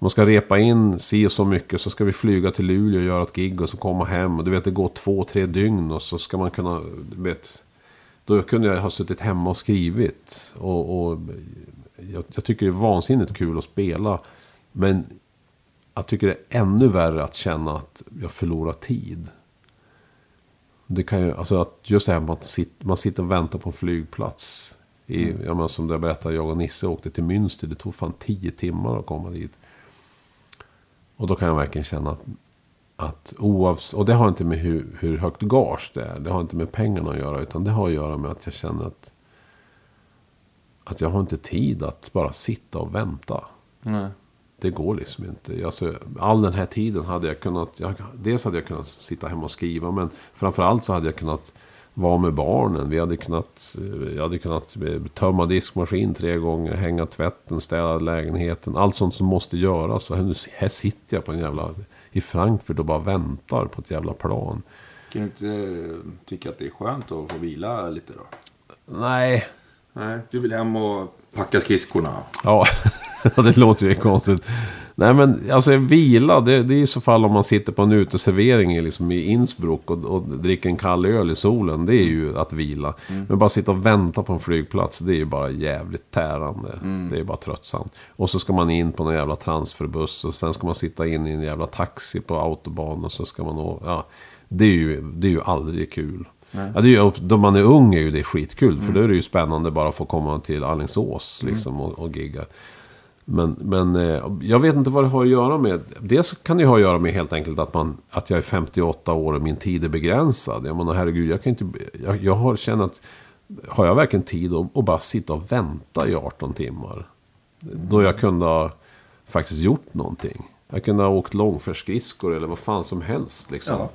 Om man ska repa in si och så mycket så ska vi flyga till Luleå och göra ett gig och så komma hem. Och du vet det går två, tre dygn och så ska man kunna... Du vet, då kunde jag ha suttit hemma och skrivit. Och, och jag, jag tycker det är vansinnigt kul att spela. Men jag tycker det är ännu värre att känna att jag förlorar tid. Det kan ju, alltså att just det här med att sit, man sitter och väntar på en flygplats. I, Mm. ja, men som jag berättade, jag och Nisse åkte till Münster. Det tog fan tio timmar att komma dit. Och då kan jag verkligen känna att, att oavs, och det har inte med hur, hur högt gage det är. Det har inte med pengarna att göra. Utan det har att göra med att jag känner att, att jag har inte tid att bara sitta och vänta. Nej. Det går liksom inte. Alltså, all den här tiden hade jag kunnat... Jag, dels hade jag kunnat sitta hemma och skriva. Men framförallt så hade jag kunnat vara med barnen. Vi hade kunnat, eh, jag hade kunnat eh, tömma diskmaskin tre gånger. Hänga tvätten, städa lägenheten. Allt sånt som måste göras. Så här, nu, här sitter jag på en jävla... I Frankfurt och bara väntar på ett jävla plan. Kan du inte eh, tycka att det är skönt att få vila lite då? Nej. Nej, du vill hem och packa skridskorna. Ja, det låter ju konstigt. Nej men alltså vila, det, det är i så fall om man sitter på en uteservering i, liksom, i Innsbruck och, och dricker en kall öl i solen. Det är ju att vila. Men bara sitta och vänta på en flygplats, det är ju bara jävligt tärande. Det är bara tröttsamt. Och så ska man in på någon jävla transferbuss och sen ska man sitta in i en jävla taxi på autobahn och så ska man nå, ja. Det är ju, det är ju aldrig kul. Ja, det är ju, då man är ung är ju det skitkul. För då är det ju spännande bara att få komma till Alingsås liksom, och, och gigga. Men, men eh, jag vet inte vad det har att göra med. Dels kan det ha att göra med helt enkelt att, man, att jag är 58 år och min tid är begränsad. Jag menar herregud, jag kan inte... Jag, jag har känt att... Har jag verkligen tid att, att bara sitta och vänta i 18 timmar? Då jag kunde ha faktiskt gjort någonting. Jag kunde ha åkt långfärdsskridskor eller vad fan som helst. Liksom. Ja.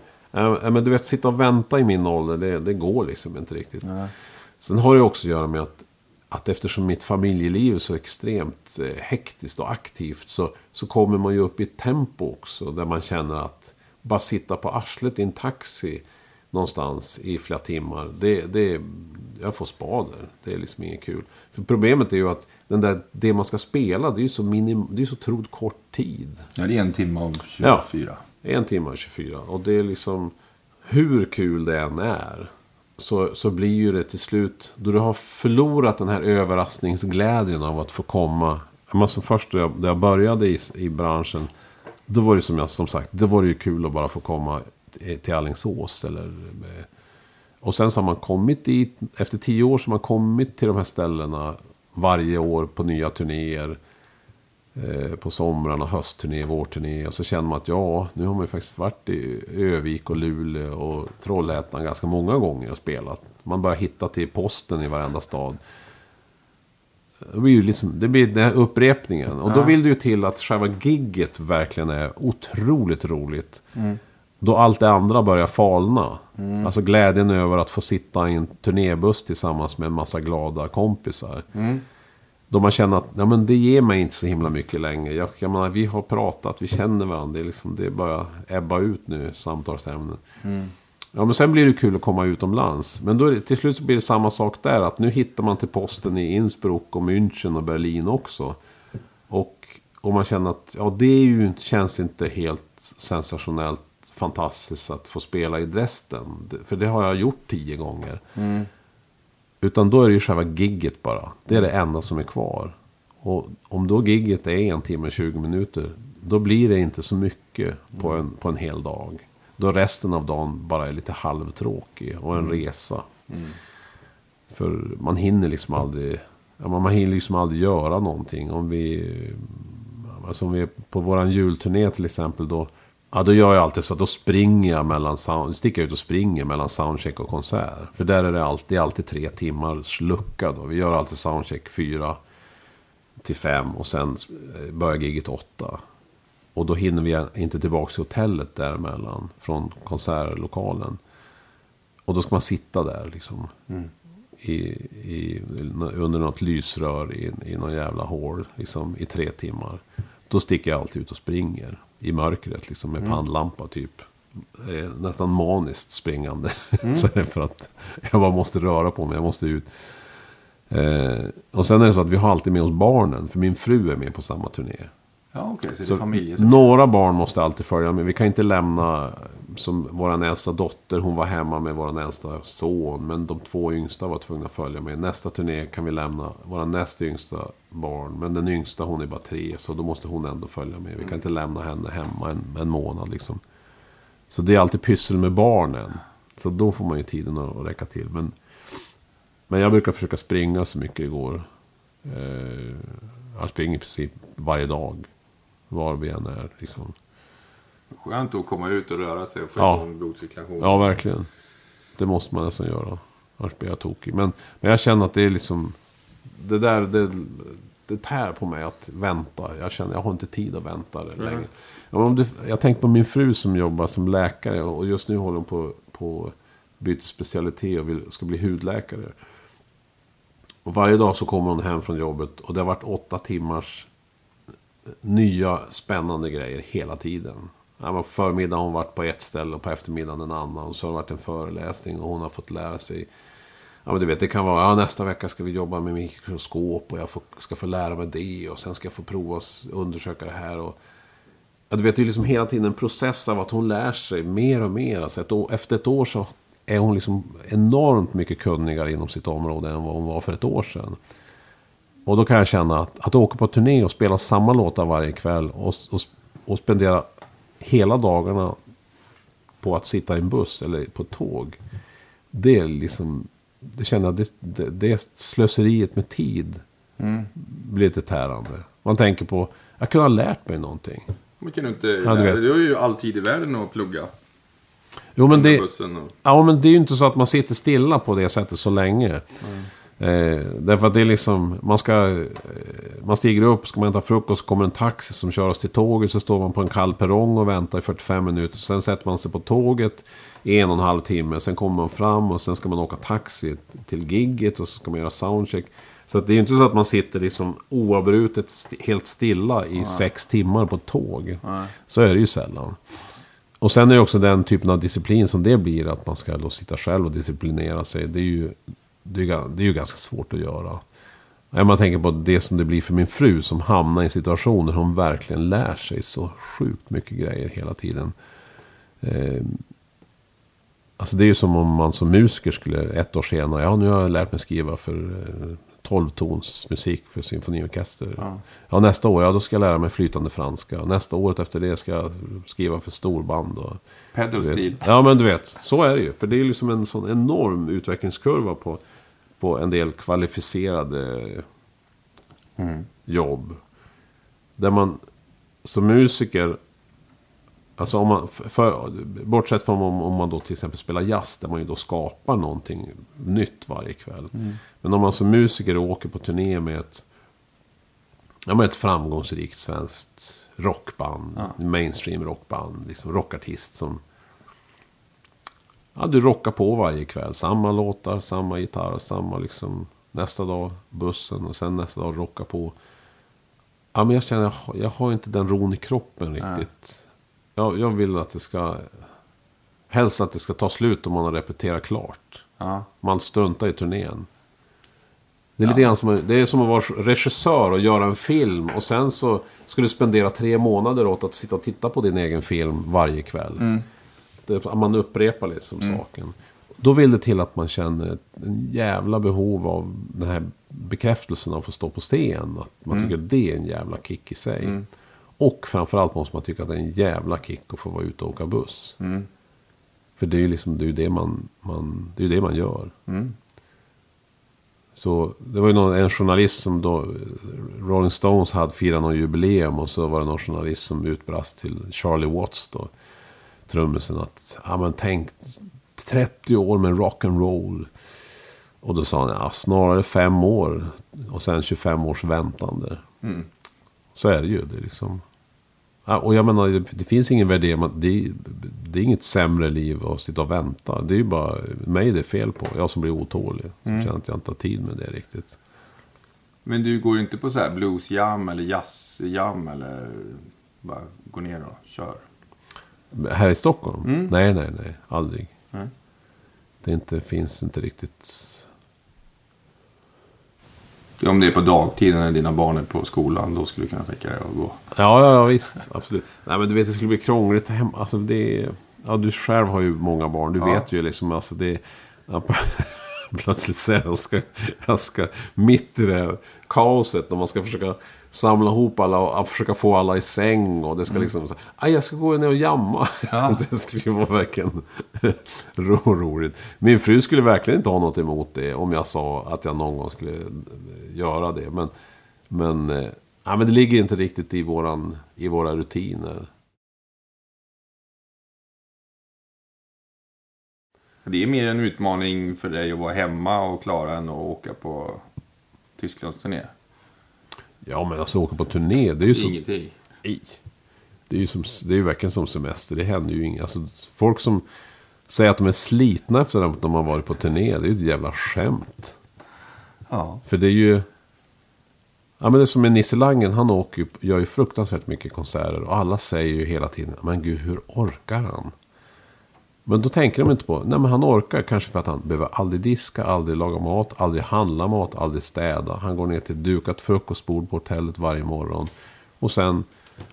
Men du vet, sitta och vänta i min ålder, det, det går liksom inte riktigt. Sen har det också att göra med att, att eftersom mitt familjeliv är så extremt eh, hektiskt och aktivt så, så kommer man ju upp i ett tempo också där man känner att bara sitta på arslet i en taxi någonstans i flera timmar, det, det, jag får spader. Det är liksom inget kul. För problemet är ju att den där, det man ska spela, det är ju så, minim, det är så otroligt kort tid. Ja, det är en timme av 24. Ja. En timme och 24. Och det är liksom... Hur kul det än är. Så, så blir ju det till slut... Då du har förlorat den här överraskningsglädjen av att få komma. Alltså först då jag, då jag började i, i branschen. Då var det som jag som sagt. Då var det ju kul att bara få komma till Allingsås Alingsås. Eller, eh, och sen så har man kommit dit. Efter tio år så har man kommit till de här ställena. Varje år på nya turnéer på somrarna, höstturné, vårturné. Och så känner man att ja, nu har man ju faktiskt varit i Övik och Luleå och Trollhättan ganska många gånger och spelat. Man börjar hitta till posten i varenda stad. Det blir ju liksom, det blir den här upprepningen. Och då vill det ju till att själva gigget verkligen är otroligt roligt. Då allt det andra börjar falna. Alltså glädjen över att få sitta i en turnébuss tillsammans med en massa glada kompisar. Då man känner att ja, men det ger mig inte så himla mycket längre. Jag, jag menar, vi har pratat, vi känner varandra. Det, är liksom, det börjar ebba ut nu, samtalsämnen. Ja, men sen blir det kul att komma utomlands. Men då det, till slut så blir det samma sak där. Att nu hittar man till posten i Innsbruck och München och Berlin också. Och, och man känner att ja, det är ju, känns inte helt sensationellt fantastiskt att få spela i Dresden. För det har jag gjort tio gånger. Utan då är det ju själva gigget bara. Det är det enda som är kvar. Och om då gigget är en timme och 20 minuter. Då blir det inte så mycket på en, på en hel dag. Då resten av dagen bara är lite halvtråkig och en resa. För man hinner liksom aldrig, man hinner liksom aldrig göra någonting. Om vi, alltså om vi är på våran julturné till exempel då. Ja, då gör jag alltid så att då springer jag mellan sound, sticker ut och springer mellan soundcheck och konsert. För där är det alltid, alltid tre timmars lucka då. Vi gör alltid soundcheck fyra till fem och sen eh, börjar giget åtta. Och då hinner vi inte tillbaka till hotellet däremellan från konsertlokalen. Och då ska man sitta där liksom. I, i, under något lysrör i, i någon jävla hål liksom, i tre timmar. Då sticker jag alltid ut och springer i mörkret liksom, med pannlampa typ. Nästan maniskt springande. Det för att jag bara måste röra på mig, jag måste ut. Eh, och sen är det så att vi har alltid med oss barnen, för min fru är med på samma turné. Ja, okej. så Så familj. några barn måste alltid följa med. Vi kan inte lämna, som vår äldsta dotter, hon var hemma med vår äldsta son. Men de två yngsta var tvungna att följa med. Nästa turné kan vi lämna vår näst yngsta barn. Men den yngsta, hon är bara tre, så då måste hon ändå följa med. Vi kan inte lämna henne hemma en, en månad liksom. Så det är alltid pyssel med barnen. Så då får man ju tiden att att räcka till. Men, men jag brukar försöka springa så mycket det går. Eh, jag springer i princip varje dag. Var vi än är. Liksom. Skönt att komma ut och röra sig och få Ja. igång blodcirkulation. Ja, verkligen. Det måste man nästan göra. Annars blir jag tokig. Men, men jag känner att det är liksom... Det där, det, det tär på mig att vänta. Jag känner jag har inte tid att vänta längre. Ja, om du, jag tänkte på min fru som jobbar som läkare. Och just nu håller hon på, på byter specialitet och vill, ska bli hudläkare. Och varje dag så kommer hon hem från jobbet och det har varit åtta timmars nya spännande grejer hela tiden. På förmiddagen har hon varit på ett ställe och på eftermiddagen en annan. Och så har det varit en föreläsning och hon har fått lära sig. Ja, men du vet, det kan vara ja, nästa vecka ska vi jobba med mikroskop och jag får, ska få lära mig det. Och sen ska jag få prova att undersöka det här. Och, ja, du vet, det är liksom hela tiden en process av att hon lär sig mer och mer. Alltså ett år, efter ett år så är hon liksom enormt mycket kunnigare inom sitt område än vad hon var för ett år sedan. Och då kan jag känna att, att åka på turné och spela samma låtar varje kväll och, och, och spendera hela dagarna på att sitta i en buss eller på tåg. Det är liksom, det känner jag, det, det, det slöseriet med tid blir lite tärande. Man tänker på, jag kunde ha lärt mig någonting. Men kan du inte... Ja, du vet. Du har ju all tid i världen att plugga. Jo men det, och... Ja, men det är ju inte så att man sitter stilla på det sättet så länge. Eh, därför att det är liksom, man ska... Eh, man stiger upp, ska man hämta frukost, så kommer en taxi som kör oss till tåget. Så står man på en kall perrong och väntar i 45 minuter. Sen sätter man sig på tåget i en och en halv timme. Sen kommer man fram och sen ska man åka taxi till gigget och så ska man göra soundcheck. Så att det är ju inte så att man sitter liksom oavbrutet st- helt stilla i sex timmar på ett tåg. Så är det ju sällan. Och sen är det också den typen av disciplin som det blir. Att man ska då sitta själv och disciplinera sig. Det är ju, det är, ju ganska svårt att göra. Om man tänker på det som det blir för min fru som hamnar i en situation där hon verkligen lär sig så sjukt mycket grejer hela tiden. Eh, alltså det är ju som om man som musiker skulle ett år senare, ja nu har jag lärt mig skriva för eh, 12 tons musik för symfoniorkester. Ja. Ja. nästa år, ja då ska jag lära mig flytande franska. Nästa året efter det ska jag skriva för storband. Och, Pedal du vet. steel. Ja, men du vet, så är det ju. För det är ju liksom en sån enorm utvecklingskurva på, på en del kvalificerade jobb. Där man som musiker, alltså om man, för, bortsett från om, om man då till exempel spelar jazz, där man ju då skapar någonting nytt varje kväll. Men om man som musiker åker på turné med ett, ja, med ett framgångsrikt svenskt rockband, mainstream rockband, liksom rockartist som Ja, du rockar på varje kväll. Samma låtar, samma gitarr, samma liksom... Nästa dag bussen och sen nästa dag rocka på. Ja, men jag känner jag, har- jag har inte den ron i kroppen riktigt. Jag, jag vill att det ska... Helst att det ska ta slut om man har repeterat klart. Ja. Man struntar i turnén. Det är lite grann som, det är som att vara regissör och göra en film. Och sen så ska du spendera tre månader åt att sitta och titta på din egen film varje kväll. Det, man upprepar liksom saken. Då vill det till att man känner ett en jävla behov av den här bekräftelsen av att få stå på scen. Att man tycker det är en jävla kick i sig. Och framförallt måste man tycka att det är en jävla kick att få vara ute och åka buss. För det är ju liksom, det är det man, man, det är det man gör. Så det var ju någon, en journalist som då, Rolling Stones hade firat någon jubileum och så var det någon journalist som utbrast till Charlie Watts då, trummisen att, ja men tänk 30 år med rock'n'roll. Och då sa han, ja snarare fem år och sen 25 års väntande. Så är det ju. Det är liksom... Ja, och jag menar, det, det finns ingen värdering. Det, det är inget sämre liv att sitta och vänta. Det är ju bara mig det är fel på. Jag som blir otålig. Som känner att jag inte har tid med det riktigt. Men du går inte på så här bluesjam eller jazzjam eller bara går ner och kör? Här i Stockholm? Nej, nej, nej. Aldrig. Nej. Det inte, finns inte riktigt... Om det är på dagtid när dina barn är på skolan, då skulle du kunna tänka dig att gå. Ja, ja, ja visst. Absolut. Nej, men du vet, det skulle bli krångligt hemma. Alltså, det är... Ja, du själv har ju många barn. Du Ja. vet ju liksom, alltså det... Plötsligt säger jag ska, jag ska mitt i det här kaoset. När man ska försöka samla ihop alla och försöka få alla i säng. Och det ska liksom... Så, Aj, jag ska gå ner och jamma. Ja. det skulle vara verkligen ro, roligt. Min fru skulle verkligen inte ha något emot det. Om jag sa att jag någon gång skulle göra det. Men... Men, eh, ja, men det ligger inte riktigt i, våran, i våra rutiner. Det är mer en utmaning för dig att vara hemma och klara än att åka på Tysklandsturné. Ja, men alltså åka på turné, det är ju som... Ingenting. Nej. Det är ju som, det är ju verkligen som semester. Det händer ju inget. Alltså, folk som säger att de är slitna efter att de har varit på turné, det är ju ett jävla skämt. Ja. För det är ju... Ja, men det är som med Nisse Langen, han åker gör ju fruktansvärt mycket konserter. Och alla säger ju hela tiden, men gud, hur orkar han? Men då tänker de inte på, nej men han orkar kanske för att han behöver aldrig diska, aldrig laga mat, aldrig handla mat, aldrig städa. Han går ner till ett dukat frukostbord på hotellet varje morgon. Och sen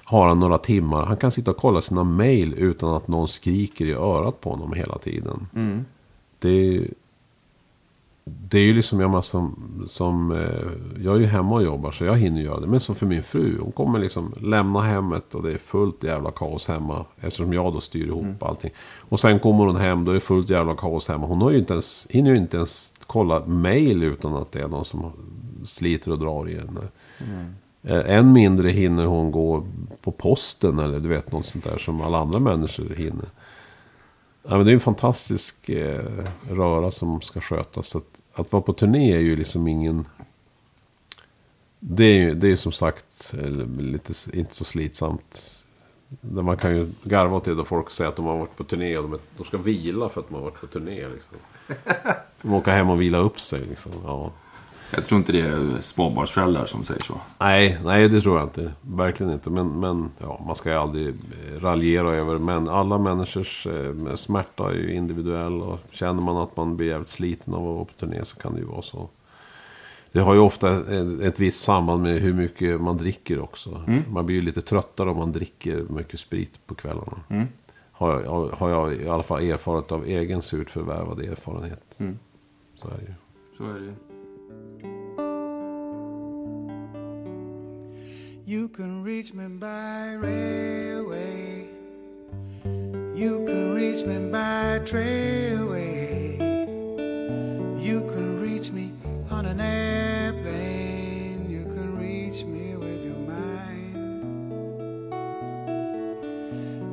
har han några timmar, han kan sitta och kolla sina mail utan att någon skriker i örat på honom hela tiden. Det är det är ju liksom, jag, som, som, eh, jag är ju hemma och jobbar så jag hinner göra det. Men som för min fru, hon kommer liksom lämna hemmet och det är fullt jävla kaos hemma. Eftersom jag då styr ihop allting. Och sen kommer hon hem, då är det fullt jävla kaos hemma. Hon har ju inte ens, hinner ju inte ens kolla mail utan att det är någon som sliter och drar i henne. Eh, Än mindre hinner hon gå på posten eller du vet något sånt där som alla andra människor hinner. Ja, men det är en fantastisk eh, röra som ska skötas. Att, att vara på turné är ju liksom ingen... Det är ju det är som sagt eh, lite, inte så slitsamt. Där Man kan ju garva åt det då folk säger att de har varit på turné och de, är, de ska vila för att de har varit på turné. Liksom. De åker hem och vila upp sig. Liksom. Ja. Jag tror inte det är småbarnsföräldrar som säger så. Nej, nej, det tror jag inte. Verkligen inte. Men, men ja, man ska ju aldrig eh, raljera över. Men alla människors eh, smärta är ju individuell. Och känner man att man blir jävligt sliten av att vara på turné så kan det ju vara så. Det har ju ofta ett, ett visst samband med hur mycket man dricker också. Man blir ju lite tröttare om man dricker mycket sprit på kvällarna. Har, jag, har jag i alla fall erfarit av egen surt förvärvad erfarenhet. Så är det ju. Så är det You can reach me by railway. You can reach me by trailway. You can reach me on an airplane. You can reach me with your mind.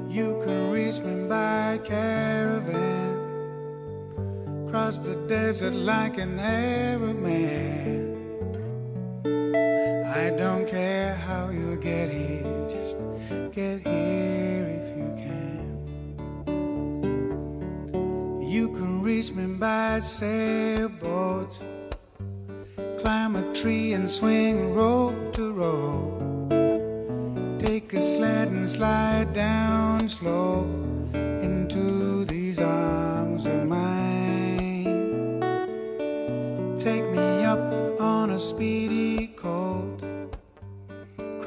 You can reach me by caravan. Cross the desert like an Arab man. Don't care how you get here, just get here if you can. You can reach me by sailboat, climb a tree and swing rope to rope. Take a sled and slide down slow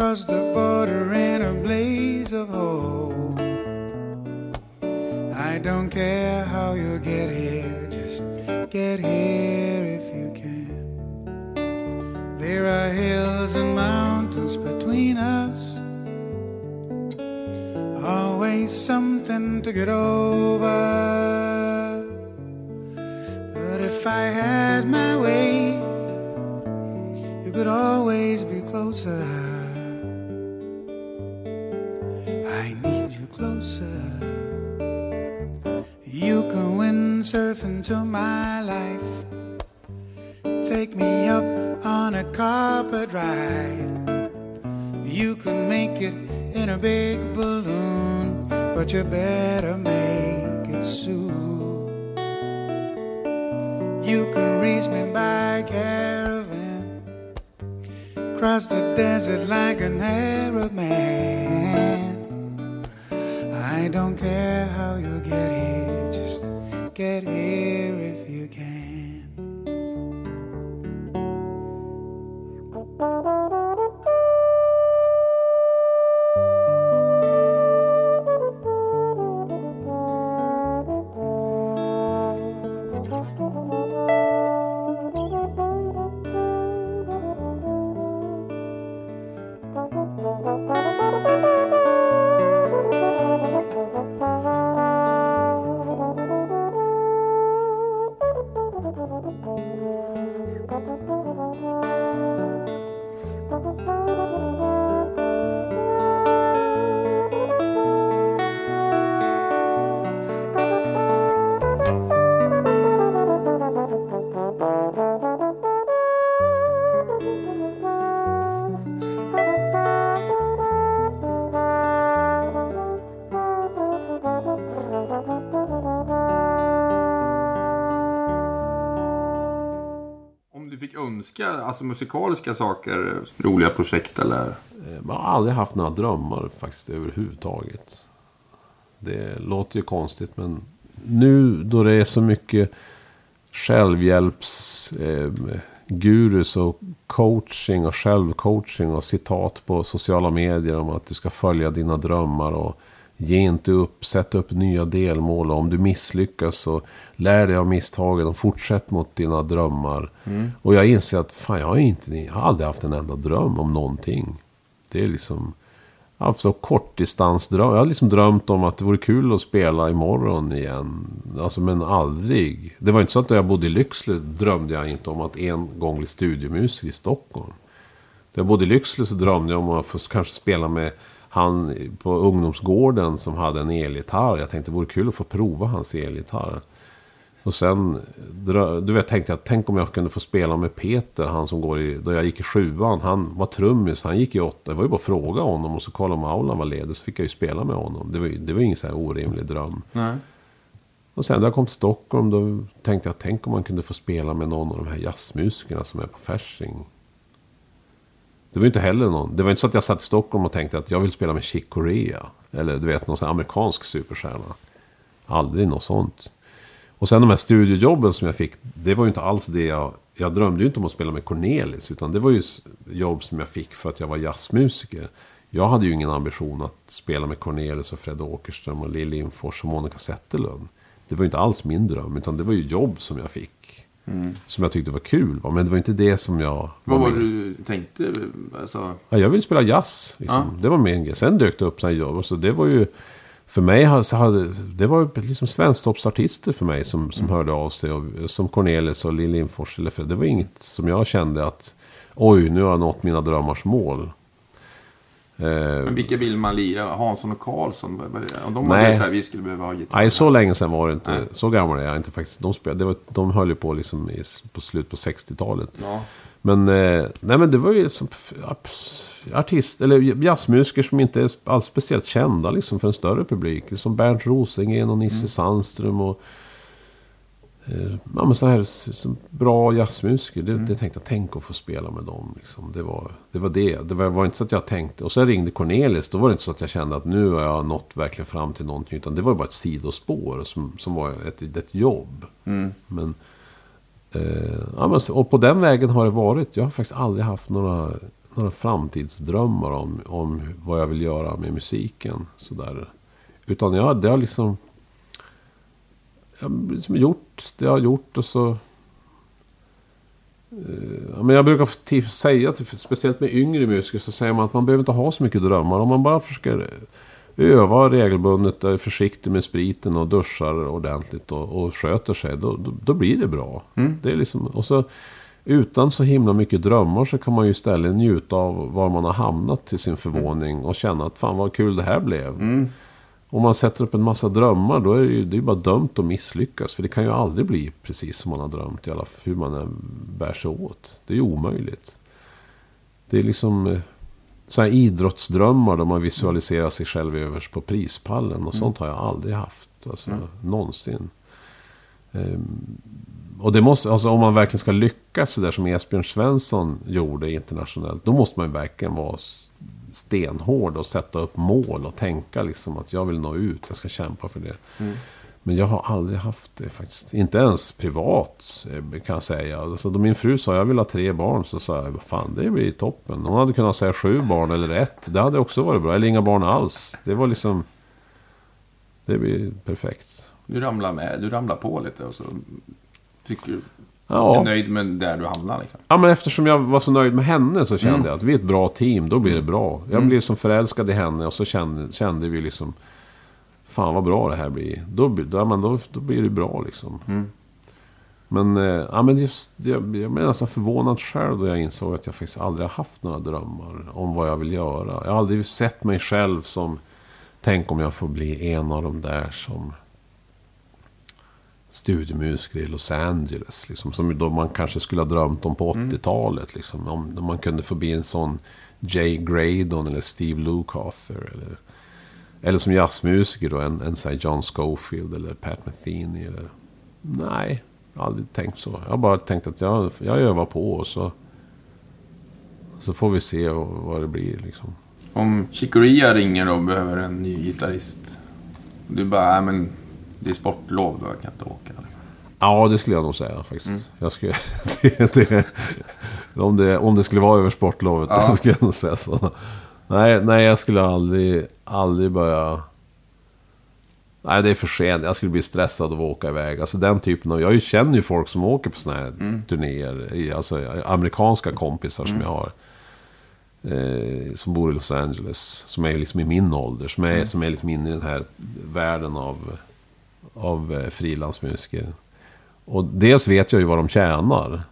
Cross the border in a blaze of hope. I don't care how you get here, just get here if you can. There are hills and mountains between us. Always something to get over. But if I had my way, you could always be closer. Windsurf into my life. Take me up on a carpet ride. You can make it in a big balloon, but you better make it soon. You can reach me by caravan, cross the desert like an Arab man. I don't care how you get here, get here if you can. Önska, alltså musikaliska saker, roliga projekt eller? Eh, man Jag har aldrig haft några drömmar faktiskt överhuvudtaget. Det låter ju konstigt men nu då det är så mycket självhjälps eh, gurus och coaching och självcoaching och citat på sociala medier om att du ska följa dina drömmar och ge inte upp, sätt upp nya delmål och om du misslyckas så lär dig av misstagen och fortsätt mot dina drömmar. Och jag inser att fan, jag har, inte, jag har aldrig haft en enda dröm om någonting. Det är liksom... Jag har haft så kortdistansdröm. Jag har liksom drömt om att det vore kul att spela imorgon igen. Alltså men aldrig. Det var inte så att när jag bodde i Lycksele drömde jag inte om att en gång bli studiomusiker i Stockholm. När jag bodde i Lycksele så drömde jag om att få kanske spela med han på ungdomsgården som hade en elgitarr. Jag tänkte det vore kul att få prova hans elgitarr. Och sen, du vet, tänkte jag, tänk om jag kunde få spela med Peter, han som går i, då jag gick i sjuan. Han var trummis, han gick i åtta. Det var ju bara att fråga honom och så kolla om aulan var ledig, så fick jag ju spela med honom. Det var ju det var ingen så här orimlig dröm. Nej. Och sen när jag kom till Stockholm, då tänkte jag, tänk om man kunde få spela med någon av de här jazzmusikerna som är på Fasching. Det var ju inte heller någon, det var inte så att jag satt i Stockholm och tänkte att jag vill spela med Chick Corea. Eller du vet, någon sån här amerikansk superstjärna. Aldrig något sånt. Och sen de här studiojobben som jag fick, det var ju inte alls det jag... Jag drömde ju inte om att spela med Cornelis, utan det var ju jobb som jag fick för att jag var jazzmusiker. Jag hade ju ingen ambition att spela med Cornelis och Fred Åkerström och Lill Lindfors och Monica Zetterlund. Det var ju inte alls min dröm, utan det var ju jobb som jag fick. Som jag tyckte var kul, va? men det var inte det som jag... Vad var det du tänkte? Alltså, Ja, jag ville spela jazz. Liksom. Det var min grej. Sen dök det upp sådana jobb. Så det var ju... För mig så hade... Det var liksom svensktoppsartister för mig som, som hörde av sig. Och, som Cornelis och Lill Lindfors. Det var inget som jag kände att... Oj, nu har jag nått mina drömmars mål. Eh, men vilka vill man lira? Hansson och Karlsson? De var Nej. så här, vi skulle behöva ha gitarr. nej, så länge sedan var det inte. Nej. Så gammal är jag inte faktiskt. De, spelade, det var, de höll ju på liksom i, på slut på 60-talet. Ja. Men, eh, nej, men det var ju som artist, eller jazzmusiker som inte är alls speciellt kända liksom, för en större publik. Som Bernt Rosengren och Nisse Sandström och... Eh, ja, men så här som bra jazzmusiker. Det, det tänkte jag, tänk att få spela med dem. Liksom. Det, var, det var det. Det var, var inte så att jag tänkte... Och sen ringde Cornelis. Då var det inte så att jag kände att nu har jag nått verkligen fram till någonting. Utan det var bara ett sidospår som, som var ett, ett jobb. Men Eh, ja, men, och på den vägen har det varit. Jag har faktiskt aldrig haft några, några framtidsdrömmar om, om vad jag vill göra med musiken. Sådär. Utan jag, det har liksom... Liksom gjort det jag har gjort och så... Eh, men jag brukar säga, speciellt med yngre musiker, så säger man att man behöver inte ha så mycket drömmar. Om man bara försöker öva regelbundet, är försiktig med spriten och duschar ordentligt och, och sköter sig, då, då, då blir det bra. Det är liksom, och så, utan så himla mycket drömmar så kan man ju istället njuta av var man har hamnat till sin förvåning och känna att fan vad kul det här blev. Om man sätter upp en massa drömmar då är det ju det är bara dömt att misslyckas. För det kan ju aldrig bli precis som man har drömt. I alla fall hur man än bär sig åt. Det är ju omöjligt. Det är liksom eh, så här idrottsdrömmar då man visualiserar sig själv överst på prispallen. Och sånt har jag aldrig haft. Alltså, Någonsin. Ehm, och det måste, alltså om man verkligen ska lyckas så där som Esbjörn Svensson gjorde internationellt. Då måste man ju verkligen vara stenhård och sätta upp mål och tänka liksom att jag vill nå ut. Jag ska kämpa för det. Men jag har aldrig haft det faktiskt. Inte ens privat eh, kan jag säga. Alltså, då min fru sa jag vill ha tre barn så sa jag vad fan det blir toppen. Hon hade kunnat säga sju barn eller ett. Det hade också varit bra. Eller inga barn alls. Det var liksom... Det blir perfekt. Du ramlar med, du ramlar på lite och så tycker du... Ja. är nöjd med där du hamnar liksom. Ja, men eftersom jag var så nöjd med henne så kände jag att vi är ett bra team, då blir det bra. Jag blev som förälskad i henne och så kände, kände vi liksom... Fan vad bra det här blir. Då, blir- då, men då, då blir det bra liksom. Men, eh, ja, men just, jag, jag blev nästan förvånad själv då jag insåg att jag faktiskt aldrig har haft några drömmar om vad jag vill göra. Jag har aldrig sett mig själv som... Tänk om jag får bli en av de där som studiemusiker i Los Angeles. Liksom, som då man kanske skulle ha drömt om på 80-talet. Liksom, om, om man kunde få bli en sån Jay Graydon eller Steve Lukather. Eller, eller som jazzmusiker då, en, en sån John Scofield eller Pat Metheny. Eller, nej, aldrig tänkt så. Jag har bara tänkt att jag, jag övar på och så, så får vi se vad, det blir. Liksom. Om Chicoria ringer och behöver en ny gitarrist. Du bara, nej men det är sportlov då, jag kan inte åka. Ja, det skulle jag nog säga faktiskt. Jag skulle, det, det, om, det, om det skulle vara över sportlovet, då skulle jag nog säga så. Nej, nej, jag skulle aldrig, aldrig börja... Nej, det är för sent. Jag skulle bli stressad av att åka iväg. Alltså den typen av... Jag känner ju folk som åker på såna här turnéer. i- Alltså amerikanska kompisar som jag har. Eh, som bor i Los Angeles. Som är liksom i min ålder. Som är, som är liksom inne i den här världen av, av eh, frilansmusiker. Och dels vet jag ju vad de tjänar.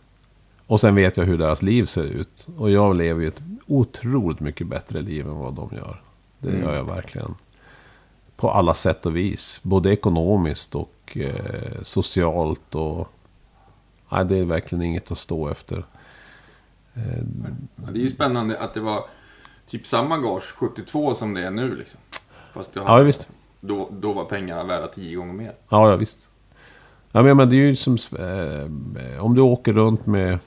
Och sen vet jag hur deras liv ser ut. Och jag lever ju ett otroligt mycket bättre liv än vad de gör. Det gör jag verkligen. På alla sätt och vis. Både ekonomiskt och eh, socialt. och... Nej, det är verkligen inget att stå efter. Ja, det är ju spännande att det var typ samma gage 72 som det är nu liksom. Fast det Ja, visst. Då, då var pengarna värda tio gånger mer. Ja, ja visst. Ja, men, men det är ju som... Eh, om du åker runt med...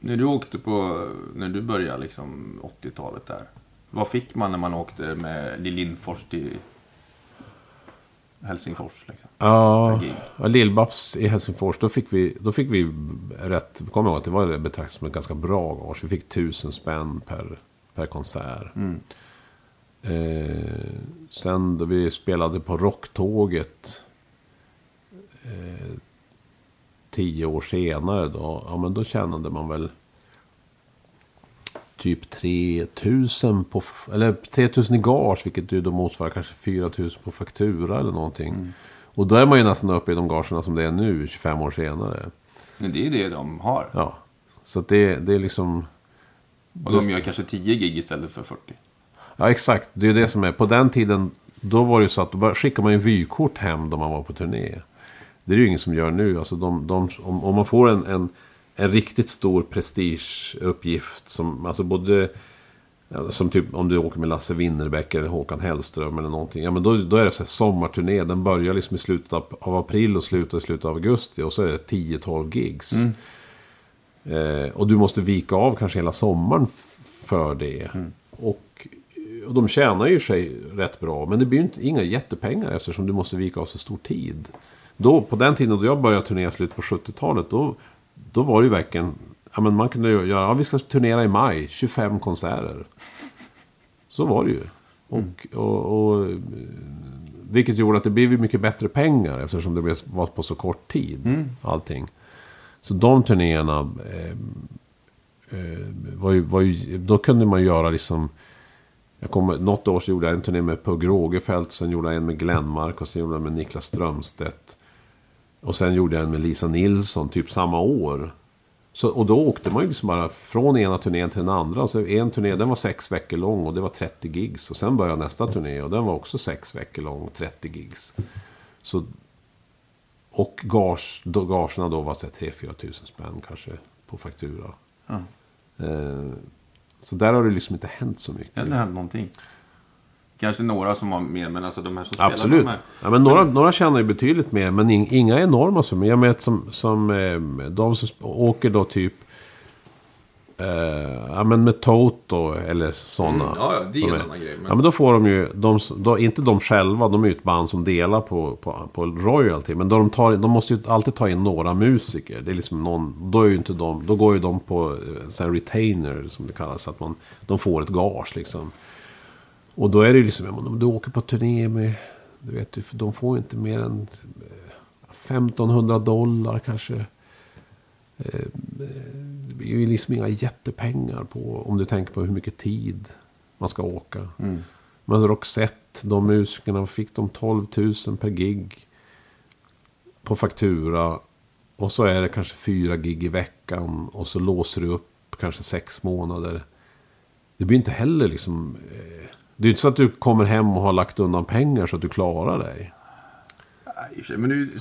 När du åkte på, när du började liksom 80-talet där. Vad fick man när man åkte med Lindfors till Helsingfors liksom? Ja, ja Lill-Babs i Helsingfors, då fick vi, då fick vi rätt... Kommer jag ihåg att det var betraktat som ett ganska bra gage. Vi fick tusen spänn per, per konsert. Eh, sen då vi spelade på Rocktåget eh, tio år senare då, ja men då tjänade man väl typ 3000 på, eller 3000 i gage, vilket ju då motsvarar kanske 4000 på faktura eller någonting. Och då är man ju nästan uppe i de gagerna som det är nu, 25 år senare. Men det är det de har. Ja, så det, det är liksom... Och de gör kanske 10 gig istället för 40. Ja, exakt. Det är det som är. På den tiden, då var det ju så att då skickade man ju vykort hem då man var på turné. Det är det ju ingen som gör nu. Alltså de, de, om, om man får en, en, en riktigt stor prestigeuppgift som, alltså både... Som typ om du åker med Lasse Winnerbäck eller Håkan Hellström eller någonting. Ja men då, då är det så här sommarturné. Den börjar liksom i slutet av, april och slutar i slutet av augusti. Och så är det 10-12 gigs. Eh, och du måste vika av kanske hela sommaren för det. Och, och de tjänar ju sig rätt bra. Men det blir ju inte, inga jättepengar eftersom du måste vika av så stor tid. Då, på den tiden då jag började turnera i slutet på 70-talet. Då, då var det ju verkligen... Ja, men man kunde göra... Ja, vi ska turnera i maj. 25 konserter. Så var det ju. Och, och, och, eh, vilket gjorde att det blev mycket bättre pengar eftersom det blev- var på så kort tid. Allting. Så de turnéerna eh, eh, var ju, var ju... Då kunde man göra liksom... Jag kommer, något år så gjorde jag en turné med Pugh Rogefeldt. Sen gjorde jag en med Glenmark och sen gjorde jag med Niklas Strömstedt. Och sen gjorde jag en med Lisa Nilsson typ samma år. Så, och då åkte man ju liksom bara från ena turnén till den andra. Så en turné den var sex veckor lång och det var 30 gigs. Och sen började nästa turné och den var också sex veckor lång och 30 gigs. Så, och gage, då, gagerna då var 3-4 tusen spänn kanske på faktura. Ja. Eh, så där har det liksom inte hänt så mycket. Det hade hänt någonting. Kanske några som har mer, men alltså de här som spelar Absolut. de här. Ja, men några, några tjänar ju betydligt mer, men in, inga enorma summor. Jag vet som, som eh, de som åker då typ... Eh, ja, men med Toto eller sådana. Mm, ja, ja, det är en annan grej, men- Ja, men då får de ju... De, då, inte de själva, de är ju ett band som delar på, på, på royalty. Men de, tar, de måste ju alltid ta in några musiker. Det är liksom någon, då, är inte de, då går ju de på eh, här retainer, som det kallas. Så att man, de får ett gage liksom. Och då är det ju liksom, om du åker på turné med, du vet ju, de får inte mer än eh, 1500 dollar kanske. Eh, Det blir ju liksom inga jättepengar på, om du tänker på hur mycket tid man ska åka. Men Roxette, de musikerna, fick de 12 000 per gig på faktura. Och så är det kanske fyra gig i veckan och så låser du upp kanske sex månader. Det blir inte heller liksom... Eh, det är inte så att du kommer hem och har lagt undan pengar så att du klarar dig. Nej, men du,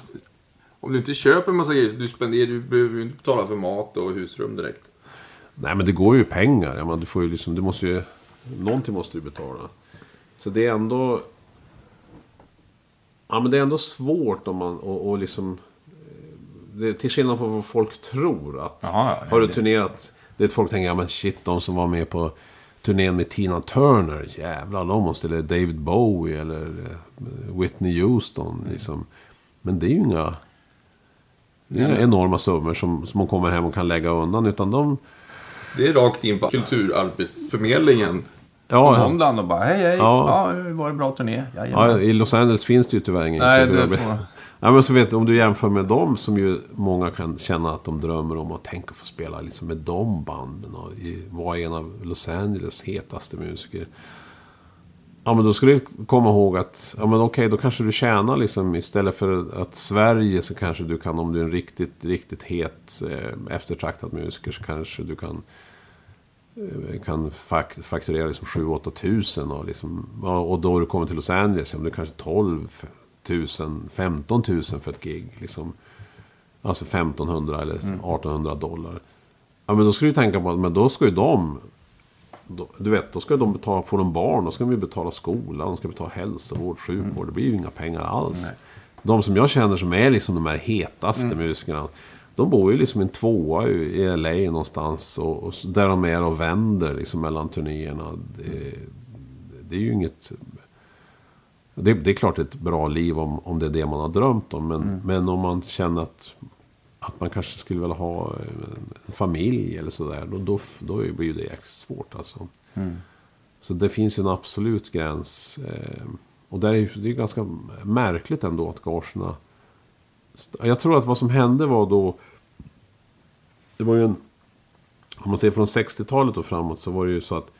om du inte köper en massa grejer, du spenderar, du behöver ju inte betala för mat och husrum direkt. Nej men det går ju pengar. Jag menar, du får ju liksom, du måste ju... Någonting måste du betala. Så det är ändå... Ja men det är ändå svårt om man... Och, och liksom... eh, Det, till skillnad från vad folk tror att... Jaha, ja, har du det- turnerat... Det är folk tänker, ja men shit, de som var med på turnén med Tina Turner. Jävlar, de måste... Eller David Bowie eller eh, Whitney Houston. Liksom. Men det är ju inga... Det är inga enorma summor som, som man kommer hem och kan lägga undan. Utan de... Det är rakt in på kulturarbetsförmedlingen. Ja, på ja. och bara hej hej. Ja, Ja. var det bra turné? Ja. I Los Angeles finns det ju tyvärr ingen Nej, det kulturarbete. får- Ja, men så vet du, om du jämför med dem som ju många kan känna att de drömmer om att tänka få spela liksom med de banden och i- vara en av Los Angeles hetaste musiker. Ja, men då ska du komma ihåg att, ja men okej, då kanske du tjänar liksom istället för att Sverige så kanske du kan, om du är en riktigt, riktigt het, eh, eftertraktad musiker så kanske du kan eh, kan fak- fakturera liksom 7-8 tusen och, liksom, och då du kommer till Los Angeles, ja, men det är kanske 12 tusen, 15 tusen för ett gig. Liksom. Alltså 1500 eller 1800 dollar. Ja, men då ska du tänka på att men då ska ju de... Du vet, då ska de betala, får de barn, då ska de betala skola, de ska betala hälsovård, sjukvård. Det blir ju inga pengar alls. De som jag känner som är liksom de här hetaste musikerna. De bor ju liksom i en tvåa i LA någonstans. Och, och där de är och vänder liksom mellan turnéerna. Det, det är ju inget... Det, det är klart ett bra liv om, om det är det man har drömt om. Men, men om man känner att, att man kanske skulle vilja ha en familj eller sådär. Då, då, då blir det jäkligt svårt alltså. Så det finns ju en absolut gräns. Eh, och där är det är ganska märkligt ändå att gagerna... Jag tror att vad som hände var då... Det var ju en... Om man ser från 60-talet och framåt så var det ju så att...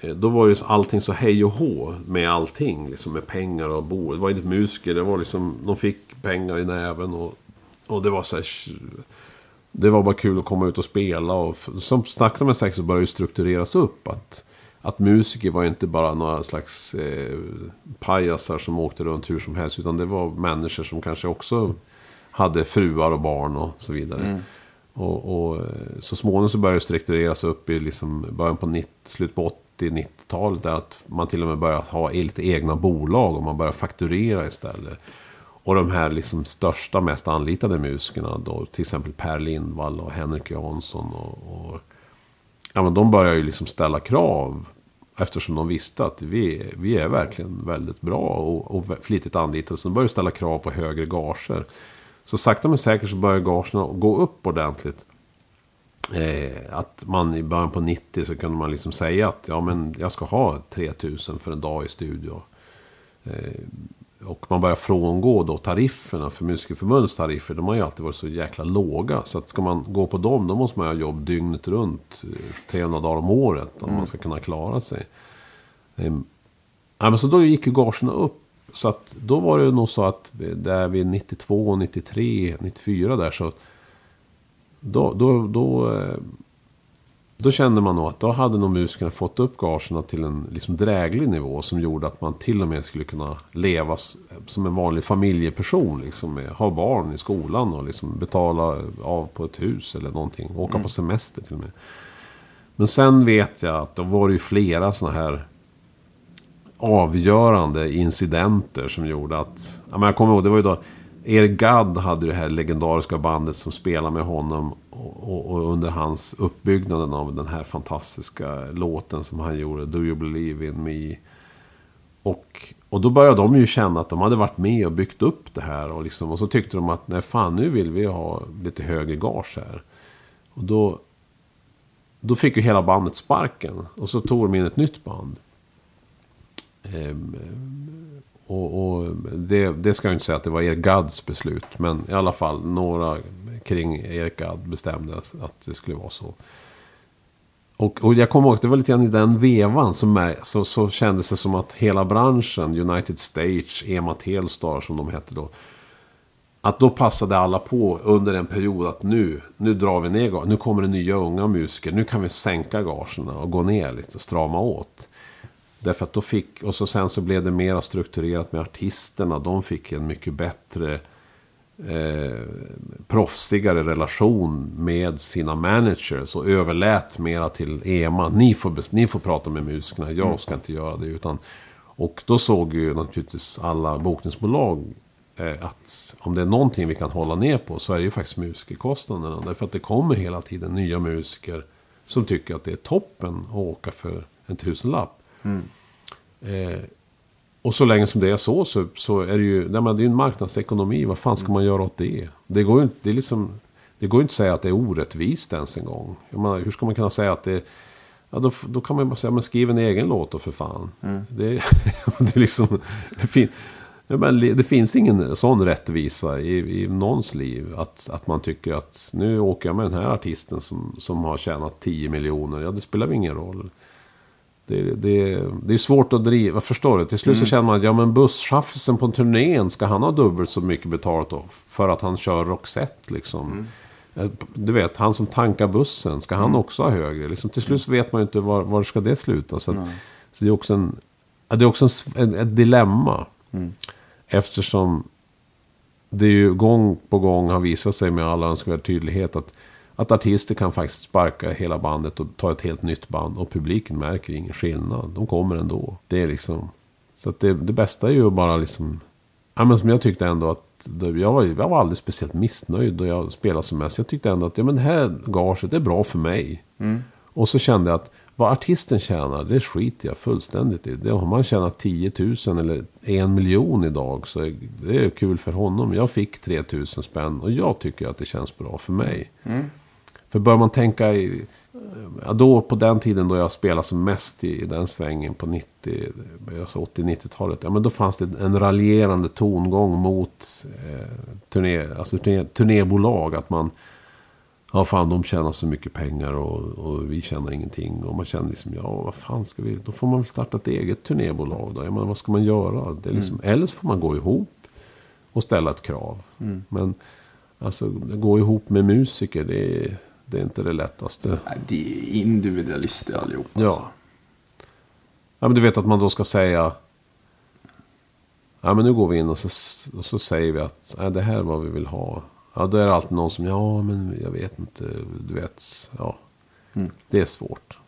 eh, Då var ju allting så hej och hå med allting. Liksom med pengar och bo. Det var inte musiker. Det var liksom... De fick pengar i näven och... Och det var så här... Det var bara kul att komma ut och spela. Och som sakta men säkert så började det struktureras upp. Att, att musiker var inte bara några slags eh, pajasar som åkte runt hur som helst. Utan det var människor som kanske också hade fruar och barn och så vidare. Och, och eh, så småningom så började det struktureras upp i liksom början på 90, slut på 80-90-talet. Där att man till och med började ha lite egna bolag och man började fakturera istället. Och de här liksom största, mest anlitade musikerna då, till exempel Per Lindvall och Henrik Jansson och, och ja, men de började ju liksom ställa krav. Eftersom de visste att vi, vi är verkligen väldigt bra och, och flitigt anlitade. Så de började ställa krav på högre gager. Så sakta men säkert så börjar gagerna gå upp ordentligt. Eh, att man i början på 90 så kunde man liksom säga att ja, men jag ska ha 3000 för en dag i studio. Eh, och man börjar frångå då tarifferna för Musikerförbundets tariffer. De har ju alltid varit så jäkla låga. Så att ska man gå på dem då måste man ha jobb dygnet runt. Eh, 300 dagar om året om man ska kunna klara sig. Ehm, ja, men så då gick ju gagerna upp. Så att då var det nog så att där vid 92, 93, 94 där så då, då, då, eh, då kände man nog att då hade nog musikerna fått upp gagerna till en liksom dräglig nivå som gjorde att man till och med skulle kunna leva som en vanlig familjeperson. Liksom, med, ha barn i skolan och liksom betala av på ett hus eller någonting. Åka på semester till och med. Men sen vet jag att då var det ju flera sådana här avgörande incidenter som gjorde att... Jag kommer ihåg, det var ju då... Eric Gadd hade det här legendariska bandet som spelade med honom. Och, och, under hans uppbyggnaden av den här fantastiska låten som han gjorde, Do You Believe In Me. Och, och då började de ju känna att de hade varit med och byggt upp det här. Och, liksom, och så tyckte de att nej fan nu vill vi ha lite högre gage här. Och då, då fick ju hela bandet sparken. Och så tog de in ett nytt band. Ehm, och, och det, det ska jag inte säga att det var er Gadds beslut. Men i alla fall några kring Erik Gadd bestämde att det skulle vara så. Och, och jag kommer ihåg att det var lite grann i den vevan som är, så, så kändes det som att hela branschen, United Stage, EMA Telstar som de hette då. Att då passade alla på under en period att nu, nu drar vi ner gagen. Nu kommer det nya unga musiker. Nu kan vi sänka gagerna och gå ner lite och strama åt. Därför att då fick, och så sen så blev det mer strukturerat med artisterna. De fick en mycket bättre, eh, proffsigare relation med sina managers. Och överlät mera till EMA. Ni får, ni får prata med musikerna, jag ska inte göra det. Utan, och då såg ju naturligtvis alla bokningsbolag eh, att om det är någonting vi kan hålla ner på så är det ju faktiskt musikerkostnaderna. Därför att det kommer hela tiden nya musiker som tycker att det är toppen att åka för en tusenlapp. Eh, och så länge som det är så, så, så är det ju nej, men det är en marknadsekonomi. Vad fan ska man göra åt det? Det går ju inte, det är liksom, det går inte att säga att det är orättvist ens en gång. Menar, hur ska man kunna säga att det Ja, då, då kan man ju bara säga, men skriv en egen låt då för fan. Det, det, är liksom, det, fin, det, det finns ingen sån rättvisa i, i någons liv. Att, att man tycker att nu åker jag med den här artisten som, som har tjänat 10 miljoner. Ja, det spelar ingen roll. Det, det, det är svårt att driva, förstår du? Till slut så känner man att ja, men busschauffören på turnén, ska han ha dubbelt så mycket betalt då? För att han kör Roxette liksom. Eh, Du vet, han som tankar bussen, ska han också ha högre? Liksom, till slut så vet man ju inte var, var ska det sluta. Så, att, så det är också, en, det är också en, ett dilemma. Eftersom det är ju gång på gång har visat sig med all önskvärd tydlighet att, att artister kan faktiskt sparka hela bandet och ta ett helt nytt band och publiken märker ingen skillnad. De kommer ändå. Det är liksom... Så att det, det bästa är ju bara liksom... Ja, men som jag tyckte ändå att... Jag var, jag var aldrig speciellt missnöjd då jag spelade som mest. Jag tyckte ändå att ja, men det här gaget är bra för mig. Och så kände jag att vad artisten tjänar, det skiter jag fullständigt i. Det, om man tjänar 10 000 eller en miljon idag så det är kul för honom. Jag fick 3 000 spänn och jag tycker att det känns bra för mig. För bör man tänka i... Ja, då på den tiden då jag spelade som mest i, i den svängen på 90, alltså 80-90-talet. Ja, men då fanns det en raljerande tongång mot eh, turné, alltså turné, turnébolag. Att man... Ja, fan de tjänar så mycket pengar och, och vi tjänar ingenting. Och man känner liksom, ja vad fan ska vi... Då får man väl starta ett eget turnébolag då. Jag menar, vad ska man göra? Det är liksom, Eller så får man gå ihop och ställa ett krav. Men alltså, gå ihop med musiker, det är, det är inte det lättaste. Nej, det är individualister allihop. alltså. Ja. Ja, men du vet att man då ska säga... Ja, men nu går vi in och så, och så säger vi att nej, det här är vad vi vill ha. Ja, då är det alltid någon som, ja, men jag vet inte, du vet, ja. Det är svårt.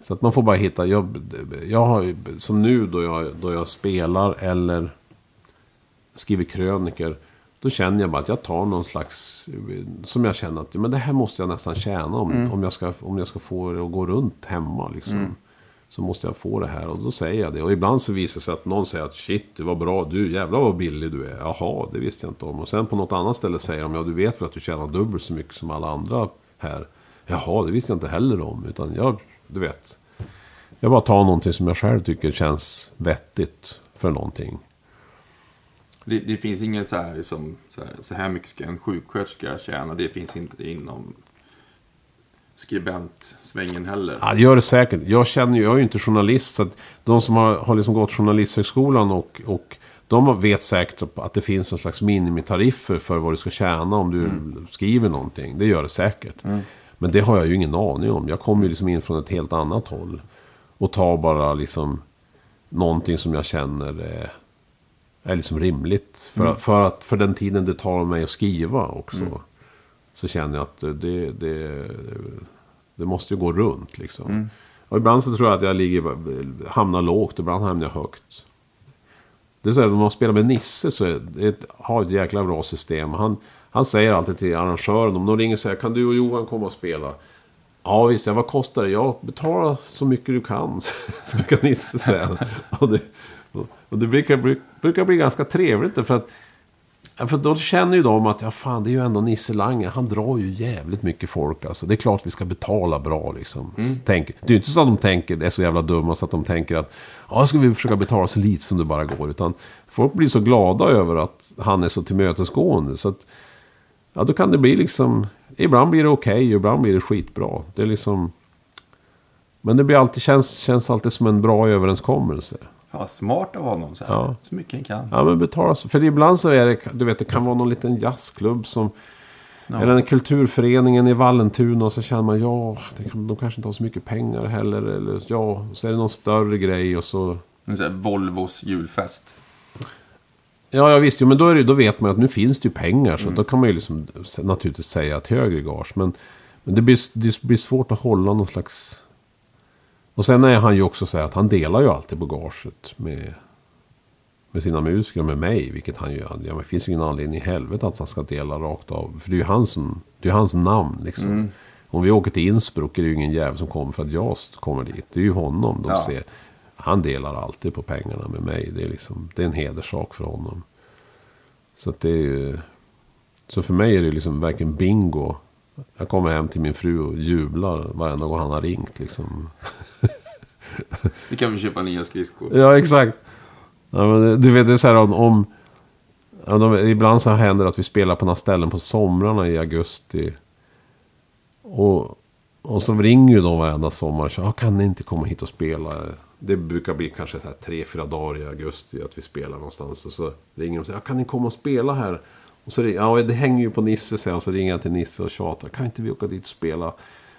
Så att man får bara hitta, jag, jag har som nu då jag, då jag spelar eller skriver kröniker. Då känner jag bara att jag tar någon slags, som jag känner att men det här måste jag nästan tjäna om, om, jag, ska, om jag ska få det att gå runt hemma. Liksom. Så måste jag få det här och då säger jag det. Och ibland så visar det sig att någon säger att shit, det var bra, du jävlar vad billig du är. Jaha, det visste jag inte om. Och sen på något annat ställe säger de, ja du vet väl att du tjänar dubbelt så mycket som alla andra här. Jaha, det visste jag inte heller om. Utan jag, du vet. Jag bara tar någonting som jag själv tycker känns vettigt för någonting. Det, det finns inget så här som så här, så här mycket ska en sjuksköterska tjäna. Det finns inte inom skribentsvängen heller. Ja, det gör det säkert. Jag känner ju, jag är ju inte journalist. Så de som har, har liksom gått journalisthögskolan och, och de vet säkert att det finns en slags minimitariffer för vad du ska tjäna om du skriver någonting. Det gör det säkert. Men det har jag ju ingen aning om. Jag kommer ju liksom in från ett helt annat håll. Och tar bara liksom någonting som jag känner är, är liksom rimligt. För, för, att, för den tiden det tar mig att skriva också. Så känner jag att det, det, det måste ju gå runt liksom. Och ibland så tror jag att jag ligger, hamnar lågt, ibland hamnar jag högt. Det är så här, när man spelar med Nisse så är det, har ett jäkla bra system. Han, han säger alltid till arrangören, om de ringer och säger kan du och Johan komma och spela? Ja visst, ja, vad kostar det? Ja, betala så mycket du kan, så brukar Nisse säga. Och det, och det brukar, brukar bli ganska trevligt för att För då känner ju de att, ja fan det är ju ändå Nisse Lange, han drar ju jävligt mycket folk alltså. Det är klart vi ska betala bra liksom. Tänk, det är ju inte så att de tänker, är så jävla dumma så att de tänker att, ja ska vi försöka betala så lite som det bara går. Utan folk blir så glada över att han är så tillmötesgående. Så att, ja då kan det bli liksom, ibland blir det okej, ibland blir det skitbra. Det är liksom, men det blir alltid, känns, känns alltid som en bra överenskommelse. Ja, smart av honom. Så, här. Ja. så mycket han kan. Ja men betala så. För ibland så är det, du vet det kan vara någon liten jazzklubb som... Eller en kulturföreningen i Vallentuna och så känner man ja, kan, de kanske inte har så mycket pengar heller. Eller ja, så är det någon större grej och så... Sån här Volvos julfest. Ja, ja visst, jo, men då, är det, då vet man att nu finns det ju pengar. Så då kan man ju liksom naturligtvis säga ett högre gage. Men, men det, blir, det blir svårt att hålla någon slags... Och sen är han ju också så här att han delar ju alltid på gaget med, med sina musiker och med mig. Vilket han ju, ja, det finns ju ingen anledning i helvete att han ska dela rakt av. För det är ju hans, det är hans namn liksom. Om vi åker till Innsbruck är det ju ingen jävel som kommer för att jag kommer dit. Det är ju honom de Ja. ser. Han delar alltid på pengarna med mig. Det är, liksom, det är en hederssak för honom. Så att det är ju... Så för mig är det liksom verkligen bingo. Jag kommer hem till min fru och jublar varenda gång han har ringt liksom. Vi kan väl köpa nya skridskor. Ja, exakt. Ja, men du vet, det är så här om... om ja, de, ibland så händer det att vi spelar på några ställen på somrarna i augusti. Och, och så ringer ju de varenda sommar. Så, ah, kan ni inte komma hit och spela? Det brukar bli kanske så här tre, fyra dagar i augusti att vi spelar någonstans. Och så ringer de och säger, ah, kan ni komma och spela här? Och så, ja, det hänger ju på Nisse sen. Så ringer jag till Nisse och tjatar. Kan inte vi åka dit och spela?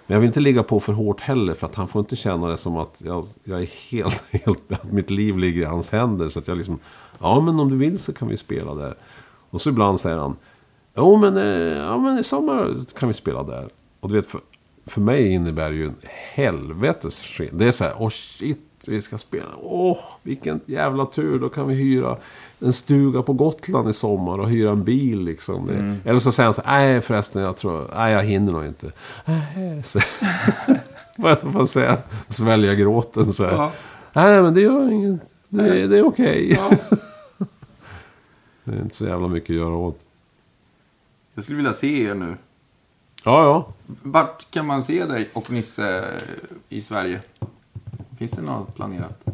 Men jag vill inte ligga på för hårt heller. För att han får inte känna det som att jag, jag är helt, helt... Att mitt liv ligger i hans händer. Så att jag liksom... Ja, men om du vill så kan vi spela där. Och så ibland säger han... Jo, men, eh, ja, men i sommar kan vi spela där. Och du vet, för, för mig innebär det ju en helvetes skillnad. Det är så här, åh shit, vi ska spela. Åh, vilken jävla tur. Då kan vi hyra en stuga på Gotland i sommar och hyra en bil liksom. Det, Eller så säger han så nej förresten, jag tror, nej jag hinner nog inte. Så, vad får säga? Svälja gråten så här. Ja. Nej, men det gör inget. Det, är- det är okej. det är inte så jävla mycket att göra åt. Jag skulle vilja se er nu. Ja, ja. Vart kan man se dig och Nisse i Sverige? Finns det något planerat?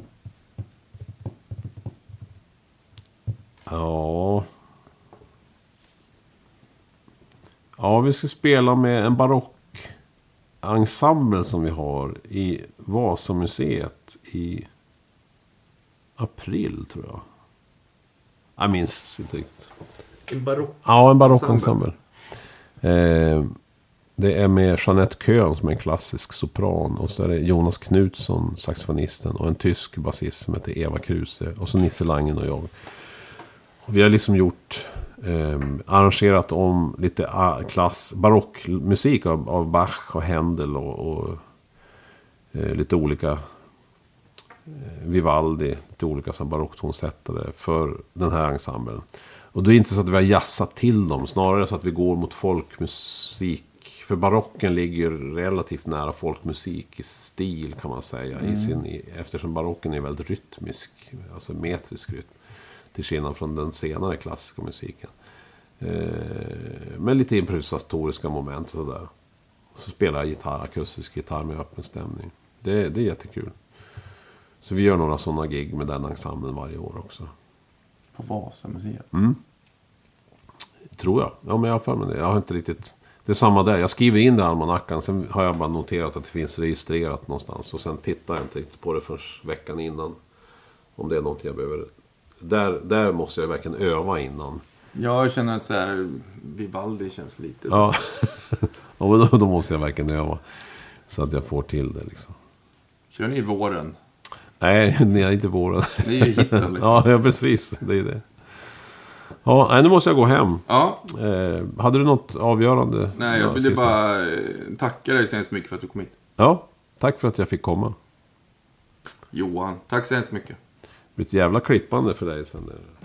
Ja. Ja, vi ska spela med en barockensemble som vi har i Vasamuseet i april, tror jag. Jag minns inte riktigt. En barock. Ja, en barockensemble. Eh, det är med Jeanette Köhn som är en klassisk sopran. Och så är det Jonas Knutsson, saxofonisten. Och en tysk basist som heter Eva Kruse. Och så Nisse Langen och jag. Vi har liksom gjort, eh, arrangerat om lite ah, klass, barockmusik av, av Bach och Händel och, och eh, lite olika eh, Vivaldi, lite olika här barocktonsättare för den här ensemblen. Och det är inte så att vi har jassat till dem, snarare så att vi går mot folkmusik för barocken ligger ju relativt nära folkmusik i stil kan man säga. I sin, eftersom barocken är väldigt rytmisk, alltså metrisk rytm. Till skillnad från den senare klassiska musiken. Eh, med lite improvisatoriska moment och sådär. Så spelar jag gitarr, akustisk gitarr med öppen stämning. Det, det är jättekul. Så vi gör några sådana gig med den ensemblen varje år också. På Vasamuseet. Tror jag. Ja, men jag har för mig det. Jag har inte riktigt... Det är samma där. Jag skriver in det i almanackan. Sen har jag bara noterat att det finns registrerat någonstans. Och sen tittar jag inte riktigt på det förrän veckan innan. Om det är någonting jag behöver... Där, där måste jag verkligen öva innan. Jag känner att så här, Vivaldi känns lite så. Ja, ja men då, då måste jag verkligen öva. Så att jag får till det liksom. Kör ni i våren? Nej, nej inte våren. Det är ju hitten liksom. Ja, ja, precis. Det är det. Ja, nu måste jag gå hem. Ja, Eh, hade du något avgörande? nej, jag Ja, ville bara eh, tacka dig så hemskt mycket för att du kom hit. Ja, tack för att jag fick komma. Johan, tack så hemskt mycket. Blir ett jävla klippande för dig sen. där.